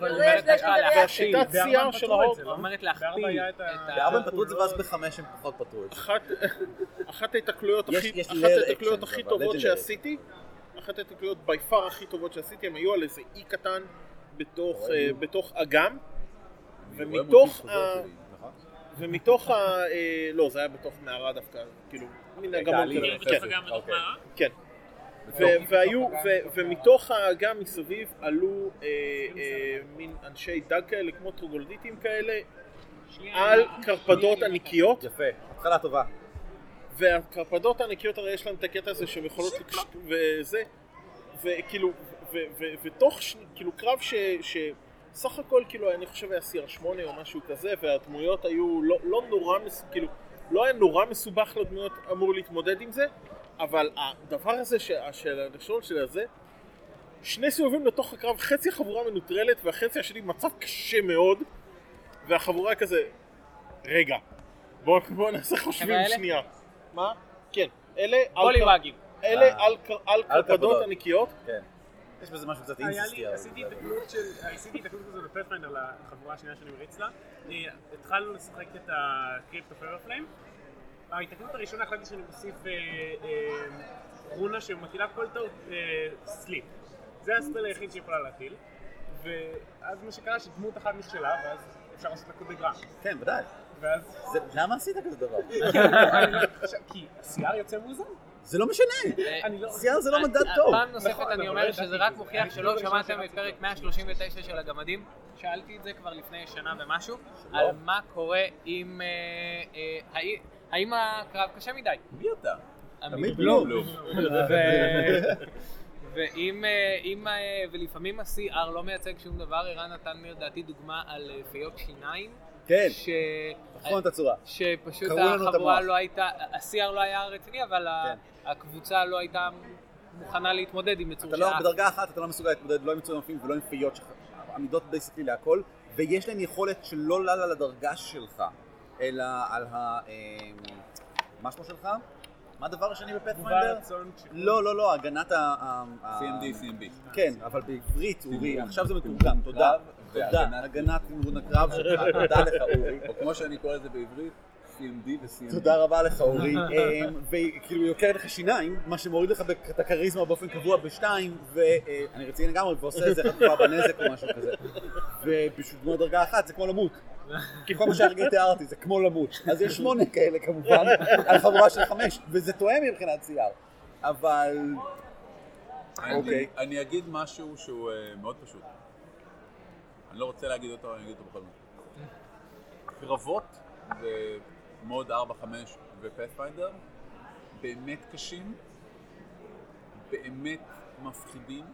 והשיטת CR של ההורד. אומרת להכפיל את ה-. בארבע הם פתרו את זה ואז בחמש הם פחות פתרו את זה. אחת, אחת ההתקלויות הכי, טובות. שעשיתי, אחת ההתקלויות בי פאר הכי טובות שעשיתי, הם היו על איזה אי קטן בתוך, אה, בתוך אגם, ומתוך ה... ומתוך ה... אה, לא, זה היה בתוך מערה דווקא, כאילו, מין אגמון כזה. כן. אוקיי. כן. והיו, ומתוך האגם מסביב עלו אה, מין אנשי דג כאלה, כמו טרוגולדיטים כאלה, על קרפדות ענקיות. יפה, התחלה טובה. והקרפדות הענקיות הרי יש להם את הקטע הזה שהן יכולות. וזה, וכאילו, ותוך, ש- כאילו קרב ש... ש... סך הכל כאילו אני חושב היה CR8 או משהו כזה והדמויות היו לא, לא נורא, מס... כאילו לא היה נורא מסובך לדמויות אמור להתמודד עם זה אבל הדבר הזה ש... של הראשון של הזה שני סיבובים לתוך הקרב חצי החבורה מנוטרלת והחצי השני במצב קשה מאוד והחבורה כזה רגע בואו בוא נעשה חושבים? שנייה מה? כן אלה בולי ואגים. אלה אה. על על קרפדות. ענקיות כן. יש בזה משהו קצת אינסטי. עשיתי בסדר. התקלות כזו בפאת'פיינדר לחבורה השנייה שאני מריץ לה. אה, התחלנו לשחק את הקריפטו פרפליים. ההתקלות הראשונה החלטתי שאני מוסיף אה, אה, רונה שמטילה כל טעות סליפ. זה הספל היחיד שיכולה להטיל. ואז מה שקרה שדמות אחת נכשלה, ואז אפשר לעשות לה קודגרם. כן, ודאי. ואז... זה- למה עשית כזה דבר? חושב- כי ה-CR יוצא מאוזן. זה לא משנה. אני לא... CR זה לא מדד טוב. פעם נוספת נכון, אני אומר לא שזה רק. מוכיח שלא לא שמעתם את פרק 139 של הגמדים. שאלתי את זה כבר לפני שנה ומשהו. על מה קורה עם... אה, אה, האם הקרב קשה מדי? מי אתה? תמיד בלום. ו- ואם, אה, אם, ולפעמים ה-CR לא מייצג שום דבר, ערן נתן לי לדעתי דוגמה על פיות שיניים. כן, ש... נכון את הצורה. שפשוט החבורה. לא הייתה, ה-CR לא היה רציני, אבל כן. הקבוצה לא הייתה מוכנה להתמודד עם יצור אתה לא. בדרגה אחת אתה לא מסוגל להתמודד לא עם מצוינים ולא עם פיות שלך, עמידות בייסקלי להכל, ויש להם יכולת שלא עולה על הדרגה שלך, אלא על ה... אמ, מה שמו שלך? מה הדבר השני ש- לא, לא, לא, הגנת ה... CMD, CMB. כן, אבל בעברית, אורי. עכשיו זה מתורגם, תודה. תודה, הגנת תמרון הקרב שלך, תודה לך אורי. או כמו שאני קורא לזה בעברית, CMD ו-CMD. תודה רבה לך אורי, אמ, וכאילו היא יוקרת לך שיניים, מה שמוריד לך את הכריזמה באופן קבוע בשתיים, ואני רציני לגמרי, ועושה איזה חטופה בנזק או משהו כזה. ופשוט כמו דרגה אחת זה כמו למות. כי כל מה שהרגע תיארתי זה כמו למות. אז יש שמונה כאלה כמובן, על חבורה של חמש, וזה תואם מבחינת CR. אבל... אני- אוקיי. אני אגיד משהו שהוא אה, מאוד פשוט. אני לא רוצה להגיד אותו, אני אגיד אותו בכל זאת. קרבות במוד 4-5 ופאת'פיינדר באמת קשים, באמת מפחידים,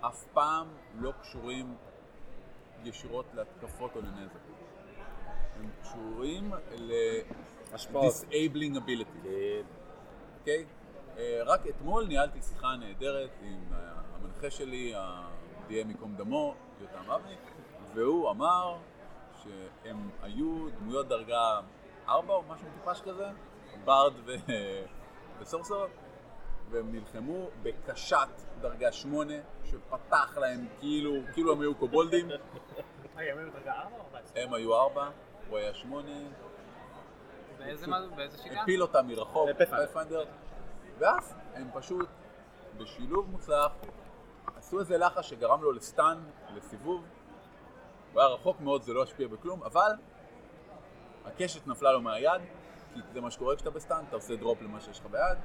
אף פעם לא קשורים ישירות להתקפות או לנזק. הם קשורים. ל-disabling ability. אוקיי? אה, רק אתמול ניהלתי שיחה נהדרת עם המנחה שלי, ה-DM ייקום דמו, יותם אבני, והוא אמר שהם היו דמויות דרגה 4 או משהו מטופש כזה, ברד ו- וסורסור, והם נלחמו בקשת דרגה 8, שפתח להם כאילו, כאילו הם היו קובולדים, הם היו בדרגה 4 או 14? הם היו 4, הוא היה 8, באיזה שיטה? הפיל אותם מרחוק, ב Pathfinder. Pathfinder, ואז הם פשוט בשילוב מוצלח עשו איזה לחש שגרם לו ל stun, לסיבוב. הוא היה רחוק מאוד, זה לא השפיע בכלום, אבל הקשת נפלה לו מהיד, כי זה מה שקורה כשאתה ב stun, אתה עושה drop למה שיש לך ביד,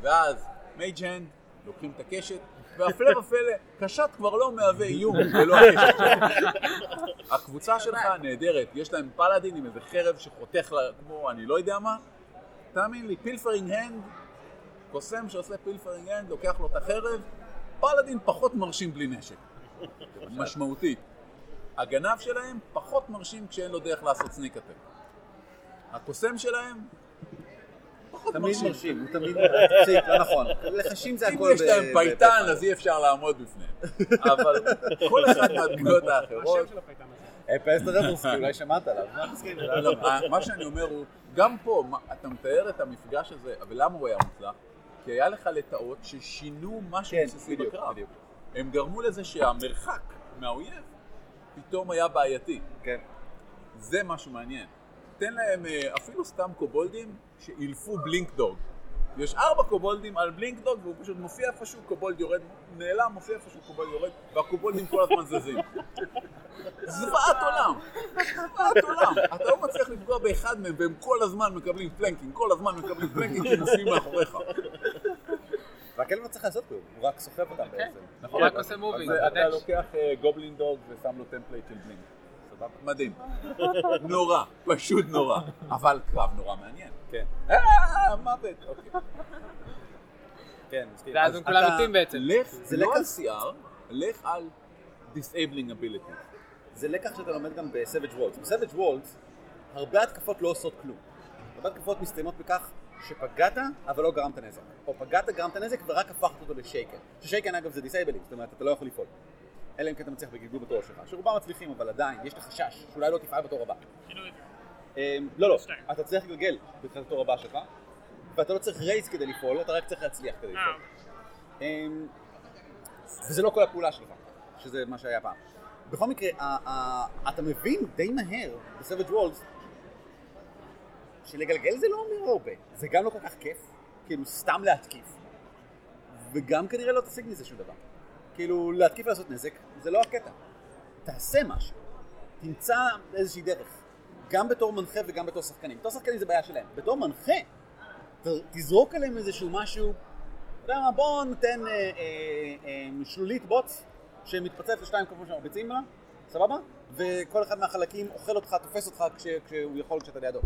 ואז mage hand, לוקחים את הקשת, והפלא ופלא, קשת כבר לא מהווה איום, ולא הקשת שלך. הקבוצה שלך נהדרת, יש להם paladin עם איזה חרב שחותך לה, כמו אני לא יודע מה, תאמין לי, פילפרינג הנד, קוסם שעושה פילפרינג הנד, לוקח לו את החרב, פלאדין פחות מרשים בלי נשק, משמעותית. הגנב שלהם פחות מרשים כשאין לו דרך לעשות סניק אטק. הקוסם שלהם לפחות תמיד מרשים. מרשים, הוא תמיד תפסיק, לא נכון. לחשים זה הכל אם יש להם פייטן, אז אי אפשר לעמוד בפניהם. אבל כל אחד מהדמויות האחרות... אה, פסטר אולי שמעת עליו. לא, מה- מה שאני אומר הוא, גם פה, אתה מתאר את המפגש הזה, ולמה הוא היה מוצלח? כי היה לך לטאות ששינו משהו כן, בסיסי בדיוק, בקרב. בדיוק. הם גרמו לזה שהמרחק מהאויב פתאום היה בעייתי. כן. זה משהו מעניין. תן להם אה, אפילו סתם קובולדים שאילפו בלינק דוג. יש ארבע קובולדים על בלינק דוג והוא פשוט מופיע איפשהו, קובולד יורד, נעלם, מופיע איפשהו, קובולד יורד, והקובולדים כל הזמן זזים. זוועת עולם! זוועת עולם! אתה לא מצליח לפגוע באחד מהם והם כל הזמן מקבלים flanking, כל הזמן מקבלים flanking מופיעים מאחוריך. והכלב לא צריך לעשות כלום, הוא רק סוחב אותם בעצם. נכון, רק עושה moving, אז אתה. לוקח אה, goblin dog ושם לו template של blink. סבבה? מדהים. נורא, פשוט נורא. אבל קרב נורא מעניין. כן. אה, מוות. אוקיי. כן, מסכים. ואז הם כולם אתה- מתים בעצם. לך, זה לא לקח- על CR, לך על disabling ability. זה לקח שאתה לומד גם ב Savage Worlds. ב Savage Worlds הרבה התקפות לא עושות כלום. הרבה התקפות מסתיימות בכך שפגעת, אבל לא גרמת נזק. או פגעת, גרמת נזק ורק הפכת אותו ל shaken. ש shaken אגב זה disabling, זאת אומרת אתה לא יכול לפעול. אלא אם כן אתה מצליח בגלגול בתור שלך. שרובם מצליחים, אבל עדיין, יש לך חשש שאולי לא תפעל בתור הבא. אמ, לא, לא, אתה צריך לגלגל בתחילת התור הבא שלך, ואתה לא צריך raise כדי לפעול, אתה רק צריך להצליח כדי לפעול. אמ, וזה לא כל הפעולה שלך, שזה מה שהיה פעם. בכל מקרה, אתה מבין די מהר בסאביג' וולדס שלגלגל זה לא אומר הרבה. זה גם לא כל כך כיף, כאילו סתם להתקיף. וגם כנראה לא תשיג מזה שום דבר. כאילו, להתקיף ולעשות נזק, זה לא הקטע. תעשה משהו. תמצא איזושהי דרך. גם בתור מנחה וגם בתור שחקנים. בתור שחקנים זה בעיה שלהם. בתור מנחה, תזרוק עליהם איזשהו משהו, אתה יודע מה, בוא ניתן אה, אה, אה, שלולית בוץ שמתפצלת לשתיים כמו שמרביצים לה, סבבה? וכל אחד מהחלקים אוכל אותך, תופס אותך כש, כשהוא יכול כשאתה לידו.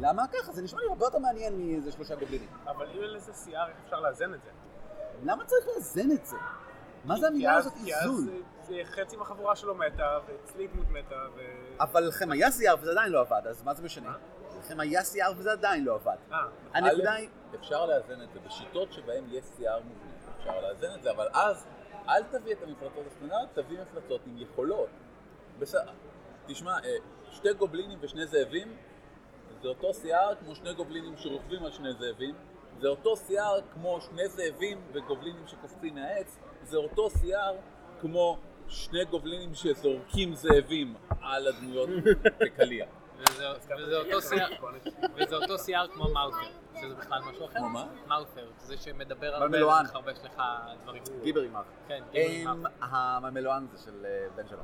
למה ככה? זה נשמע לי הרבה יותר מעניין מאיזה שלושה גובלינים. אבל אם אין לזה CR, איך אפשר לאזן את זה? למה צריך לאזן את זה? מה זה כי המילה אז- הזאת כי אז איזון? זה- זה חצי מהחבורה שלו מתה, ואצלי דמות מתה, ו... אבל לכם היה CR וזה עדיין לא עבד, אז מה זה משנה? לכם היה CR וזה עדיין לא עבד. אה, הנקודה היא... אפשר לאזן את זה בשיטות שבהן יש CR מובנה, אפשר לאזן את זה, אבל אז אל תביא את המפלצות הסטנדרט, תביא מפלצות עם יכולות. בסדר, תשמע, אה, שתי גובלינים ושני זאבים, זה אותו CR כמו שני גובלינים שרוכבים על שני זאבים, זה אותו CR כמו שני זאבים וגובלינים שקופצים מהעץ, זה אותו CR כמו שני גובלינים שזורקים זאבים על הדמויות כקליע. וזה וזה אותו CR וזה אותו CR כמו מאוטר, שזה בכלל משהו אחר. כמו מה? מאוטר, זה שמדבר הרבה. ומחרבש לך דברים. גיברי מרק. כן, גיברי מרק. המלואן זה של אה, בן שלו.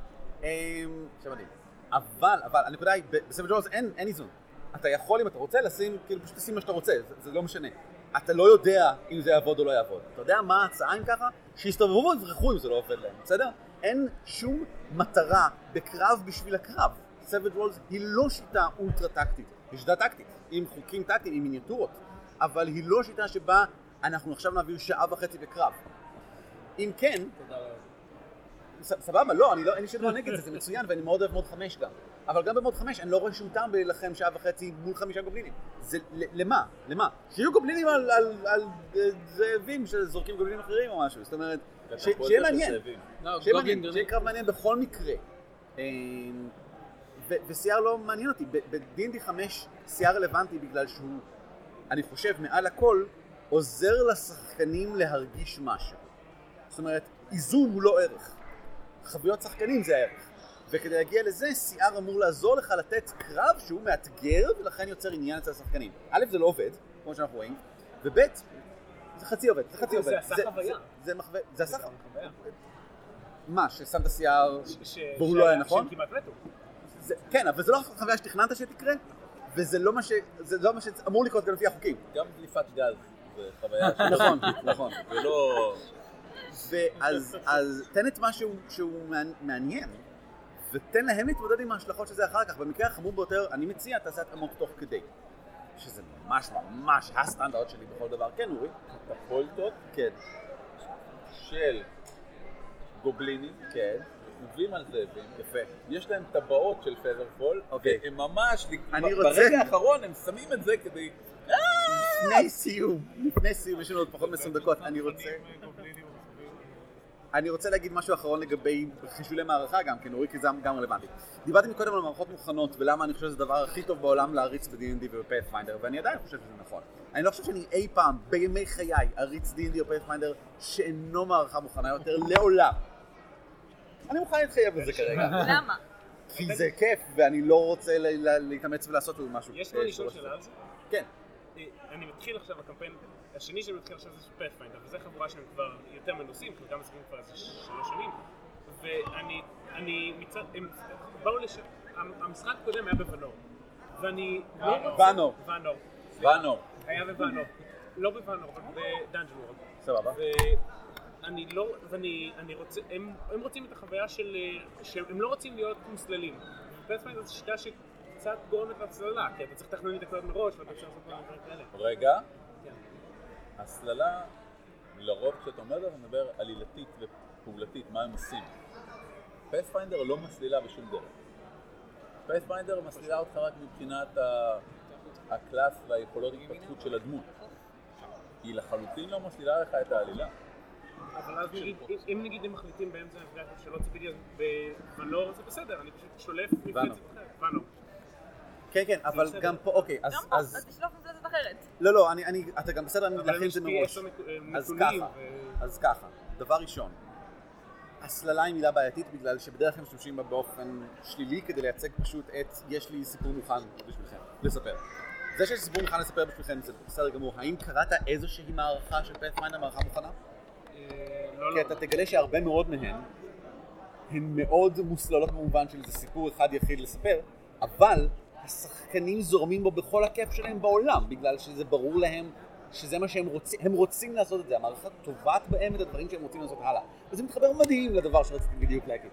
שם מדהים. אבל, אבל, הנקודה היא, אין אין איזון. אתה יכול, אם אתה רוצה, לשים, כאילו פשוט תשים מה שאתה רוצה, זה- זה לא משנה. אתה לא יודע אם זה יעבוד או לא יעבוד. אתה יודע מה ההצעה אם ככה? שיסתובבו ויברחו אם זה לא עובד להם, בסדר? אין שום מטרה בקרב בשביל הקרב. סביב וולס היא לא שיטה אולטרה טקטית, היא שיטה טקטית, עם חוקים טקטיים, עם מיניאטורות, אבל היא לא שיטה שבה אנחנו עכשיו נעביר שעה וחצי בקרב. אם כן, ס- סבבה, לא, אני לא, אין לי שום דבר נגד זה, זה מצוין, ואני מאוד אוהב מוד חמש גם. אבל גם במוד חמש אני לא רואה שום טעם בלהילחם שעה וחצי מול חמישה גובלינים. זה, ל- למה? למה? שיהיו גובלינים על, על, על, אה, זאבים שזורקים גובלינים אחרים או משהו, זאת אומרת, ש- שיהיה מעניין. לא, שיהיה מעניין. שיהיה קרב מעניין בכל מקרה. אה, ו- ו-CR לא מעניין אותי, ב-D&D 5 CR רלוונטי בגלל שהוא, אני חושב, מעל הכל, עוזר לשחקנים להרגיש משהו. זאת אומרת, איזון הוא לא ערך. חוויות שחקנים זה הערך. וכדי להגיע לזה, CR אמור לעזור לך לתת קרב שהוא מאתגר ולכן יוצר עניין אצל השחקנים. א', זה לא עובד, כמו שאנחנו רואים, וב', זה חצי עובד, זה חצי עובד. זה עשה חוויה. זה- זה מחווה, זה עשה חוויה. מה, ששמת CR והוא לא היה נכון? שהם כמעט מתו. זה, כן, אבל זה לא חוויה שתכננת שתקרה, וזה לא מה ש... זה לא מה שאמור לקרות גם לפי החוקים. גם דליפת גז זה חוויה נכון, נכון. ולא... ואז אז תן את משהו שהוא מעניין, ותן להם להתמודד עם ההשלכות של זה אחר כך. במקרה החמור ביותר, אני מציע, תעשה התאמות תוך כדי. שזה ממש ממש הסטנדרט שלי בכל דבר. כן, אורי? קטפולטות כן. של גובלינים, כן. רכובים על זאבים, יפה. יש להם טבעות של פזרפול, אוקיי. והם ממש, אני ברגע האחרון הם שמים את זה כדי... לפני סיום, לפני סיום, יש לנו עוד פחות מ-20 דקות, אני רוצה... אני רוצה להגיד משהו אחרון לגבי חישולי מערכה גם כן, אורי, כי זה גם רלוונטי. דיברתי מקודם על מערכות מוכנות, ולמה אני חושב שזה הדבר הכי טוב בעולם להריץ ב-D&D וב-Pathfinder, ואני עדיין חושב שזה נכון. אני לא חושב שאני אי פעם, בימי חיי, אריץ D&D או Pathfinder שאינו מערכה מוכנה יותר, לעולם. אני מוכן להתחייב לזה כרגע. למה? כי זה כיף, ואני לא רוצה ל- ל- להתאמץ ולעשות משהו. יש אה, מה לשאול שאלה על זה? כן. אה, אני מתחיל עכשיו, הקמפיין השני שאני מתחיל עכשיו זה פאת'פיינדר, וזו חבורה שהם כבר יותר מנוסים, חלקם משחקים כבר איזה שלוש שנים, ואני, אני מצד, הם באו לש... המשחק הקודם היה בוונור, ואני לא רוצה... ואנור. ואנור. ואנור. היה בוונור. לא בוונור, אבל בדאנג'ן וורד. סבבה. ואני לא, ואני אני רוצה, הם, הם רוצים את החוויה של, אה, שהם לא רוצים להיות מוסללים. פאת'פיינדר זו שיטה שקצת גורמת להצללה, כי אתה צריך לתכנן את הקלט מראש, ואתה צריך לעשות כל מיני כאלה. רגע. הסללה, לרוב כשאתה אומר אתה מדבר עלילתית ופעולתית, מה הם עושים. Pathfinder לא מסלילה בשום דרך. Pathfinder מסלילה אותך רק מבחינת ה- ה class והיכולות התפתחות של הדמות. היא לחלוטין לא מסלילה לך את העלילה. אבל אז נגיד, אם- נגיד הם מחליטים באמצע המפגש שלא ציפיתי אז בוונור זה בסדר, אני פשוט שולף מפלצת. אחרת. כן, כן, אבל. גם פה, אוקיי, אז... גם פה, אז- אז תשלוף מפלצת אחרת. לא, לא, אני, אני, אתה גם בסדר, אני להכין את זה מראש. נק- אז ככה, אז ככה, דבר ראשון, הסללה היא מילה בעייתית בגלל שבדרך כלל משתמשים בה באופן שלילי כדי לייצג פשוט את יש לי סיפור מוכן בשבילכם, לספר. זה שיש סיפור מוכן לספר בשבילכם זה בסדר גמור. האם קראת איזושהי מערכה של פאת'מיינדר, מערכה מוכנה? אה, לא, כי לא. אתה תגלה שהרבה מאוד מהן הן מאוד מוסללות במובן של זה סיפור אחד יחיד לספר, אבל השחקנים זורמים בו בכל הכיף שלהם בעולם, בגלל שזה ברור להם שזה מה שהם רוצים, הם רוצים לעשות את זה, המערכה טובעת בהם את הדברים שהם רוצים לעשות הלאה. וזה מתחבר מדהים לדבר שרציתי בדיוק להגיד.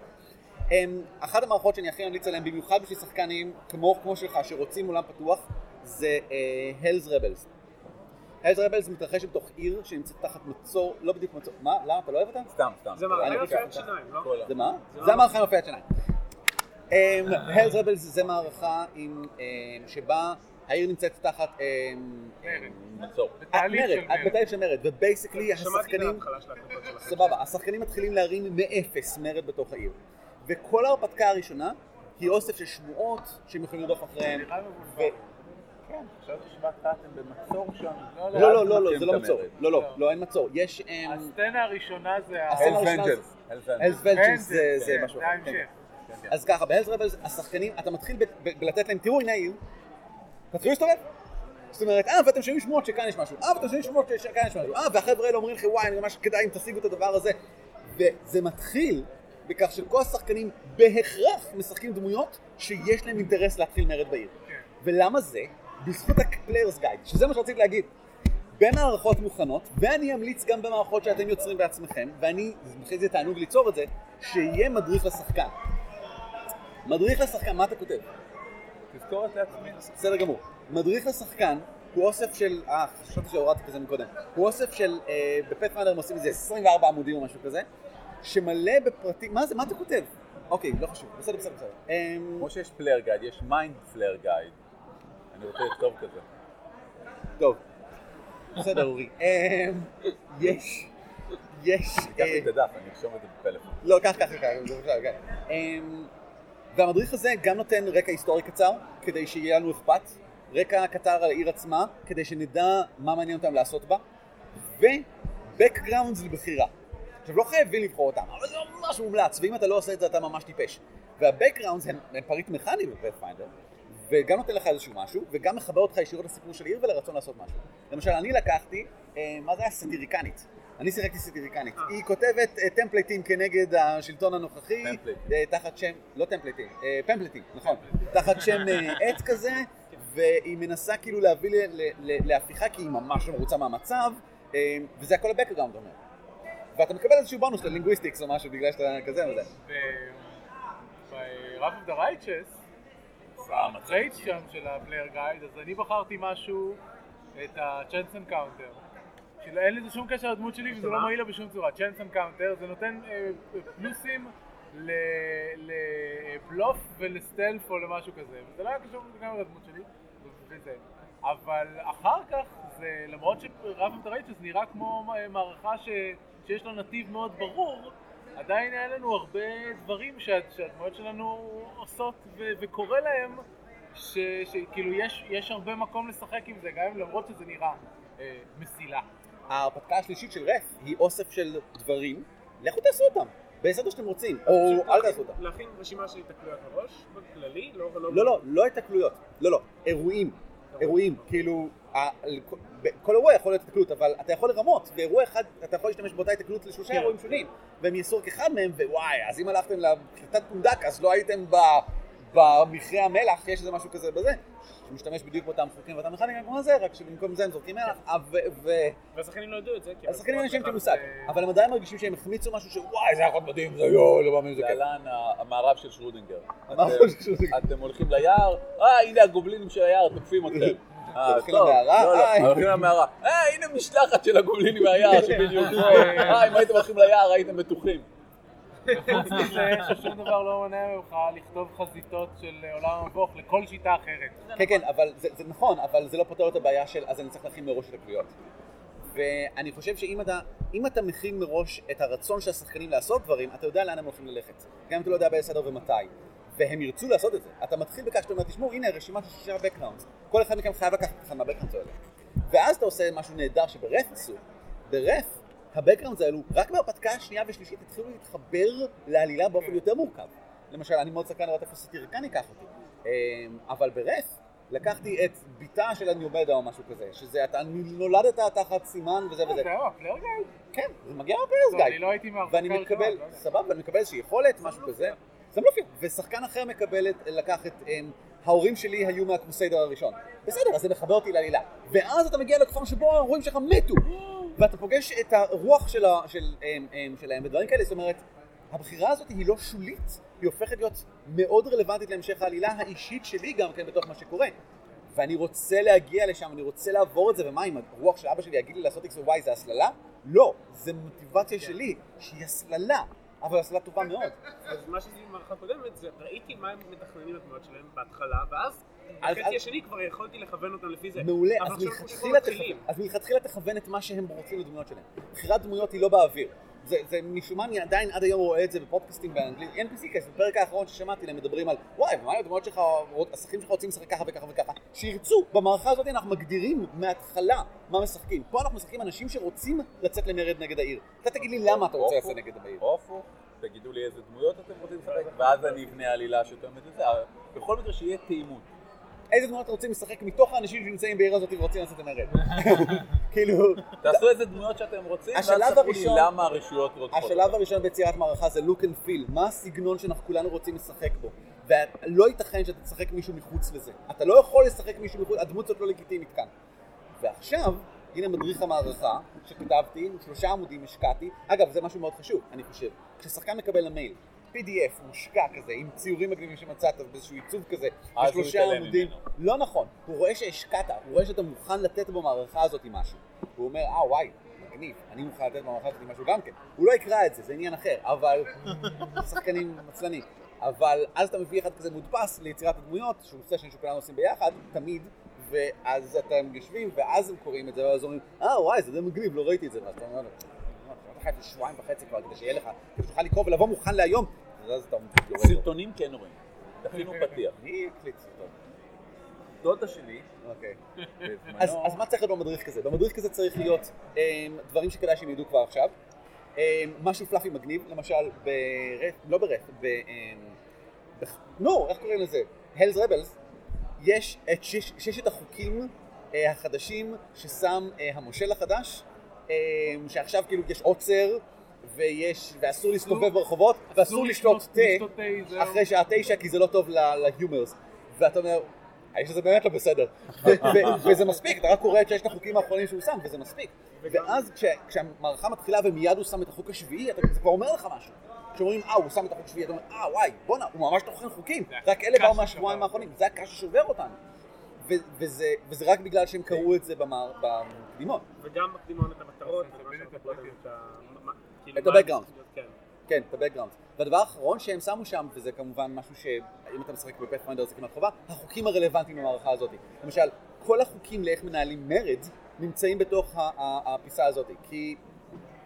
הם, אחת המערכות שאני הכי ממליץ עליהן, במיוחד בשביל שחקנים כמו, כמו שלך, שרוצים עולם פתוח, זה uh, Hell's Rebels. Hell's Rebels מתרחש בתוך עיר שנמצאת תחת מצור, לא בדיוק מצור, מה? למה? אתה לא אוהב אותה? סתם, סתם. זה מערכה יפת חושב- שיניים, לא? זה מה? זה לא- המערכה עם יפי השיניים. Hell's Rebels זה מערכה עם, אמ, שבה העיר נמצאת תחת אמ, מצור. בתהליך מרד, של את מרד. בתהליך של מרד, ובייסקלי השחקנים. סבבה, השחקנים מתחילים להרים מאפס מרד בתוך העיר. וכל ההרפתקה הראשונה היא אוסף של שמועות שהם יכולים לרדוף אחריהם. ו- כן, חשבתי שבהתחלה אתם במצור שם. לא, לא, לא, לא, זה לא מצור. לא, לא, לא, אין מצור. יש... אמ, הסצנה הראשונה זה. הסצנה הראשונה זה-. Hell's Hell's Vengeance. Vengeance זה זה כן, משהו זה אחר. כן, כן. אז ככה, ב Hell's Rebels השחקנים, אתה מתחיל בלתת להם, תראו הנה העיר, תתחילו להסתובב. זאת אומרת, אה, ואתם שומעים שמועות שכאן יש משהו, אה, ואתם שומעים שמועות שכאן יש משהו, אה, והחבר'ה האלה אומרים לכם, וואי, אני ממש כדאי אם תשיגו את הדבר הזה. וזה מתחיל בכך שכל השחקנים בהכרח משחקים דמויות שיש להם אינטרס להתחיל מרד בעיר. ולמה זה? בזכות ה Player's Guide, שזה מה שרציתי להגיד. במערכות מוכנות, ואני אמליץ גם במערכות שאתם יוצרים בעצמכם, ואני, אחרי זה תענוג ליצור את זה, שיהיה מדריך לשחקן. מדריך לשחקן, מה אתה כותב? תזכורת לעצמי. בסדר גמור. מדריך לשחקן הוא אוסף של, אה, חשבתי שהורדתי כזה מקודם. הוא אוסף של, אה, ב Pathfinder הם עושים איזה 24 עמודים או משהו כזה, שמלא בפרטים, מה זה, מה אתה כותב? אוקיי, לא חשוב, בסדר, בסדר, בסדר. אמ, כמו שיש player guide, יש mind player guide. אני רוצה לכתוב כזה. טוב. בסדר, אורי. אמ, יש, יש... קח לי אה, את הדף, אני ארשום את זה בפלאפון. לא, קח, קח, קח, והמדריך הזה גם נותן רקע היסטורי קצר, כדי שיהיה לנו אכפת, רקע קצר על העיר עצמה, כדי שנדע מה מעניין אותם לעשות בה, ו-Backgrounds לבחירה. עכשיו, לא חייבים לבחור אותם, אבל זה ממש מומלץ, ואם אתה לא עושה את זה אתה ממש טיפש. וה-Backgrounds הם, הם פריט מכני ב Pathfinder, וגם נותן לך איזשהו משהו, וגם מחבר אותך ישירות לסיפור של עיר ולרצון לעשות משהו. למשל, אני לקחתי, אה, מה זה היה? סאטיריקנית. אני שיחקתי סאטיריקנית. היא כותבת אה, טמפלייטים כנגד השלטון הנוכחי, טמפלייטים. אה, תחת שם, לא טמפלייטים, אה, פמפלייטים, נכון, תחת שם אה, עט כזה, והיא מנסה כאילו להביא להפיכה, כי היא ממש לא מרוצה מהמצב, אה, וזה הכל ה background אומר. ואתה מקבל איזשהו בונוס ללינגוויסטיקס או משהו בגלל שאתה כזה וזה. ב-Rap of the Righteous, ברייט שם של הפלייר גייד, אז אני בחרתי משהו, את ה-Chance Encounter. של- אין לזה שום קשר לדמות שלי וזה לא מועיל לה בשום צורה. Chance Encounter זה נותן אה, פלוסים ל- לבלוף ולסטלף או למשהו כזה. וזה לא היה קשור לגמרי לדמות שלי, וזה. אבל אחר כך, זה, למרות ש Wrath of the Righteous נראה כמו מערכה ש, שיש לה נתיב מאוד ברור, עדיין היה לנו הרבה דברים שה, שהדמויות שלנו עושות ו, וקורה להם, שכאילו יש, יש הרבה מקום לשחק עם זה, גם אם למרות שזה נראה אה, מסילה. ההרפתקה השלישית של Wrath היא אוסף של דברים, לכו תעשו אותם, בסדר שאתם רוצים, או אל תעשו אותם. להכין רשימה של התקלויות מראש, בכללי, לא... לא, לא, לא התקלויות, לא, לא, אירועים, אירועים, כאילו, כל אירוע יכול להיות התקלות, אבל אתה יכול לרמות, באירוע אחד אתה יכול להשתמש באותה התקלות לשלושה כן. אירועים שונים, והם יעשו רק אחד מהם, ווואי, אז אם הלכתם לקליטת פונדק, אז לא הייתם ב- במכרה המלח, יש איזה משהו כזה בזה, שמשתמש בדיוק באותם חוקים ואותם מכניקה כמו זה, רק שבמקום זה הם זורקים מלח, אה, ו-. והשחקנים לא ידעו את זה, כי... השחקנים אין להם מושג, אבל הם עדיין מרגישים שהם החמיצו משהו שוואי, זה היה להיות מדהים, זה יואו, לא מאמין, זה כיף. להלן המערב של שרודינגר. אתם- הולכים ליער, אה הנה הגובלינים של היער תוקפים אתכם. אה, הולכים. למערה, לא, לא, היי. הולכים למערה. אה הנה משלחת של הגובלינים מהיער שבדיוק. אה אם הייתם הולכים ליער הייתם בטוחים. חוץ מזה ששום דבר לא מונע ממך לכתוב חזיתות של עולם המבוך לכל שיטה אחרת. כן, כן, אבל זה, זה נכון, אבל זה לא פותר את הבעיה של אז אני צריך להכין מראש את הקביעות. ואני חושב שאם אתה, אם אתה מכין מראש את הרצון של השחקנים לעשות דברים, אתה יודע לאן הם הולכים ללכת. גם אם אתה לא יודע באיזה סדר ומתי. והם ירצו לעשות את זה. אתה מתחיל בכך שאתה אומר, תשמעו, הנה רשימה של שישה backgrounds. כל אחד מכם חייב לקחת אחד מה backgrounds האלה. ואז אתה עושה משהו נהדר שב Wrath עשו. ב Wrath, ה backgrounds האלו, רק בהרפתקה השנייה והשלישית התחילו להתחבר לעלילה באופן יותר מורכב. למשל, אני מאוד סקרן לראות איפה סאטיריקן ייקח אותי. אמ, אבל ב Wrath, לקחתי את בתה של הניומדה או משהו כזה, שזה אתה נולדת תחת סימן וזה וזה. זהו, ה player guide? כן, זה מגיע מה Player's לא, Guide. אני לא הייתי ואני מקבל, לא. סבבה, אני מקבל איזושהי יכולת, משהו כזה. זה מופיע. ושחקן אחר מקבל לקח את, אמ, ההורים שלי היו מה crusade הראשון. בסדר, אז זה מחבר אותי לעלילה. ואז אתה מגיע לכפר שבו ההורים שלך מתו. ואתה פוגש את הרוח של ה- של, אמ, אמ, שלהם ודברים כאלה, זאת אומרת, הבחירה הזאת היא לא שולית, היא הופכת להיות מאוד רלוונטית להמשך העלילה האישית שלי גם כן בתוך מה שקורה. ואני רוצה להגיע לשם, אני רוצה לעבור את זה, ומה אם הרוח של אבא שלי יגיד לי לעשות X ו-Y זה הסללה? לא, זה מוטיבציה שלי, שהיא הסללה, אבל הסללה טובה מאוד. אז מה שעשיתי במערכה הקודמת זה ראיתי מה הם מתכננים הדמויות שלהם בהתחלה, ואז אז- בחצי השני כבר יכולתי לכוון אותם לפי זה. מעולה, אז מלכתחילה. תכוון- את מה שהם רוצים לדמויות שלהם. בחירת דמויות היא לא באוויר. זה, זה משום מה אני עדיין עד היום רואה את זה בפודקאסטים באנגלית. NPC כזה, בפרק האחרון ששמעתי להם מדברים על וואי, ומה הדמויות שלך, השחקים שלך רוצים לשחק ככה וככה וככה. שירצו, במערכה הזאת אנחנו מגדירים מההתחלה מה משחקים. פה אנחנו משחקים אנשים שרוצים לצאת למרד נגד העיר. אתה תגיד לי למה אתה רוצה לצאת נגד העיר. תגידו לי איזה דמויות אתם רוצים לשחק, ואז אני אבנה עלילה שתואמת לזה. בכל מקרה שיהיה תאימות. איזה דמויות רוצים לשחק מתוך האנשים שנמצאים בעיר הזאת ורוצים לצאת למרד. כאילו... תעשו איזה דמויות שאתם רוצים, ואז תספרו לי למה הרשויות רוצות. השלב הראשון ביצירת מערכה זה look and feel, מה הסגנון שאנחנו כולנו רוצים לשחק בו. ולא ייתכן שאתה תשחק מישהו מחוץ לזה. אתה לא יכול לשחק מישהו מחוץ, הדמות הזאת לא לגיטימית כאן. ועכשיו, הנה מדריך המערכה שכתבתי, שלושה עמודים השקעתי. אגב, זה משהו מאוד חשוב, אני חושב. כששחקן מקבל למייל PDF מושקע כזה, עם ציורים מגניבים שמצאת, באיזשהו עיצוב כזה, הוא בשלושה עמודים. לא נכון, הוא רואה שהשקעת, הוא רואה שאתה מוכן לתת במערכה הזאת משהו. הוא אומר, אה וואי, מגניב, אני מוכן לתת במערכה הזאת משהו גם כן. הוא לא יקרא את זה, זה עניין אחר, אבל... שחקנים עצלנים. אבל אז אתה מביא אחד כזה מודפס ליצירת הדמויות, שהוא סשן שכולנו עושים ביחד, תמיד, ואז אתם יושבים, ואז הם קוראים את זה, ואז אומרים, אה וואי, זה די מגניב, לא ראיתי את זה, ואז אתה אומר לו, "אתה חייב שבועיים וחצי כבר כדי שיהיה לך, כדי שתוכל לקרוא ולבוא מוכן להיום, ואז אתה יורד. סרטונים כן רואים. תכינו פתיח. מי הקליט סרטון? דודה שלי, אוקיי. אז, מה צריך להיות במדריך כזה? במדריך כזה צריך להיות אמ, דברים שכדאי שהם ידעו כבר עכשיו. אמ, משהו פלאפי מגניב, למשל ברף, לא ברף, ב... אמ, נו, איך קוראים לזה? הלס רבלס, יש את שש, ששת החוקים אה, החדשים ששם אה, המושל החדש, שעכשיו כאילו יש עוצר. ויש, ואסור להסתובב ברחובות, ואסור לשתות תה. אחרי שעה תשע, כי זה לא טוב להיומרס. ואתה אומר, האיש הזה באמת לא בסדר. וזה מספיק, אתה רק קורא את ששת החוקים האחרונים שהוא שם, וזה מספיק. ואז כש- כשהמערכה מתחילה ומיד הוא שם את החוק השביעי, אתה- כבר אומר לך משהו. כשאומרים, אה, הוא שם את החוק השביעי, אתה אומר, אה, וואי, בואנה, הוא ממש טוחן חוקים. רק אלה באו מהשבועיים האחרונים, זה הקש ששובר אותנו. וזה וזה רק בגלל שהם קראו את זה במקדימון. וגם מקדימון את המטרות, קודם, את כאילו, את ה-background. כן. כן, את הבקגראונד. והדבר האחרון שהם שמו שם, וזה כמובן משהו שאם אתה משחק בפאת'פיינדר זה כמעט חובה, החוקים הרלוונטיים למערכה הזאת. למשל, כל החוקים לאיך מנהלים מרד נמצאים בתוך הפיסה הזאת, כי...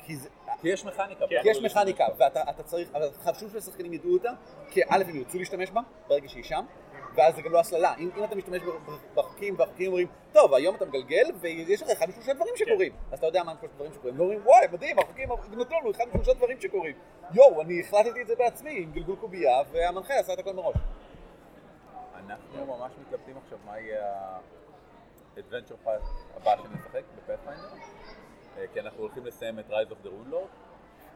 כי, זה, כי יש מכניקה. כי יש מכניקה, ואתה אתה צריך, אבל חשוב שהשחקנים ידעו אותה, כי א' הם ירצו להשתמש בה, ברגע שהיא שם, ואז זה גם לא הסללה. אם, אם אתה משתמש בחוקים, והחוקים אומרים, טוב, היום אתה מגלגל, ויש לך אחד משלושה דברים שקורים. אז אתה יודע מה שלושה דברים שקורים. הם אומרים, וואי, מדהים, החוקים נתנו לנו אחד משלושה דברים שקורים. יואו, אני החלטתי את זה בעצמי, עם גלגול קובייה, והמנחה עשה את הכל מראש. אנחנו ממש מתלבטים עכשיו מה יהיה ה-adventure path הבא שנשחק בפאת'פיינדר, אה, כי אנחנו הולכים לסיים את Rise of the Rune Lord,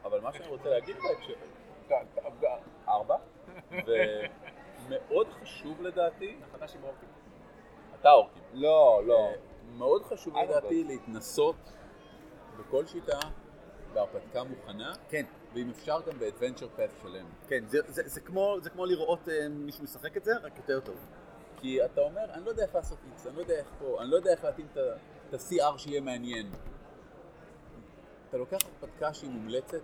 אבל מה שאני רוצה להגיד בהקשר, ארבע, ומאוד חשוב לדעתי, החדש עם אורקים. אתה אורקים, לא, לא. אה, מאוד חשוב לדעתי להתנסות בכל שיטה בהרפתקה מוכנה, כן. ואם אפשר גם ב-adventure path שלם. כן, זה, זה, זה, כמו, זה כמו לראות אה, מישהו משחק את זה, רק יותר טוב. כי אתה אומר, אני לא יודע איך לעשות X, אני לא יודע איך פה, אני לא יודע איך להתאים את ה-CR שיהיה מעניין. אתה לוקח הרפתקה שהיא מומלצת,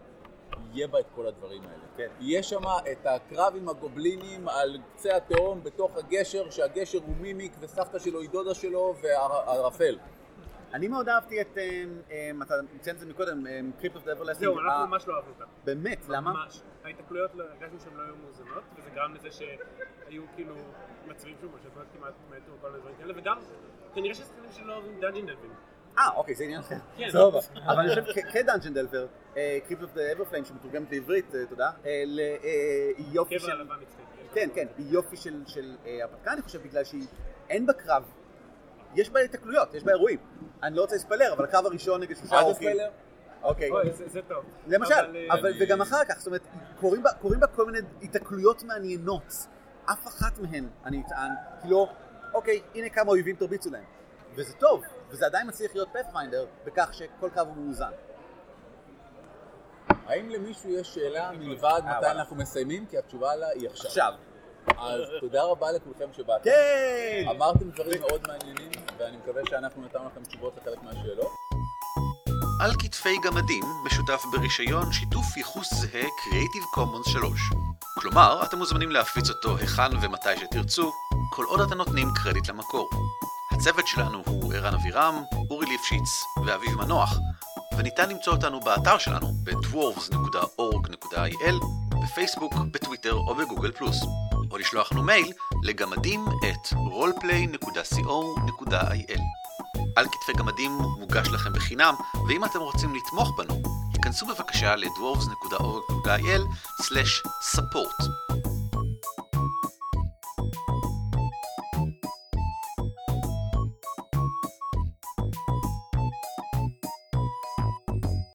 יהיה בה את כל הדברים האלה. כן. יהיה שם את הקרב עם הגובלינים על קצה התהום בתוך הגשר, שהגשר הוא מימיק וסבתא שלו היא דודה שלו וערפל. אני מאוד אהבתי את, אה, אה, אתה ציין את זה מקודם, קריפט אוף דאבר זהו, אנחנו ממש לא אהבנו אותה. באמת, למה? ממש. ההתקלויות, לא- הרגשנו שהן לא היו מאוזנות, וזה גרם לזה שהיו כאילו מצבים שוב, כמעט מתו וכל מיני דברים כאלה, וגם כנראה ששחקנים שלא אוהבים דלפים. אה, אוקיי, זה עניין אחר. כן. סבבה. אבל אני חושב כ dungeon delver, Crypt of the Everflame שמתורגמת לעברית, אה, תודה, אה, ל- אה, של... כן, כן, יופי של, של הרפתקה, אני חושב, בגלל שהיא אין בה קרב. יש בה התקלויות, יש בה אירועים. אני לא רוצה לספיילר, אבל הקרב הראשון נגד שלושה אורקים. תספיילר. אוקיי. אוי, זה זה טוב. למשל, אבל, וגם אחר כך, זאת אומרת, קורים בה כל מיני התקלויות מעניינות. אף אחת מהן, אני אטען, כי לא, אוקיי, הנה כמה אויבים תרביצו להם. וזה טוב, וזה עדיין מצליח להיות פאת'פיינדר, בכך שכל קרב הוא מאוזן. האם למישהו יש שאלה מלבד אה, מתי וואלה. אנחנו מסיימים? כי התשובה לה היא עכשיו. עכשיו. אז תודה רבה לכולכם שבאתם. כן! אמרתם דברים מאוד מעניינים, ואני מקווה שאנחנו נתנו לכם תשובות לחלק מהשאלות. על כתפי גמדים משותף ברישיון שיתוף ייחוס זהה Creative Commons 3. כלומר, אתם מוזמנים להפיץ אותו היכן ומתי שתרצו, כל עוד אתם נותנים קרדיט למקור. הצוות שלנו הוא ערן אבירם, אורי ליפשיץ ואביב מנוח, וניתן למצוא אותנו באתר שלנו ב-dwarves.org.il, בפייסבוק, בטוויטר או בגוגל פלוס, או לשלוח לנו מייל לגמדים את roleplay.co.il. על כתפי גמדים מוגש לכם בחינם, ואם אתם רוצים לתמוך בנו, היכנסו בבקשה ל-dwarves.org.il/support.